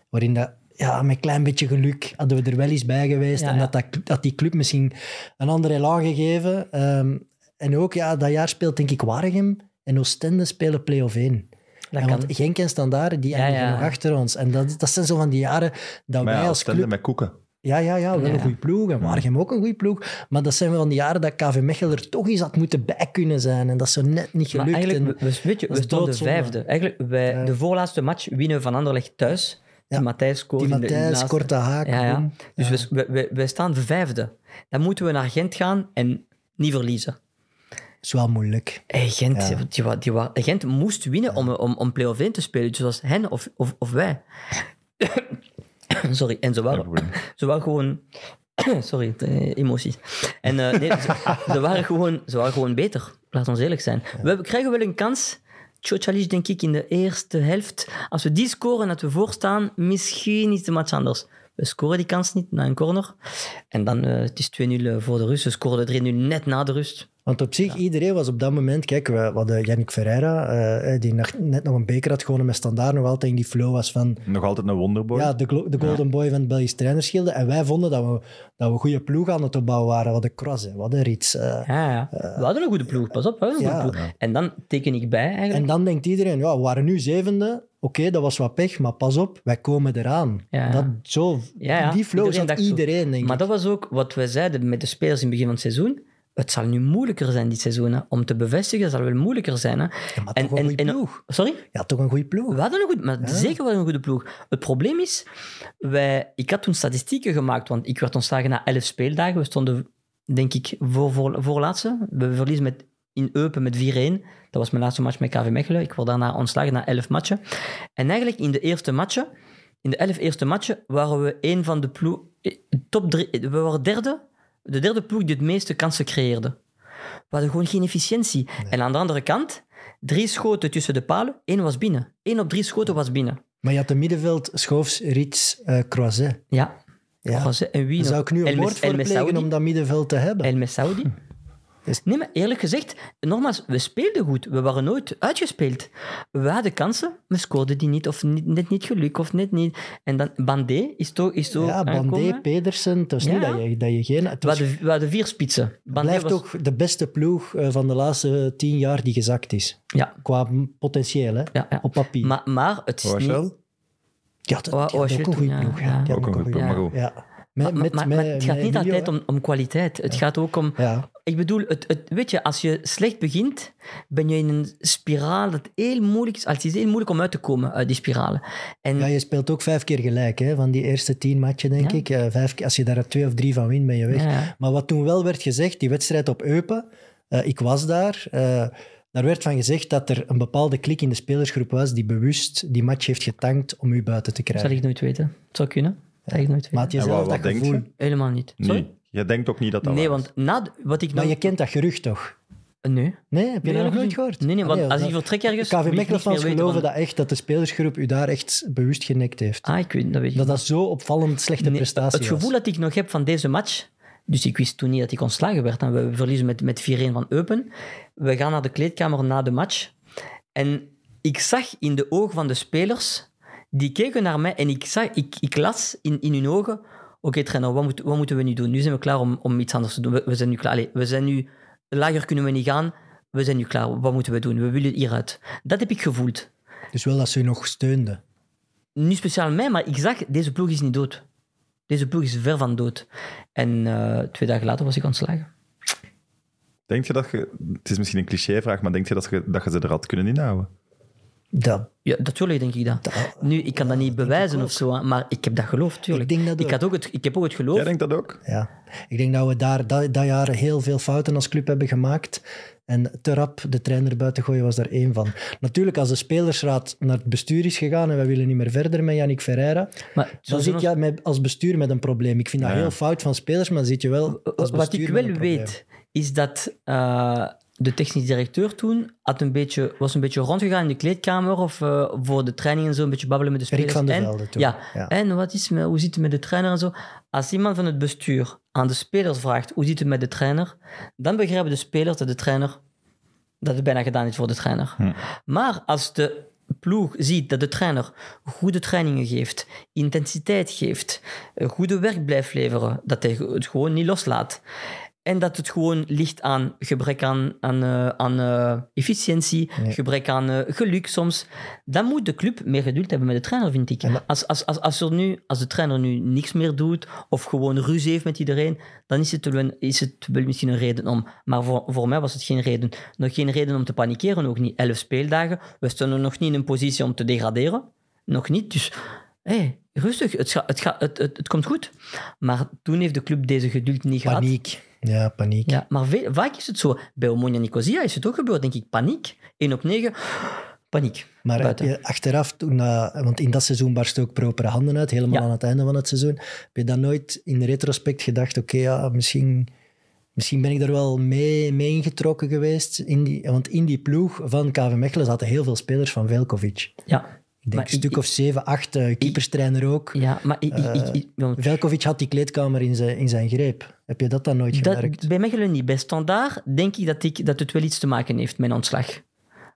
Waarin dat, ja, met een klein beetje geluk hadden we er wel eens bij geweest. Ja, en ja. dat, dat, dat die club misschien een andere elan gegeven. Ehm, en ook, ja, dat jaar speelt denk ik Waregem en Oostende spelen play-off 1. Dat En kan. want Genk en Standaard, die Ja, eindigen ja. nog achter ons. En dat, dat zijn zo van die jaren dat Maar wij ja, als club... met koeken. Ja, ja, ja, wel Ja. een goede ploeg. En Waregem ook een goede ploeg. Maar dat zijn van die jaren dat KV Mechelen er toch eens had moeten bij kunnen zijn. En dat is zo net niet Maar gelukt. eigenlijk, En- we, weet je, we stonden vijfde. Eigenlijk, wij, Ja. de voorlaatste match winnen we van Anderlecht thuis. Ja. Die Matthijs scoort die Matthijs, laatste. korte haak. Ja. Dus Ja. We, we, we staan vijfde. Dan moeten we naar Gent gaan en niet verliezen. is wel moeilijk. Hey, Gent, Ja. die, die, Gent moest winnen om, om, om play-off 1 te spelen. Dus dat was hen of, of, of wij. Sorry, en ze waren, probleem. ze waren gewoon... Sorry, eh, emoties. En eh, nee, ze, ze waren gewoon, ze waren gewoon beter. Laat ons eerlijk zijn. We krijgen wel een kans. Tjotjalic, denk ik, in de eerste helft. Als we die scoren dat we voorstaan, misschien is de match anders. We scoren die kans niet na een corner. En dan, eh, het is 2-0 voor de rust. We scoren 3-0 net na de rust. Want op zich, iedereen was op dat moment... Kijk, we, we hadden Yannick Ferreira, eh, die nog- net nog een beker had gewonnen met Standaard, nog altijd in die flow was van... Nog altijd een wonderboy. Ja, de, de golden boy van het Belgisch trainerschilde. En wij vonden dat we, dat we een goede ploeg aan het opbouwen waren. Wat een hè. wat een Rits. eh. Ja, ja. we hadden een goede ploeg. Pas op, we hadden een ja. goede ploeg. En dan teken ik bij eigenlijk. En dan denkt iedereen, ja, we waren nu zevende. Oké, dat was wat pech, maar pas op, wij komen eraan. Ja. Dat, zo, Ja, ja. Die flow Iedereen zat iedereen, denk maar ik. dat was ook wat wij zeiden met de spelers in het begin van het seizoen. Het zal nu moeilijker zijn dit seizoen. Hè. Om te bevestigen zal wel moeilijker zijn. Hè. Ja, maar toch een goede ploeg. Sorry? Ja, toch een goede ploeg. We hadden een goed, maar zeker wel een goede ploeg. Het probleem is, wij, ik had toen statistieken gemaakt, want ik werd ontslagen na 11 speeldagen. We stonden, denk ik, voor, voor, voorlaatste. We verliezen met, in Eupen met 4-1. Dat was mijn laatste match met KV Mechelen. Ik word daarna ontslagen na 11 matchen. En eigenlijk in de eerste matchen, in de 11 eerste matchen, waren we een van de ploeg, eh, top drie, we waren derde, de derde ploeg die het meeste kansen creëerde. We hadden gewoon geen efficiëntie. En aan de andere kant, drie schoten tussen de palen, één was binnen. Eén op drie schoten was binnen. Maar je had de middenveld, Schoofs, Rits, eh Croiset. Ja. Ja. Was, en wie zou ik nu een woord voor om dat middenveld te hebben. El Messaoudi? Is- Nee, maar eerlijk gezegd, nogmaals, we speelden goed. We waren nooit uitgespeeld. We hadden kansen, we scoorden die niet, of niet, net niet geluk, of net niet. En dan, Bandé is toch is zo ja, Bandé. Pedersen. Het was niet dat je, dat je geen... Het We was, hadden, we hadden vier spitsen. Bandé blijft was, ook de beste ploeg eh, van de laatste tien jaar die gezakt is. Ja, Qua potentieel, hè? ja, ja. Op papier. Maar, maar het is niet... Ja, dat, die ook een goede ploeg. ja. Ook een goede ploeg, goeie- maar goed. Ja. Met, Maar, met, maar, met, maar het gaat niet altijd om, om kwaliteit. Het gaat ook om... Ja. Ik bedoel, het, het, weet je, als je slecht begint, ben je in een spiraal dat heel moeilijk is. Het is heel moeilijk om uit te komen uit die spiralen. En ja, je speelt ook vijf keer gelijk, hè? Van die eerste tien matchen, denk Ja. ik. Vijf, keer- als je daar twee of drie van wint, ben je weg. Maar wat toen wel werd gezegd, die wedstrijd op Eupen, eh, ik was daar... eh, daar werd van gezegd dat er een bepaalde klik in de spelersgroep was die bewust die match heeft getankt om u buiten te dat zal krijgen. ik nooit weten. Dat zou kunnen. Nooit. Maar had je En zelf wat- dat wat denk gevoel? je? Helemaal niet. Sorry? Nee. Je denkt ook niet dat dat Nee, waar is. want na, wat ik Maar nog... je kent dat gerucht toch? Nee. Nee, heb je dat nog Nee, nooit gehoord? Nee, nee, want als ik vertrek ergens... wil KV ik niks Mechelen-fans meer weten geloven van- dat echt, dat de spelersgroep u daar echt bewust genekt heeft. Ah, ik weet dat weet ik Dat niet. dat zo opvallend slechte Nee, prestatie Het was. gevoel dat ik nog heb van deze match... Dus ik wist toen niet dat ik ontslagen werd. En we verliezen met, met 4-1 van Eupen. We gaan naar de kleedkamer na de match. En ik zag in de ogen van de spelers... Die keken naar mij en ik, zag, ik, ik las in, in hun ogen... Oké, trainer, wat, moet, wat moeten we nu doen? Nu zijn we klaar om, om iets anders te doen. We, we zijn nu klaar. Allee, we zijn nu... Lager kunnen we niet gaan. We zijn nu klaar. Wat moeten we doen? We willen hieruit. Dat heb ik gevoeld. Dus wel dat ze u nog steunden. Niet speciaal mij, maar ik zag, deze ploeg is niet dood. Deze ploeg is ver van dood. En eh, twee dagen later was ik ontslagen. Denk je dat je... Het is misschien een clichévraag, maar denk je dat je, dat je ze er had kunnen inhouden? Dat, Ja, natuurlijk denk ik dat. dat- Nu, ik kan dat niet bewijzen of zo, maar ik heb dat geloofd, tuurlijk. Ik denk dat ook. had ook het, ik heb ook het geloof. Jij denkt dat ook? Ja, ik denk dat we daar dat, dat jaar heel veel fouten als club hebben gemaakt. En te rap de trainer buiten gooien was daar één van. Natuurlijk, als de spelersraad naar het bestuur is gegaan en wij willen niet meer verder met Yannick Ferreira, Maar dan zit je met, als bestuur met een probleem. Ik vind dat Ja. heel fout van spelers, maar dan zit je wel als wat ik met wel weet, is dat eh, de technisch directeur toen had een beetje, was een beetje rondgegaan in de kleedkamer of eh, voor de training en zo, een beetje babbelen met de Rick spelers. van der Velde toen. Ja. Ja. en wat is, hoe zit het met de trainer en zo? Als iemand van het bestuur aan de spelers vraagt hoe zit het met de trainer, dan begrijpen de spelers dat de trainer dat het bijna gedaan is voor de trainer. Hm. Maar als de ploeg ziet dat de trainer goede trainingen geeft, intensiteit geeft, goede werk blijft leveren, dat hij het gewoon niet loslaat. En dat het gewoon ligt aan gebrek aan, aan, eh, aan eh, efficiëntie, Nee. gebrek aan eh, geluk soms. Dan moet de club meer geduld hebben met de trainer, vind ik. Dat- Als, als, als, als, er nu, als de trainer nu niks meer doet of gewoon ruzie heeft met iedereen, dan is het, wel, is het wel misschien een reden om. Maar voor, voor mij was het geen reden. Nog geen reden om te panikeren, ook niet. Elf speeldagen. We stonden nog niet in een positie om te degraderen. Nog niet. Dus hey, rustig, het, ga- het, ga- het, het, het komt goed. Maar toen heeft de club deze geduld niet gehad. Paniek. Ja, paniek. Ja, maar ve- vaak is het zo. Bij Omonia Nicosia is het ook gebeurd, denk ik. Paniek. 1 op 9. Paniek. Maar heb Buiten. je achteraf, toen, want in dat seizoen barst ook propere handen uit, helemaal Ja. aan het einde van het seizoen, heb je dan nooit in retrospect gedacht, oké, ja, misschien, misschien ben ik er wel mee, mee ingetrokken geweest. In die, want in die ploeg van KV Mechelen zaten heel veel spelers van Velkovic. Ja. Ik denk Maar een stuk ik- of zeven, acht, eh, keeperstrainer ook. Ja, maar ik, ik, want Velkovic had die kleedkamer in zijn, in zijn greep. Heb je dat dan nooit gemerkt? dat, bij Mechelen niet. Bij Standaard denk ik dat, ik dat het wel iets te maken heeft met ontslag.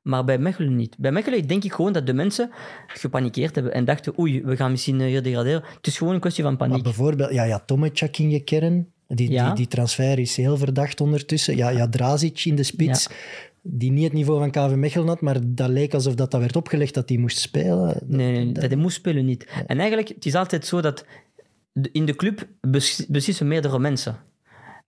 Maar bij Mechelen niet. Bij Mechelen denk ik gewoon dat de mensen gepanikeerd hebben en dachten, oei, we gaan misschien eh, hier degraderen. Het is gewoon een kwestie van Maar paniek. bijvoorbeeld, ja, ja Tomacek in je kern. Die, Ja. die, die transfer is heel verdacht ondertussen. Ja, ja Drazic in de spits, die niet het niveau van KV Mechelen had, maar dat leek alsof dat, dat werd opgelegd dat hij moest spelen. Nee, nee, dat hij moest spelen niet. En eigenlijk, het is altijd zo dat in de club bes- beslissen meerdere mensen.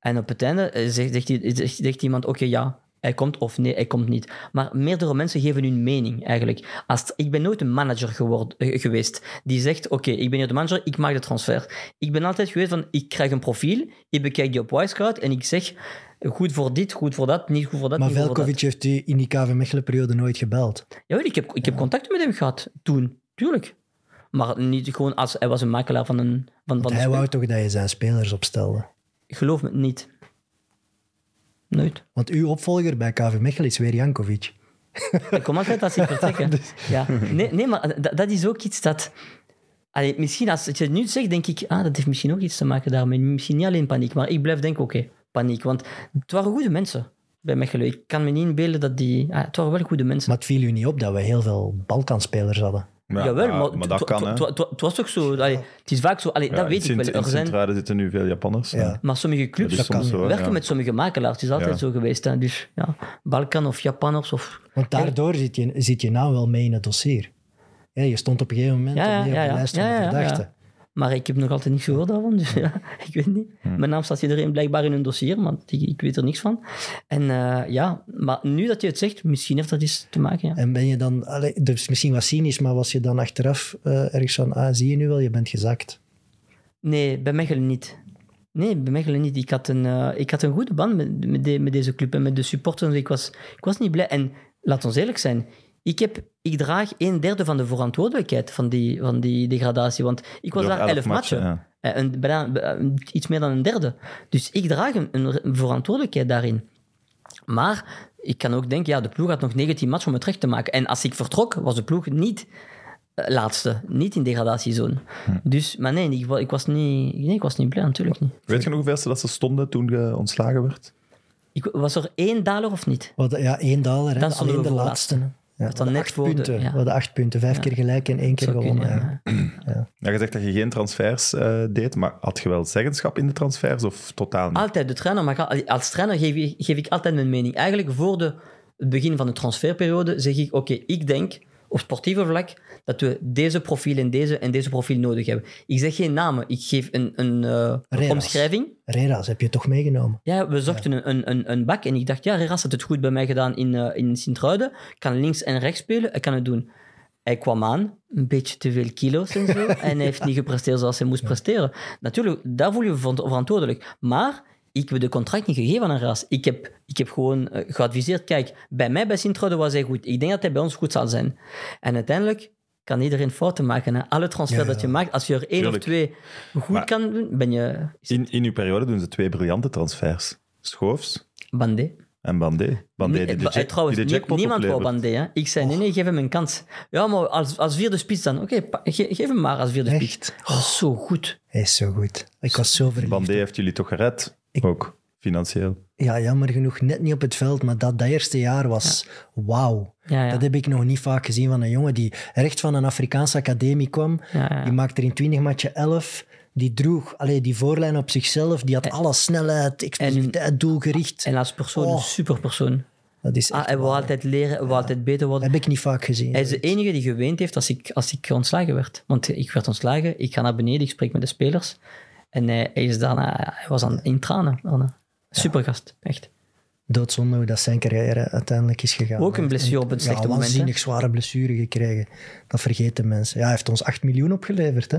En op het einde eh, zegt, zegt, die- zegt, zegt iemand, oké, ja, hij komt of nee, hij komt niet. Maar meerdere mensen geven hun mening eigenlijk. Als, ik ben nooit een manager geworden, eh, geweest die zegt, oké, ik ben hier de manager, ik maak de transfer. Ik ben altijd geweest van, ik krijg een profiel, ik bekijk die op Wisecout en ik zeg, goed voor dit, goed voor dat, niet goed voor dat, Maar. Velkovic heeft u in die KV Mechelen-periode nooit gebeld. Jawel, ik heb, ik heb contact met hem gehad toen, tuurlijk. Maar niet gewoon als hij was een makelaar van een. Van, van hij wou toch dat je zijn spelers opstelde. Geloof me niet. Nooit. Want uw opvolger bij KV Mechelen is weer Jankovic. Ik kom altijd als ik vertrek. hè. Ja. Nee, nee, maar dat, dat is ook iets dat. Allee, misschien als je het nu zegt, denk ik, ah, dat heeft misschien ook iets te maken daarmee. Misschien niet alleen paniek, maar ik blijf denken, oké, paniek. Want het waren goede mensen bij Mechelen. Ik kan me niet inbeelden dat die... Ah, het waren wel goede mensen. Maar het viel u niet op dat we heel veel Balkanspelers hadden. Ja, Jawel, maar, maar, maar dat kan, hè. het- was toch zo... allee, het is vaak zo... Allee, Ja, dat weet ik wel. Er in zijn, zitten nu veel Japanners. Ja. Maar sommige clubs is soms zo, werken ja. met sommige makelaars. Het is altijd Ja. zo geweest. Hè. Dus ja, Balkan of Japanners of... Want daardoor zit je, zit je naam wel mee in het dossier. Ja, je stond op een gegeven moment Ja, ja, op ja, de ja. lijst Ja, van de ja, ja, ja. verdachten. Maar ik heb nog altijd niks gehoord daarvan. Dus ja, ik weet niet. Hm. Mijn naam staat iedereen blijkbaar in een dossier, maar ik, ik weet er niks van. En eh, ja, maar nu dat je het zegt, misschien heeft dat iets te maken. Ja. En ben je dan, allee, dus misschien wat cynisch, maar was je dan achteraf eh, ergens van, ah, zie je nu wel, je bent gezakt. Nee, bij Mechelen niet. Nee, bij Mechelen niet. Ik had een, eh, ik had een goede band met, met, de- met deze club en met de supporters. Ik was, ik was niet blij. En laat ons eerlijk zijn. Ik, heb, ik draag een derde van de verantwoordelijkheid van die, van die degradatie. Want ik was Door daar elf matchen. ja. Eh, Een, bijna, eh, iets meer dan een derde. Dus ik draag een, een verantwoordelijkheid daarin. Maar ik kan ook denken, ja, de ploeg had nog 19 matchen om het recht te maken. En als ik vertrok, was de ploeg niet eh, laatste, niet in degradatiezone. Dus, maar nee, ik, ik, was niet, nee, ik was niet blij, natuurlijk niet. Weet je nog hoeveelste dat ze stonden toen je ontslagen werd? Ik, was er één daler of niet? Wat, ja, één daler, Dan stonden alleen we de voor laatste. Ja, Dat dan we hadden net acht voor de- punten. ja. We hadden acht punten, vijf keer gelijk en één keer gewonnen. ja. Ja, je zegt dat je geen transfers eh, deed, maar had je wel zeggenschap in de transfers of totaal niet? Altijd de trainer, maar als trainer geef ik, geef ik altijd mijn mening. Eigenlijk voor de, het begin van de transferperiode zeg ik, oké, ik denk op sportieve vlak dat we deze profiel en deze en deze profiel nodig hebben. Ik zeg geen namen, ik geef een, een eh, Reras. omschrijving. Reras heb je toch meegenomen? Ja, we zochten een, een, een, een bak en ik dacht, ja, Reras had het goed bij mij gedaan in, eh in Sint-Truiden. Kan links en rechts spelen, hij kan het doen. Hij kwam aan, een beetje te veel kilo's en zo, en hij heeft niet gepresteerd zoals hij moest presteren. Natuurlijk, daar voel je je ver- verantwoordelijk. Maar ik heb de contract niet gegeven aan Reras. Ik heb, ik heb gewoon eh, geadviseerd, kijk, bij mij bij Sint-Truiden was hij goed. Ik denk dat hij bij ons goed zal zijn. En uiteindelijk kan iedereen fouten maken. Hè? Alle transfer Ja, dat je maakt, als je er één of twee goed Maar- kan doen, ben je... In, in uw periode doen ze twee briljante transfers. Schoofs Bandé. En Bandé. Bandé die de, Nee, jack, trouwens, die de jackpot niemand wou. Bandé. Hè. Ik zei, nee, nee, geef hem een kans. Ja, maar als, als vierde spits dan. Oké, ge- geef hem maar als vierde spits. Echt? Dat is zo goed. Hij is zo goed. Ik was zo verliefd. Bandé heeft jullie toch gered? Ik- Ook, financieel. Ja, jammer genoeg net niet op het veld, maar dat, dat eerste jaar was wauw. Ja, ja. Dat heb ik nog niet vaak gezien van een jongen die recht van een Afrikaanse academie kwam. Ja, ja. Die maakte er in 20 matchen 11. Die droeg allee, die voorlijn op zichzelf. Die had alle snelheid, explosiviteit, doelgericht. En als persoon, Oh. een superpersoon. dat is Ah, hij wil wauw. altijd leren, hij wil altijd beter worden. Dat heb ik niet vaak gezien. Hij is de enige die geweend heeft als ik, als ik ontslagen werd. Want ik werd ontslagen, ik ga naar beneden, ik spreek met de spelers. En hij, hij is daarna, hij was aan, in tranen. daarna. Supergast, echt. Doodzonde hoe dat zijn carrière uiteindelijk is gegaan. Ook een blessure op een slechte ja, moment, waanzinnig zware blessure gekregen. Dat vergeten mensen. Ja, hij heeft ons 8 miljoen opgeleverd. Hè?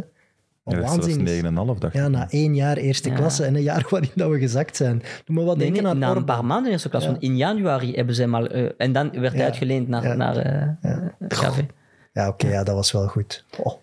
Ja, Waanzinnig. 9,5 dacht ik. Ja, na één jaar eerste Ja. klasse en een jaar waarin dat we gezakt zijn. Doe me wat Nee, denken nee, aan na een paar maanden in eerste klas. Ja. Want in januari hebben ze al... eh, en dan werd hij Ja. uitgeleend naar, Ja. naar eh. Ja, oké, ja, dat was wel goed. Oh.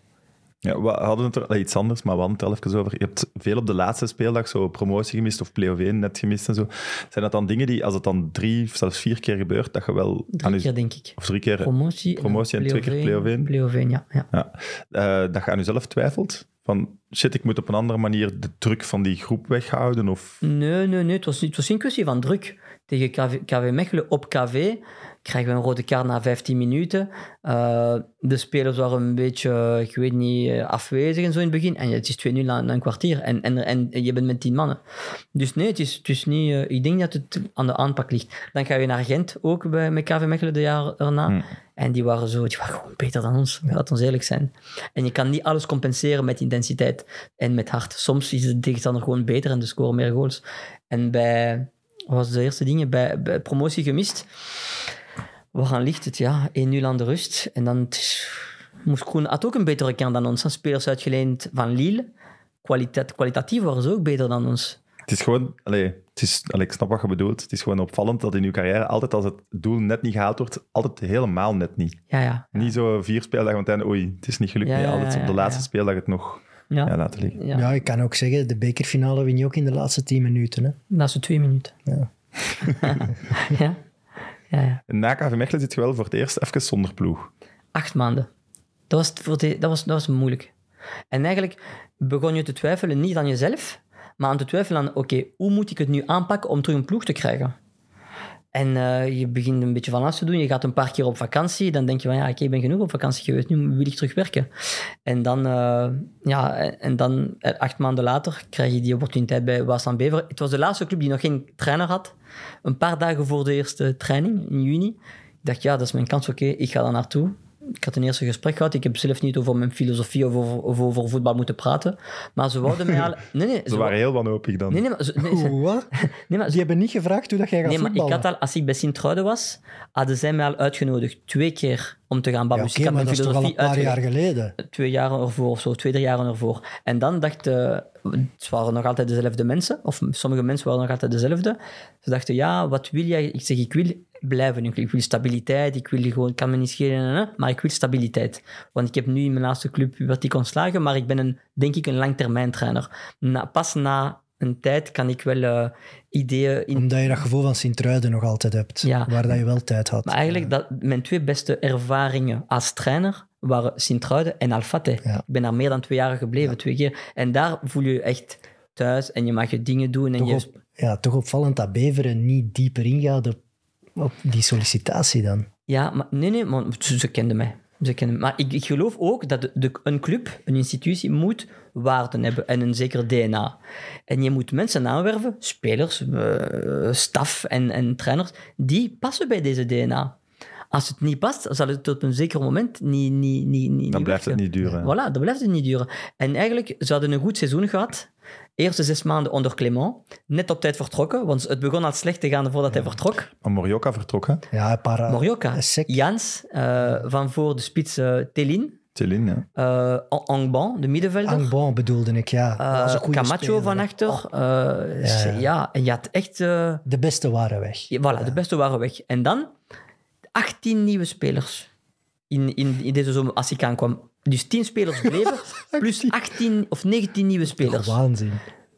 Ja, we hadden het er eh, iets anders, maar we hadden het er al even over. Je hebt veel op de laatste speeldag zo promotie gemist of play-off 1 net gemist en zo. Zijn dat dan dingen die, als het dan drie of zelfs vier keer gebeurt, dat je wel... Drie je- keer, denk ik. Of drie keer... Promotie, Promotie en twee keer play-off. Play-off ja. ja. Ja, eh, dat je aan jezelf twijfelt. Van, shit, ik moet op een andere manier de druk van die groep weghouden. Of... Nee, nee, nee. Het was, niet, het was geen kwestie van druk. Tegen KV, KV Mechelen op KV krijgen we een rode kaart na 15 minuten. Eh, de spelers waren een beetje, ik weet niet, eh, afwezig en zo in het begin. En het is 2-0 na, na een kwartier. En, en, en je bent met 10 mannen. Dus nee, het is, het is niet... eh, ik denk dat het aan de aanpak ligt. Dan ga je naar Gent, ook bij, met KV Mechelen de jaar erna. Hmm. En die waren, zo, die waren gewoon beter dan ons. Laat ons eerlijk zijn. En je kan niet alles compenseren met intensiteit en met hart. Soms is de tegenstander gewoon beter en de scoren meer goals. En bij, wat was de eerste dingen? Bij, bij promotie gemist. Waaraan ligt het? Ja, 1-0 aan de rust. En dan moest Koen had ook een betere kern dan ons. Spelers uitgeleend van Lille. Kwaliteit, kwalitatief waren ze ook beter dan ons. Het is gewoon... Allee, het is, allee, ik snap wat je bedoelt. Het is gewoon opvallend dat in je carrière altijd als het doel net niet gehaald wordt, altijd helemaal net niet. Ja, ja. Niet zo vier speeldagen, want dan, oei, het is niet gelukt. Ja, nee, ja, altijd ja, op de laatste ja. speeldag het nog Ja, ja, laten liggen. ja. Ja, ik kan ook zeggen, de bekerfinale win je ook in de laatste 10 minuten. Hè? Na zo'n twee minuten. Ja. ja. Ja. En na KV Mechelen zit je wel voor het eerst even zonder ploeg. Acht maanden. Dat was, voor de, dat, was, dat was moeilijk. En eigenlijk begon je te twijfelen niet aan jezelf, maar aan te twijfelen aan, oké, hoe moet ik het nu aanpakken om terug een ploeg te krijgen? En eh, je begint een beetje van alles te doen. Je gaat een paar keer op vakantie. Dan denk je van, ja, oké, ik ben genoeg op vakantie geweest. Nu wil ik terug werken. En dan, eh, ja, en- en dan eh, acht maanden later krijg je die opportuniteit bij Waasland Bever. Het was de laatste club die nog geen trainer had. Een paar dagen voor de eerste training in juni. Ik dacht, ja, dat is mijn kans. Oké, ik ga daar naartoe. Ik had een eerste gesprek gehad. Ik heb zelf niet over mijn filosofie of over, of over voetbal moeten praten. Maar ze wouden mij al... Nee, nee. Ze waren heel wanhopig dan. Nee, nee, maar... Ze, nee, ze- Oeh, wat? nee, maar Die hebben niet gevraagd hoe dat jij gaat Nee, maar ik had al, als ik bij Sint-Truiden was, hadden zij mij al uitgenodigd twee keer om te gaan Ja, babbelen. oké, Dus ik had maar mijn dat is toch al een paar jaar geleden. Twee jaren ervoor of zo, twee, drie jaren ervoor. En dan dachten, het waren nog altijd dezelfde mensen, of sommige mensen waren nog altijd dezelfde. Ze dachten, ja, wat wil jij? Ik zeg, ik wil blijven. Ik wil- Ik wil stabiliteit, ik wil gewoon, kan me niet schelen, maar ik wil stabiliteit. Want ik heb nu in mijn laatste club, werd ik ontslagen, maar ik ben een, denk ik een langtermijntrainer. Na, pas na een tijd kan ik wel eh, ideeën in Omdat je dat gevoel van Sint-Truiden nog altijd hebt. Ja. Waar dat je wel tijd had. Maar eigenlijk, dat, mijn twee beste ervaringen als trainer waren Sint-Truiden en Alfate. Ja. Ik ben daar meer dan twee jaar gebleven, twee keer. En daar voel je je echt thuis en je mag je dingen doen. En toch, je, op, ja, toch opvallend dat Beveren niet dieper ingaat op, op die sollicitatie dan. Ja, maar nee, nee, maar ze, ze kenden mij. Ze kenden mij. Maar ik, ik geloof ook dat de, de- een club, een institutie, moet waarden hebben en een zeker DNA. En je moet mensen aanwerven, spelers, eh, staf en, en trainers, die passen bij deze DNA. Als het niet past, zal het op een zeker moment niet, niet, niet, niet Dan blijft het niet duren. Voilà, dat blijft het niet duren. En eigenlijk, ze hadden een goed seizoen gehad. Eerste zes maanden onder Clement. Net op tijd vertrokken, want het begon al slecht te gaan voordat hij vertrok. Maar Morioka vertrokken. Ja, een paar... Morioka. Jans, eh, van voor de spits eh Telin, Tillin, ja. eh Angban, de middenvelder, Angbon bedoelde ik, ja. Dat was een eh goede Camacho speler, van hè. achter. Oh, eh, Ja, ja. ja, en je had echt... eh, de beste waren weg. ja, voilà, de beste waren weg. En dan 18 nieuwe spelers in, in, in deze zomer als ik aankwam. Dus 10 spelers bleven, plus 18 of 19 nieuwe spelers. Waanzin.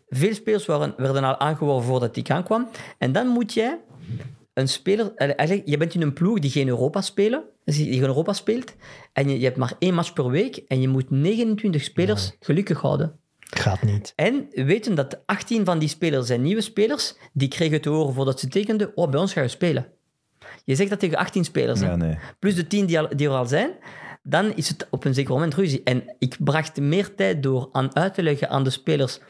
veel spelers waren, werden al aangeworven voordat ik aankwam. En dan moet jij een speler... eh, Eigenlijk, je bent in een ploeg die geen Europa spelen, dus die geen Europa speelt. En je, je hebt maar één match per week. En je moet 29 spelers gelukkig houden. Gaat niet. En weten dat 18 van die spelers zijn nieuwe spelers. Die kregen te horen voordat ze tekenden, oh, bij ons ga je spelen. Je zegt dat tegen 18 spelers. Ja, nee. plus de 10 die, al, die er al zijn, dan is het op een zeker moment ruzie. En ik bracht meer tijd door aan uit te leggen aan de spelers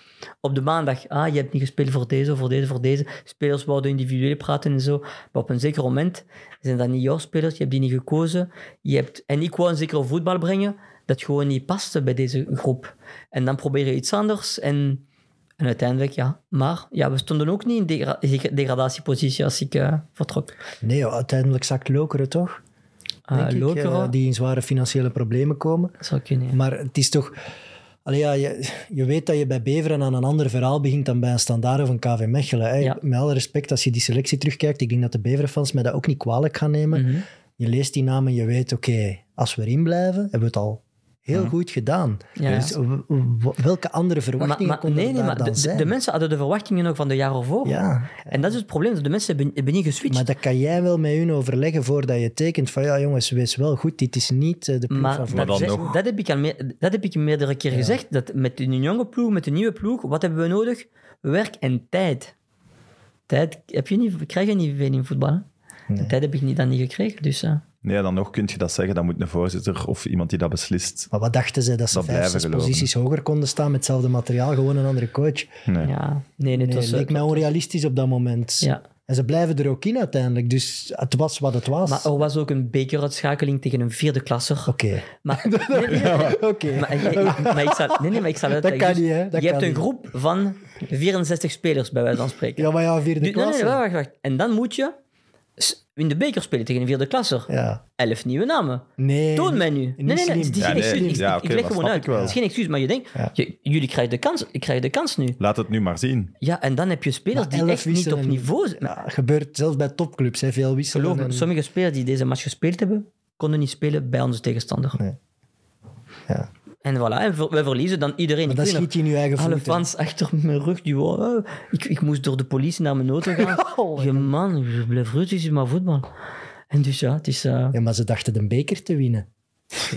op de maandag. Ah, je hebt niet gespeeld voor deze, voor deze, voor deze. Spelers wouden individueel praten en zo. Maar op een zeker moment zijn dat niet jouw spelers. Je hebt die niet gekozen. Je hebt, en ik wou een zekere voetbal brengen dat gewoon niet paste bij deze groep. En dan probeer je iets anders en... En uiteindelijk, ja. Maar ja, we stonden ook niet in degra- degradatiepositie als ik eh, vertrok. Nee, uiteindelijk zakt Lokeren toch? Uh, Denk ik, Lokeren, eh, die in zware financiële problemen komen. zou kunnen. ja. Maar het is toch... Allee, ja, je, je weet dat je bij Beveren aan een ander verhaal begint dan bij een standaard of een KV Mechelen. Hè. Ja. Met alle respect, als je die selectie terugkijkt, ik denk dat de Beveren-fans mij dat ook niet kwalijk gaan nemen. Mhm. Je leest die namen, je weet, oké, als we erin blijven, hebben we het al heel goed gedaan. Ja. Dus welke andere Maar, verwachtingen maar, konden nee, er nee, daar maar dan de, zijn? de mensen hadden de verwachtingen ook van de jaren voor. ja, En dat is het probleem, dat de mensen hebben, hebben niet geswitcht. maar dat kan jij wel met hun overleggen voordat je tekent. Van ja, jongens, wees wel goed, dit is niet eh, de ploeg Maar van dat, Maar dan zeg- nog- dat, heb ik al meer, dat heb ik meerdere keer gezegd. Dat met een jonge ploeg, met een nieuwe ploeg, wat hebben we nodig? Werk en tijd. Tijd heb je niet, krijg je niet veel in voetbal. hè? Nee. Tijd heb ik niet, dan niet gekregen. Dus, eh, Nee, dan nog kun je dat zeggen. Dan moet een voorzitter of iemand die dat beslist. Maar wat dachten ze? Dat ze Dat vijf, blijven zes geloven. posities hoger konden staan met hetzelfde materiaal, gewoon een andere coach. Nee. ja, nee, nee, het Nee, was, het eh, leek mij het onrealistisch op dat moment. Ja. En ze blijven er ook in uiteindelijk, dus het was wat het was. Maar er was ook een bekeruitschakeling tegen een vierde klasser. Oké. Maar, nee, nee. Maar, ik- maar ik zal, nee, nee, maar ik zal Dat kan Dus niet, hè? Dat je hebt een groep van 64 spelers, bij wijze van spreken. Ja, maar ja, vierde Nu- nee, nee, klasse. wacht, wacht. En dan moet je in de beker spelen tegen een vierde klasser. Ja. Elf nieuwe namen. Nee. Toon mij nu. Nee, nee, nee, het is geen excuus. Ik, ja, ik leg gewoon uit. Het is geen excuus, maar je denkt, Ja. je- jullie krijgen de kans. Ik krijg de kans nu. Laat het nu maar zien. Ja, en dan heb je spelers Maar die echt niet op niveau zijn. Ja, gebeurt zelfs bij topclubs, hè, veel wisselen. Geloof me, en- sommige spelers die deze match gespeeld hebben, konden niet spelen bij onze tegenstander. Nee. Ja. En voilà, en ver- we verliezen dan iedereen. Maar nog, schiet je in je eigen Alle voeten. fans achter mijn rug, die oh, ik, ik moest door de politie naar mijn auto gaan. Oh, je man, je blijft rustig, is maar voetbal. En dus ja, het is... eh, Ja, maar ze dachten de beker te winnen.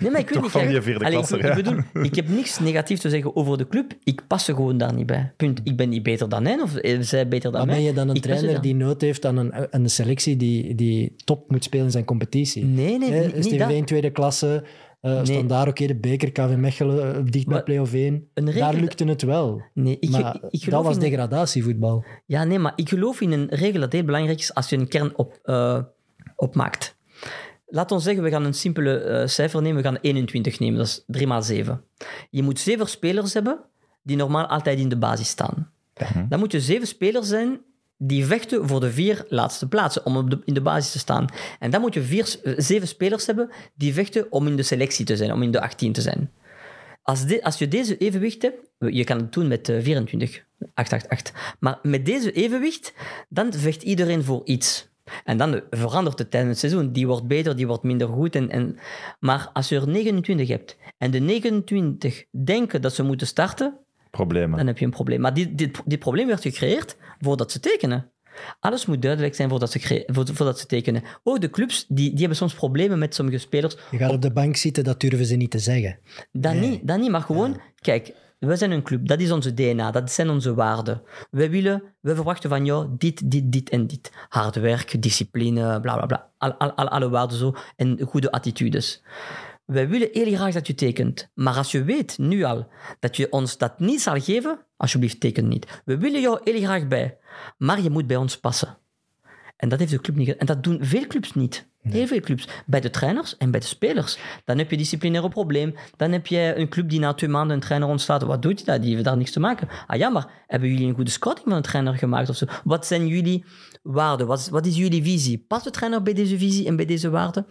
Nee, maar ik weet Toch niet... van die vierde allee, ik- klasser, ik, ja. bedoel, ik heb niks negatiefs te zeggen over de club. Ik pas er gewoon daar niet bij. Punt. Ik ben niet beter dan hen, of eh, zij beter dan Maar mij. ben je dan een Ik er trainer dan. die nood heeft aan een, een selectie die, die top moet spelen in zijn competitie? Nee, nee, Hè, niet, niet dat. in tweede klasse, eh Nee. standaard, oké, de beker, KV Mechelen, eh, dicht bij play-off 1. een Daar lukte het wel. Nee, ik, maar ik, ik dat was in- degradatievoetbal. Ja, nee, maar ik geloof in een regel dat heel belangrijk is als je een kern op, eh, opmaakt. Laat ons zeggen, we gaan een simpele eh, cijfer nemen. We gaan 21 nemen, dat is 3 maal 7. Je moet zeven spelers hebben die normaal altijd in de basis staan. Dan moet je zeven spelers zijn die vechten voor de vier laatste plaatsen om op in de basis te staan. En dan moet je vier, eh, zeven spelers hebben die vechten om in de selectie te zijn, om in de 18 te zijn. Als, de- als je deze evenwicht hebt, je kan het doen met eh, 24, 888, maar met deze evenwicht, dan vecht iedereen voor iets. En dan verandert het tijdens het seizoen. Die wordt beter, die wordt minder goed. En, en, maar als je er 29 hebt en de 29 denken dat ze moeten starten, Problemen. dan heb je een probleem. Maar dit, dit, dit probleem werd gecreëerd voordat ze tekenen. Alles moet duidelijk zijn voordat ze, voordat ze tekenen. Ook de clubs die, die hebben soms problemen met sommige spelers. Je gaat op de bank zitten, dat durven ze niet te zeggen. Dat, Nee. niet, dat niet, maar gewoon, kijk, we zijn een club, dat is onze DNA, dat zijn onze waarden. We willen, we verwachten van jou dit, dit, dit en dit. Hard werk, discipline, bla bla bla. Al, al, al- alle waarden zo en goede attitudes. Wij willen heel graag dat je tekent. Maar als je weet nu al dat je ons dat niet zal geven, alsjeblieft teken niet. We willen jou heel graag bij, maar je moet bij ons passen. En dat heeft de club niet gedaan. En dat doen veel clubs niet. Heel veel clubs. Bij de trainers en bij de spelers. Dan heb je disciplinaire probleem. Dan heb je een club die na twee maanden een trainer ontslaat. Wat doet hij dat? Die heeft daar niks te maken. Ah ja, maar hebben jullie een goede scouting van een trainer gemaakt of zo? Wat zijn jullie waarden? Wat is, wat is jullie visie? Past de trainer bij deze visie en bij deze waarden?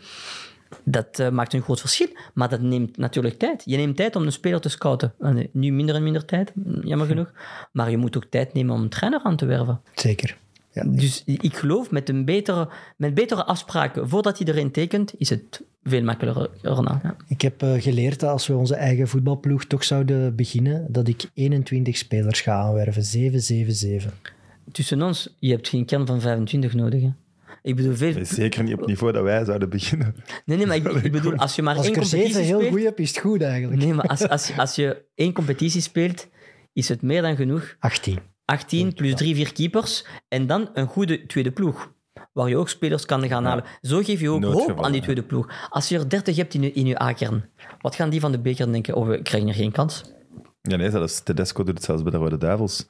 Dat eh, maakt een groot verschil, maar dat neemt natuurlijk tijd. Je neemt tijd om een speler te scouten. Nee, nu minder en minder tijd, jammer genoeg. Maar je moet ook tijd nemen om een trainer aan te werven. Zeker. Ja, Dus ik geloof met een betere, met betere afspraken voordat iedereen tekent, is het veel makkelijker. dan, Ja. Ik heb eh, geleerd dat als we onze eigen voetbalploeg toch zouden beginnen, dat ik 21 spelers ga aanwerven. 7, 7, 7. Tussen ons, je hebt geen kern van 25 nodig. Hè. Ik bedoel, veel... Zeker niet op het niveau dat wij zouden beginnen. Nee, nee, maar ik, ik bedoel, als je maar Als één ik er 7 competitie heel speelt... goed heb, is het goed eigenlijk. Nee, maar als, als, als je één competitie speelt, is het meer dan genoeg. 18. 18 plus drie, vier keepers en dan een goede tweede ploeg. Waar je ook spelers kan gaan halen. Zo geef je ook hoop aan die tweede ploeg. Als je er 30 hebt in je, in je A-kern, wat gaan die van de beker denken? Oh, we krijgen er geen kans. Ja, nee, zelfs Tedesco doet het zelfs bij de Rode Duivels.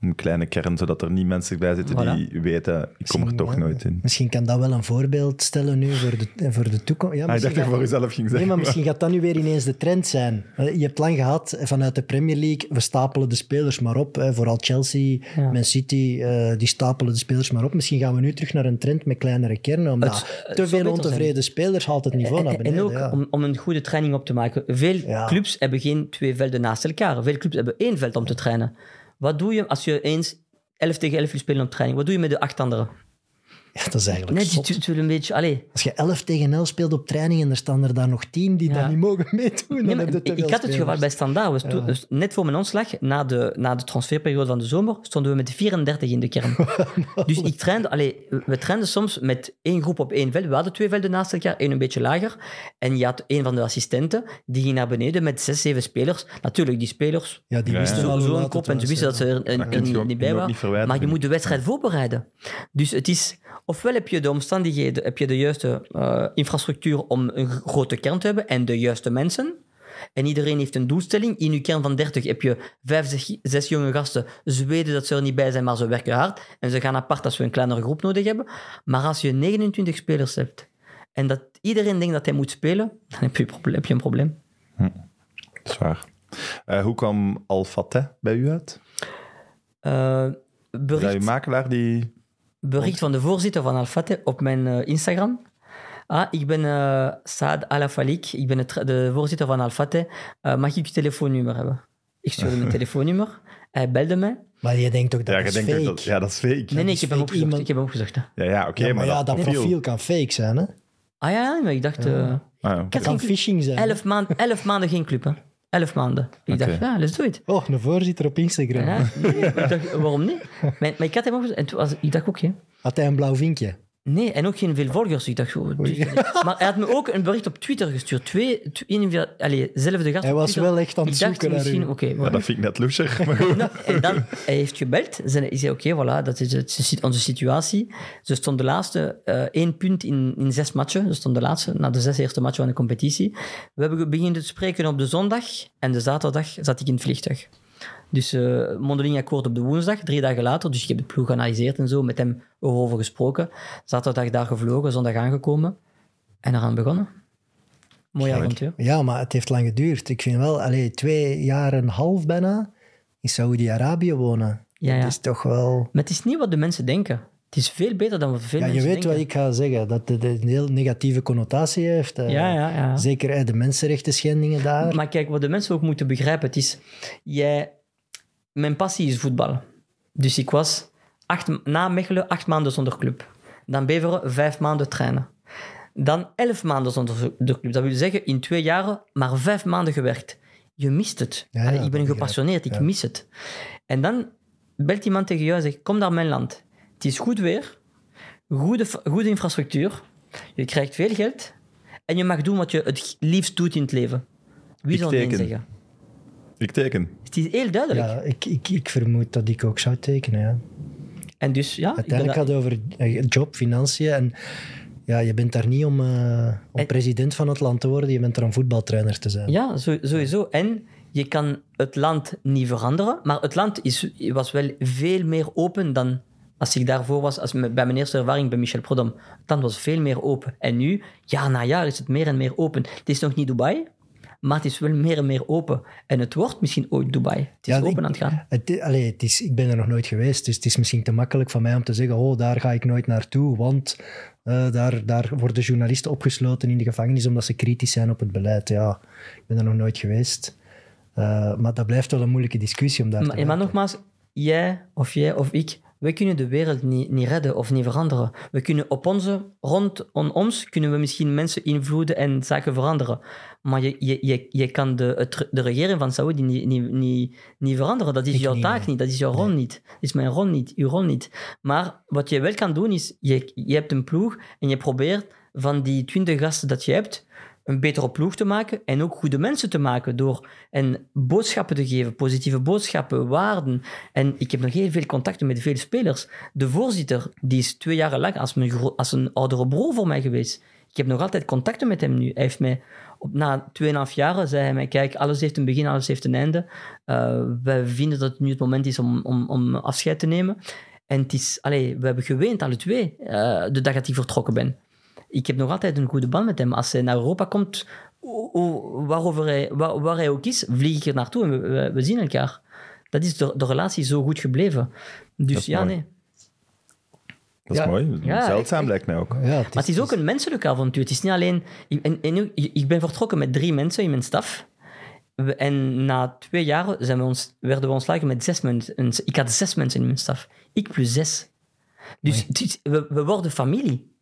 Een kleine kern, zodat er niet mensen bij zitten die weten, ik kom er toch ja, nooit in. Misschien kan dat wel een voorbeeld stellen nu voor de, voor de toekomst. Ja, Ah, ik dacht misschien dat je voor gaat- jezelf ging zeggen. Nee, maar misschien gaat dat nu weer ineens de trend zijn. Eh, Je hebt lang gehad eh, vanuit de Premier League, we stapelen de spelers maar op. hè. Vooral Chelsea, Ja. Man City, eh, die stapelen de spelers maar op. Misschien gaan we nu terug naar een trend met kleinere kernen, omdat Het- te veel ontevreden spelers haalt het niveau naar En, en beneden. ook ja. om, om een goede training op te maken. Veel Ja. clubs hebben geen twee velden naast elkaar. Veel clubs hebben één veld om te trainen. Wat doe je als je eens 11 tegen 11 wil spelen op training? Wat doe je met de acht anderen? Ja, dat is eigenlijk Nee, zot. een beetje... Allee, Als je 11 tegen 11 speelt op training en er staan er dan nog 10 die Ja. dat niet mogen meedoen, Nee, dan maar heb je te ik had het geval bij Standaard. Dus net voor mijn ontslag, na de, na de transferperiode van de zomer, stonden we met 34 in de kern. dus ik trainde, allee, we trainden soms met één groep op één veld. We hadden twee velden naast elkaar, één een beetje lager. En je had een van de assistenten, die ging naar beneden met zes, zeven spelers. Natuurlijk, die spelers, Ja, die Ja, wisten sowieso laat een kop en ze wisten dat ze er een- een- niet bij waren. Maar je moet de wedstrijd voorbereiden. Dus het is, ofwel heb je de omstandigheden, heb je de juiste eh, infrastructuur om een grote kern te hebben en de juiste mensen. En iedereen heeft een doelstelling. In je kern van 30 heb je vijf, zes, zes jonge gasten. Ze weten dat ze er niet bij zijn, maar ze werken hard. En ze gaan apart als we een kleinere groep nodig hebben. Maar als je 29 spelers hebt en dat iedereen denkt dat hij moet spelen, dan heb je, een proble- heb je een probleem. Zwaar. Eh, hoe kwam Al-Fateh bij u uit? Is dat bericht, uw makelaar die... bericht van de voorzitter van Al-Fateh op mijn eh, Instagram. Ah, ik ben eh Saad Al-Afalik, ik ben het, de voorzitter van Al-Fateh. Eh, mag ik je telefoonnummer hebben? Ik stuurde mijn telefoonnummer. Hij belde mij. Maar je denkt toch dat Ja, je is denkt fake? ook dat... Ja, dat is fake. Nee, ik heb hem opgezocht. iemand. Ik heb hem opgezocht. hè. Ja, ja oké, Ja, maar ja, dat profiel- profiel kan fake zijn, hè? Ah ja, ja, maar ik dacht... eh, Ah, ja. ik had kan geen phishing zijn. elf, maand, elf maanden geen club, hè. Elf maanden. Ik dacht, ja, let's do it. Oh, een voorzitter op Instagram. Ja, nee, ik dacht, waarom niet? Maar, maar ik had hem opgezocht en toen was, ik dacht, oké. Had hij een blauw vinkje? Nee, en ook geen veel volgers. Ik dacht, oh, dus- maar hij had me ook een bericht op Twitter gestuurd. Twee, allee, zelfde gast Hij was Twitter. wel echt aan het ik dacht zoeken naar misschien. Ja, maar- dat vind ik net. Maar goed. Nou, en dan, hij heeft gebeld. Ze Hij zei, oké, voilà, dat is het, onze situatie. Ze stond de laatste eh, één punt in, in zes matchen. Ze stond de laatste, na de zes eerste matchen van de competitie. We hebben beginnen te spreken op de zondag. En de zaterdag zat ik in het vliegtuig. Dus eh mondeling akkoord op de woensdag, drie dagen later. Dus ik heb de ploeg geanalyseerd en zo, met hem erover gesproken. Zaterdag daar gevlogen, zondag aangekomen. En eraan begonnen. Mooi avontuur. Ja, maar het heeft lang geduurd. Ik vind wel, allee, twee jaar en een half bijna in Saoedi-Arabië wonen. Ja, ja. Dat is toch wel... Maar het is niet wat de mensen denken. Het is veel beter dan wat veel Ja, je mensen weet denken. wat ik ga zeggen, dat het een heel negatieve connotatie heeft. eh, Ja, ja, ja. Zeker de mensenrechten schendingen daar. Maar kijk, wat de mensen ook moeten begrijpen, het is... Jij, mijn passie is voetbal. Dus ik was acht, na Mechelen acht maanden zonder club. Dan Beveren vijf maanden trainen. Dan elf maanden zonder de club. Dat wil zeggen, in twee jaren maar vijf maanden gewerkt. Je mist het. Ja, Allee, ik ben gepassioneerd, ik mis het. En dan belt iemand tegen jou en zegt, kom naar mijn land. Het is goed weer, goede, goede infrastructuur, je krijgt veel geld en je mag doen wat je het liefst doet in het leven. Wie Ik zal nee zeggen? Ik teken. Het is heel duidelijk. Ja, ik, ik, ik vermoed dat ik ook zou tekenen, ja. En dus, ja, Uiteindelijk dat- gaat het over eh, job, financiën en... Ja, je bent daar niet om, eh, om En- president van het land te worden, je bent daar om voetbaltrainer te zijn. ja, sowieso. En je kan het land niet veranderen, maar het land is, was wel veel meer open dan als ik daarvoor was, als bij mijn eerste ervaring bij Michel Prodom. Het land was veel meer open. En nu, jaar na jaar, is het meer en meer open. Het is nog niet Dubai, maar het is wel meer en meer open. En het wordt misschien ooit Dubai. Het is Ja, open ik- aan het gaan. Het, allee, het is, ik ben er nog nooit geweest, dus het is misschien te makkelijk van mij om te zeggen, oh, daar ga ik nooit naartoe, want eh, daar, daar worden journalisten opgesloten in de gevangenis omdat ze kritisch zijn op het beleid. Ja, ik ben er nog nooit geweest. Eh, maar dat blijft wel een moeilijke discussie om daar te Maar, maar maken. nogmaals, jij of jij of ik wij kunnen de wereld niet, niet redden of niet veranderen. We kunnen op onze, rondom ons, kunnen we misschien mensen invloeden en zaken veranderen. Maar je, je, je, je kan de, het, de regering van Saoedi niet, niet, niet, niet veranderen. Dat is Ik jouw niet, taak nee. niet, dat is jouw rol niet. Dat is mijn rol niet, uw rol niet. Maar wat je wel kan doen is, je, je hebt een ploeg en je probeert van die twintig gasten dat je hebt, een betere ploeg te maken en ook goede mensen te maken door en boodschappen te geven, positieve boodschappen, waarden. En ik heb nog heel veel contacten met veel spelers. De voorzitter, die is twee jaar lang als, mijn als een oudere broer voor mij geweest. Ik heb nog altijd contacten met hem nu. Hij heeft mij, na 2,5 jaar, zei hij mij, kijk, alles heeft een begin, alles heeft een einde. Uh, wij vinden dat het nu het moment is om, om, om afscheid te nemen. En het is, allee, we hebben geweend, alle twee, uh, de dag dat ik vertrokken ben ik heb nog altijd een goede band met hem. Als hij naar Europa komt, waarover hij, waar, waar hij ook is, vlieg ik er naartoe en we, we, we zien elkaar. Dat is de, de, relatie zo goed gebleven. Dus ja, mooi. nee. Dat is Ja. mooi. Ja, Zeldzaam ik- lijkt mij ook. Ja, het Maar het is ook een menselijk avontuur. Het is niet alleen... Ik, en, en nu- ik ben vertrokken met drie mensen in mijn staf. En na twee jaar zijn we ons, werden we ontslagen met zes mensen. Ik had zes mensen in mijn staf. Ik plus zes. Dus het is- we, we worden familie.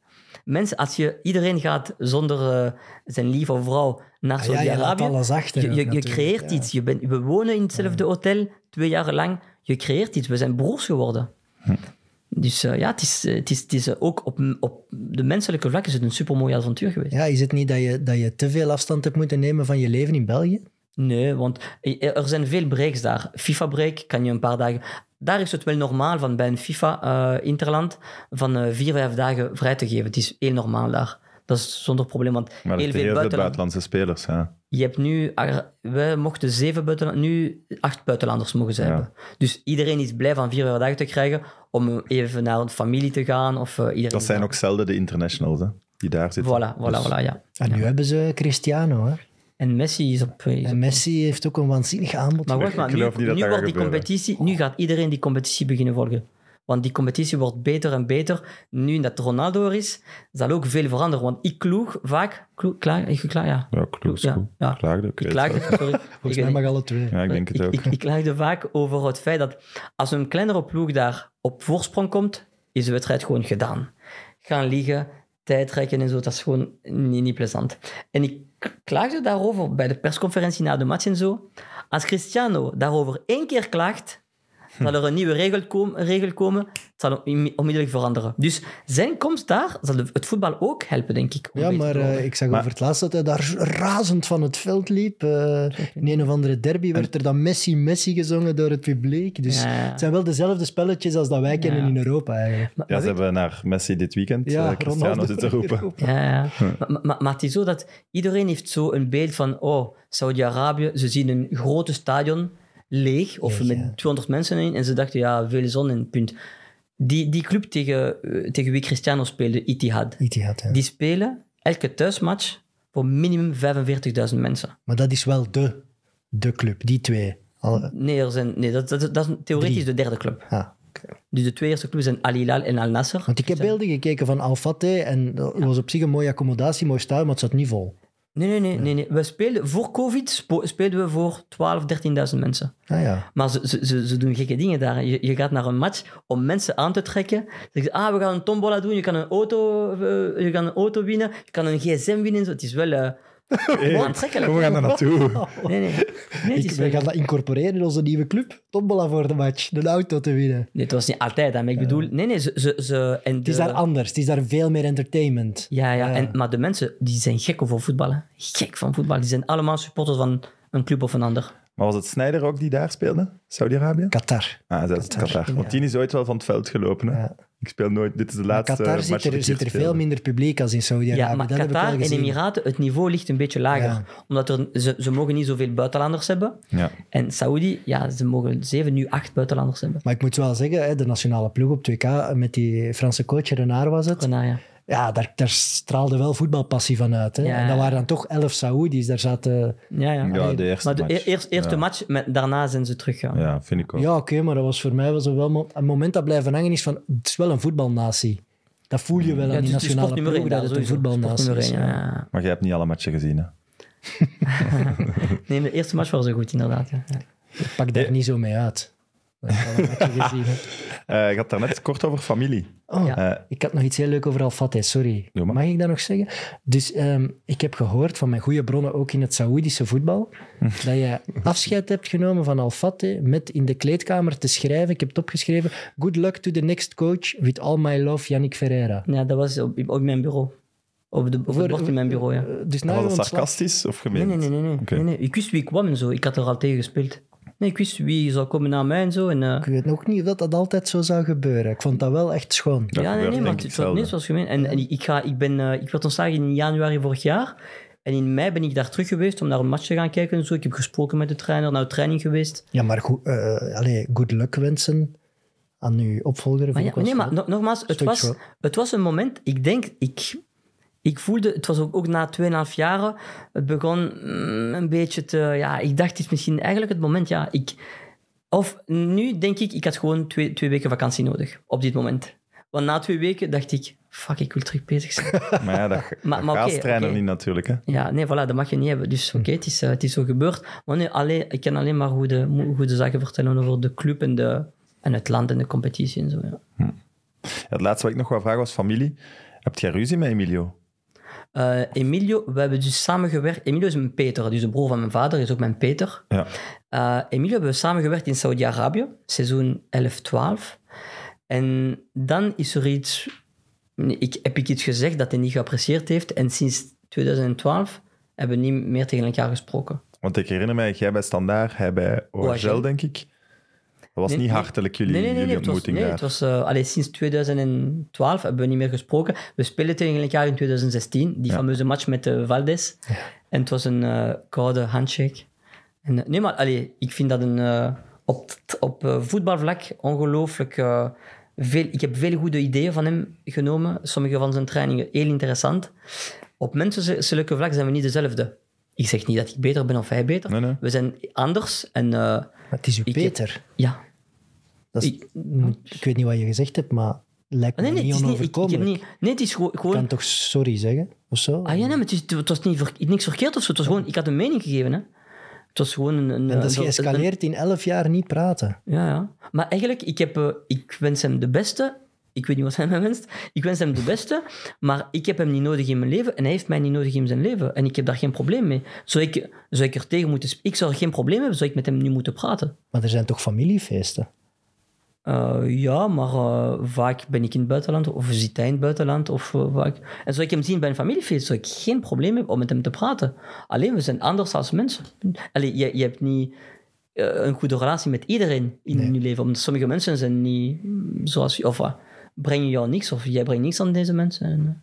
Mensen, als je iedereen gaat zonder eh, zijn lief of vrouw naar Ah ja, je laat Saudi-Arabië, alles achter. je, je, je creëert ja. iets. Je bent, we wonen in hetzelfde hotel, twee jaar lang. Je creëert iets. We zijn broers geworden. Dus eh, ja, het is, eh, het is, het is eh, ook op, op de menselijke vlak is het een supermooi avontuur geweest. Ja, is het niet dat je, dat je te veel afstand hebt moeten nemen van je leven in België? Nee, want er zijn veel breaks daar. FIFA-break kan je een paar dagen... Daar is het wel normaal van bij een FIFA-interland van eh, vier, vijf dagen vrij te geven. Het is heel normaal daar. Dat is zonder probleem, want Maar heel veel heel veel buitenland... buitenlandse spelers. Ja. Je hebt nu... We mochten zeven buitenlanders... Nu acht buitenlanders mogen Ja. hebben. Dus iedereen is blij van vier, vijf dagen te krijgen om even naar een familie te gaan. Of, eh, iedereen Dat zijn ook zelden de internationals hè, die daar zitten. Voilà, voilà, Dus- voilà, ja. En nu hebben ze Cristiano. Hè? En Messi is op... Is En op Messi heeft ook een waanzinnig aanbod. Maar wacht maar, nu, geloof niet dat nu dat wordt gaat die competitie, nu gaat iedereen die competitie beginnen volgen. Want die competitie wordt beter en beter. Nu dat Ronaldo er is, zal ook veel veranderen. Want ik kloeg vaak... Kloeg, klaag, ik klaag, ja. Ja, klopt. Ja, goed. ja. Klaagde, ik klaagde, sorry. Volgens Ik- mij mag alle twee. Ja, ik denk het ik, ook. Ik, ik klaagde vaak over het feit dat als een kleinere ploeg daar op voorsprong komt, is de wedstrijd gewoon gedaan. Gaan liggen, tijd trekken en zo, dat is gewoon niet, niet plezant. En ik klaagde daarover bij de persconferentie na de match en zo. Als Cristiano daarover één keer klaagt, zal er een nieuwe regel, kom- regel komen. Het zal onmi- onmiddellijk veranderen. Dus zijn komst daar zal het voetbal ook helpen, denk ik. Ja, maar eh, ik zag Maar- over het laatst dat hij daar razend van het veld liep. Eh, in een of andere derby werd er dan Messi, Messi gezongen door het publiek. Dus Ja, ja. het zijn wel dezelfde spelletjes als dat wij kennen Ja. in Europa eigenlijk. Maar- Ja, maar ze weet- hebben naar Messi dit weekend Ja, eh, Cristiano zitten roepen. Ja, ja. Maar, maar, maar het is zo dat iedereen heeft zo een beeld van, oh, Saudi-Arabië, ze zien een grote stadion leeg, of Leeg, met ja. 200 mensen in, en ze dachten, ja, veel zon en punt. Die, die club tegen, eh, tegen wie Cristiano speelde, Itihad, ja. die spelen elke thuismatch voor minimum 45.000 mensen. Maar dat is wel de, de club, die twee. Nee, er zijn, nee dat, dat, dat is theoretisch Drie. de derde club. ah, oké. Dus de twee eerste clubs zijn Al Hilal en Al Nasser. Want ik heb beelden gekeken van Al Fateh en dat was op zich een mooie accommodatie, mooi stadion, maar het zat niet vol. Nee, nee, nee. nee, nee. We speelden, voor COVID speelden we voor 12.000, 13.000 mensen. Ah ja. Maar ze, ze, ze, doen gekke dingen daar. Je, je gaat naar een match om mensen aan te trekken. Ze zeggen, ah, we gaan een tombola doen. Je kan een auto, eh, je kan een auto winnen. Je kan een gsm winnen. Zo. Het is wel eh, aantrekkelijk. Kom, we gaan daar naartoe. Nee, nee. Ik, wel- gaan dat incorporeren in onze nieuwe club. Tombola voor de match, de auto te winnen. Nee, het was niet altijd, hè, maar ik bedoel... Nee, nee, ze... ze, ze en Het is de- daar anders, het is daar veel meer entertainment. Ja, ja. Ja. En, maar de mensen, die zijn gek over voetbal. hè. Gek van voetbal. Die zijn allemaal supporters van een club of een ander. Maar was het Snyder ook die daar speelde? Saudi-Arabië? Qatar. Ah, dat is Qatar. Want die is ooit wel van het veld gelopen. Hè? Ja. Ik speel nooit... Dit is de laatste Qatar match zit er, zit er veel minder publiek als in Saudi-Arabië. Ja, maar dat Qatar en. Emiraten, het niveau ligt een beetje lager. Ja. Omdat er, ze, ze mogen niet zoveel buitenlanders hebben. Ja. En Saudi, ja, ze mogen zeven, nu acht buitenlanders hebben. Maar ik moet wel zeggen, hè, de nationale ploeg op 2K met die Franse coach Renard was het. Daarna, ja. Ja, daar, daar straalde wel voetbalpassie van uit. Hè. Ja. En dat waren dan toch elf Saoedi's. Daar zaten... Ja, ja. Ja, de eerste maar de match. e- eerst, eerste Ja. match, met, daarna zijn ze teruggegaan. Ja, vind ik ook. Ja, oké, maar dat was voor mij was wel een moment dat blijven hangen is van... Het is wel een voetbalnatie. Dat voel je wel Ja, aan die nationale ploeg, dat het een voetbalnatie is. Maar je hebt niet alle matchen gezien, hè? Nee, de eerste match was zo goed, inderdaad. Ik pak daar niet zo mee uit. gezien. Eh, je had daar net kort over familie. Oh, Ja. Eh, ik had nog iets heel leuk over Al-Fateh, sorry. Mag ik dat nog zeggen? Dus ehm, ik heb gehoord van mijn goede bronnen, ook in het Saoedische voetbal, dat je afscheid hebt genomen van Al-Fateh met in de kleedkamer te schrijven, ik heb het opgeschreven, good luck to the next coach, with all my love, Yannick Ferreira. Ja, dat was op, op mijn bureau. Op, de, op het bord in mijn bureau, ja. Dus was dat sarcastisch of Nee, gemeend? nee, nee. nee, nee. Oké. nee, nee. Ik wist wie ik kwam en zo. Ik had er al tegen gespeeld. Nee, ik wist wie zou komen na mij en zo. En, eh, Ik weet nog niet of dat, dat altijd zo zou gebeuren. Ik vond dat wel echt schoon. Dat ja, nee, nee, maar het was, het was gemeen. En, en ik, ga, ik, ben, eh, ik werd ontslagen in januari vorig jaar. En in mei ben ik daar terug geweest om naar een match te gaan kijken en zo. Ik heb gesproken met de trainer, naar de training geweest. Ja, maar goed, eh, allee, good luck wensen aan uw opvolger. Maar, ja, nee, maar nogmaals, het was, het was een moment, ik denk, ik, ik voelde, het was ook, ook na 2,5 jaren, het begon mm, een beetje te, ja, ik dacht, het is misschien eigenlijk het moment, ja, ik, of nu denk ik, ik had gewoon twee, twee weken vakantie nodig, op dit moment. Want na twee weken dacht ik, fuck, ik wil terug bezig zijn. Maar ja, dat, Maar- maar oké. niet natuurlijk. Hè? Ja, nee, voilà, dat mag je niet hebben. Dus oké, het, is, eh, het is zo gebeurd. Maar nee, alleen, ik kan alleen maar goede, goede zaken vertellen over de club en, de, en het land en de competitie en zo, ja. Ja, het laatste wat ik nog wou vragen was familie. Heb jij ruzie met Emilio? Eh, Emilio, we hebben dus samengewerkt. Emilio is mijn Peter, dus de broer van mijn vader is ook mijn Peter. Ja. Eh, Emilio hebben we samengewerkt in Saudi-Arabië, seizoen 11-12. En dan is er iets, ik, heb ik iets gezegd dat hij niet geapprecieerd heeft. En sinds 2012 hebben we niet meer tegen elkaar gesproken. Want ik herinner mij, jij bij Standaard, hij bij OHL, OHL. denk ik. Dat was Nee, niet hartelijk, jullie, nee, nee, nee, jullie nee, het was, ontmoeting daar. het was eh, allee, sinds 2012 hebben we niet meer gesproken. We spelen tegen elkaar in 2016, die Ja. fameuze match met uh, Valdes. En het was een eh, koude handshake. En, eh, nee, maar allee, ik vind dat een, eh, op, op eh, voetbalvlak ongelooflijk eh, veel... Ik heb veel goede ideeën van hem genomen. Sommige van zijn trainingen heel interessant. Op menselijke vlak zijn we niet dezelfde. Ik zeg niet dat ik beter ben of hij beter. We zijn anders. En eh, Maar het is uw Ik heb- Peter. ja, Dat is, Ik- ik, weet niet wat je gezegd hebt, maar lijkt me Nee, nee, het niet ik, ik onoverkomelijk. niet, nee, het is gewoon... Je kan toch sorry zeggen? Of zo? ah ja, nee, maar het, is, het was niet ver- niks verkeerd of zo. Het was gewoon, ik had een mening gegeven. Hè. Het was gewoon een... een en dat is geëscaleerd in elf jaar niet praten. ja, ja. Maar eigenlijk, ik, heb, eh, ik wens hem de beste. Ik weet niet wat hij mij wenst. Ik wens hem de beste, maar ik heb hem niet nodig in mijn leven en hij heeft mij niet nodig in zijn leven. En ik heb daar geen probleem mee. Zou ik, zou ik er tegen moeten... Ik zou geen probleem hebben, zou ik met hem niet moeten praten. Maar er zijn toch familiefeesten? Eh, ja, maar eh, vaak ben ik in het buitenland of zit hij in het buitenland. Of, eh, vaak... En zou ik hem zien bij een familiefeest, zou ik geen probleem hebben om met hem te praten. Alleen, we zijn anders als mensen. Allee, je, je hebt niet een goede relatie met iedereen in je leven. Omdat sommige mensen zijn niet mm, zoals je... Of eh, brengen jou niks, of jij brengt niks aan deze mensen. En,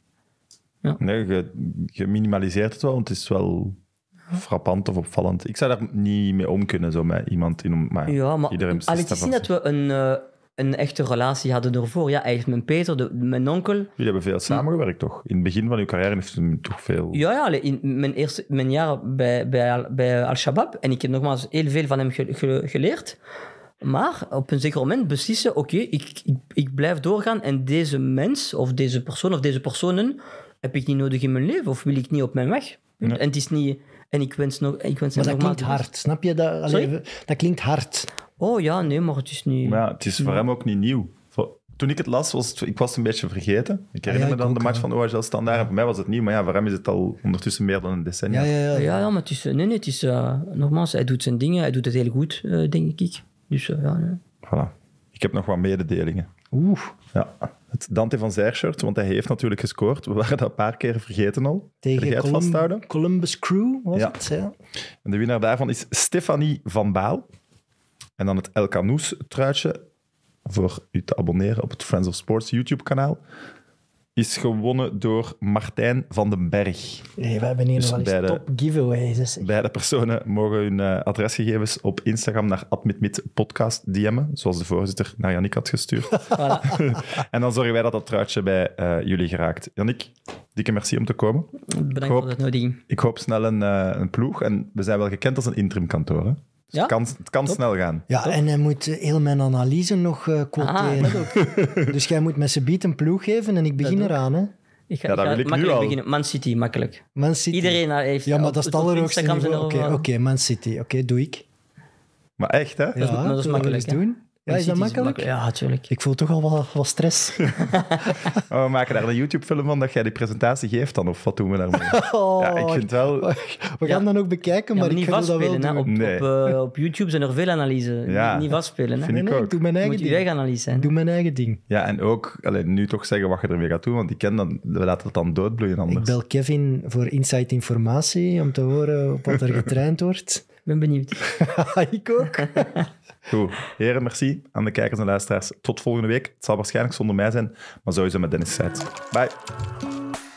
eh, Nee, je, je minimaliseert het wel, want het is wel frappant of opvallend. Ik zou daar niet mee om kunnen, zo met iemand in... Maar ja, maar iedereen het niet daarvan. dat we een, eh, een echte relatie hadden ervoor. Ja, heeft mijn Peter, de, mijn onkel... Jullie hebben veel samengewerkt, toch? In het begin van uw carrière heeft u toch veel... Ja, ja in mijn, eerste, mijn jaren bij, bij, Al- bij Al-Shabaab. En ik heb nogmaals heel veel van hem ge- ge- geleerd. Maar op een zeker moment beslissen, oké, ik, ik, ik blijf doorgaan en deze mens, of deze persoon, of deze personen, heb ik niet nodig in mijn leven, of wil ik niet op mijn weg. En het is niet... En ik wens nog... Ik wens Maar dat klinkt hard, snap je? Dat, allee, dat klinkt hard. Oh ja, nee, maar het is niet... Maar ja, het is voor hem ook niet nieuw. Toen ik het las, was het, ik was het een beetje vergeten. Ik herinner ja, me dan ook, de match ja. van OHL Standaard. En voor mij was het nieuw, maar ja, voor hem is het al ondertussen meer dan een decennia. Ja, ja, ja. Ja, ja, maar het is... Nee, nee, het is... eh, nogmaals, hij doet zijn dingen, hij doet het heel goed, eh, denk ik. Dus eh, ja. Voilà. Ik heb nog wat mededelingen. Oeh, Ja, het Dante van Zijr shirt, want hij heeft natuurlijk gescoord. We waren dat een paar keer vergeten al. Tegen Colum- vasthouden? Columbus Crew was Ja. het. Ja. En de winnaar daarvan is Stefanie van Baal. En dan het El Canoes truitje voor u te abonneren op het Friends of Sports YouTube kanaal. Is gewonnen door Martijn van den Berg. Hey, we hebben hier Dus nog wel eens top giveaways. hè, zeg. Beide personen mogen hun eh, adresgegevens op Instagram naar Admitmit podcast DM'en, zoals de voorzitter naar Yannick had gestuurd. Voilà. en dan zorgen wij dat dat truitje bij eh, jullie geraakt. Yannick, dikke merci om te komen. Bedankt hoop- voor de uitnodiging. Ik hoop snel een, eh, een ploeg. En we zijn wel gekend als een interimkantoor. Hè? Dus Ja? het kan, het kan snel gaan. Ja, en hij moet eh, heel mijn analyse nog eh, quoteren. Ah, dat dus jij moet met z'n beat een ploeg geven en ik begin Dat eraan. Hè. Ik ga, Ja, dat wil ik nu makkelijk al. beginnen. Man City, makkelijk. Man City. Iedereen heeft... Ja, maar op- dat is het allerhoogste er Oké, Man City. Oké, doe ik. Maar echt, hè? Ja, is- dat is zullen we makkelijk, doen. Ja, is dat makkelijk? Ja, natuurlijk. Ik voel toch al wat, wat stress. Oh, we maken daar een YouTube-film van dat jij die presentatie geeft dan, of wat doen we daarmee? Oh, Ja, ik vind wel... We gaan Ja. dat ook bekijken, Ja, maar maar ik ga dat wel doen. Op, Nee. op, eh, op YouTube zijn er veel analyses. Ja. Niet, vastspelen. Hè. Vind Nee, ik nee, ook. ik doe mijn eigen moet je ding. eigen analyse zijn. Ik doe mijn eigen ding. Ja, en ook allee, nu toch zeggen wat je ermee gaat doen, want ik ken dan, we laten het dan doodbloeien anders. Ik bel Kevin voor Insight Informatie om te horen op wat er getraind wordt. Ben benieuwd. ik ook. Goed. Heren, merci aan de kijkers en luisteraars. Tot volgende week. Het zal waarschijnlijk zonder mij zijn, maar sowieso met Dennis Seitz. Bye.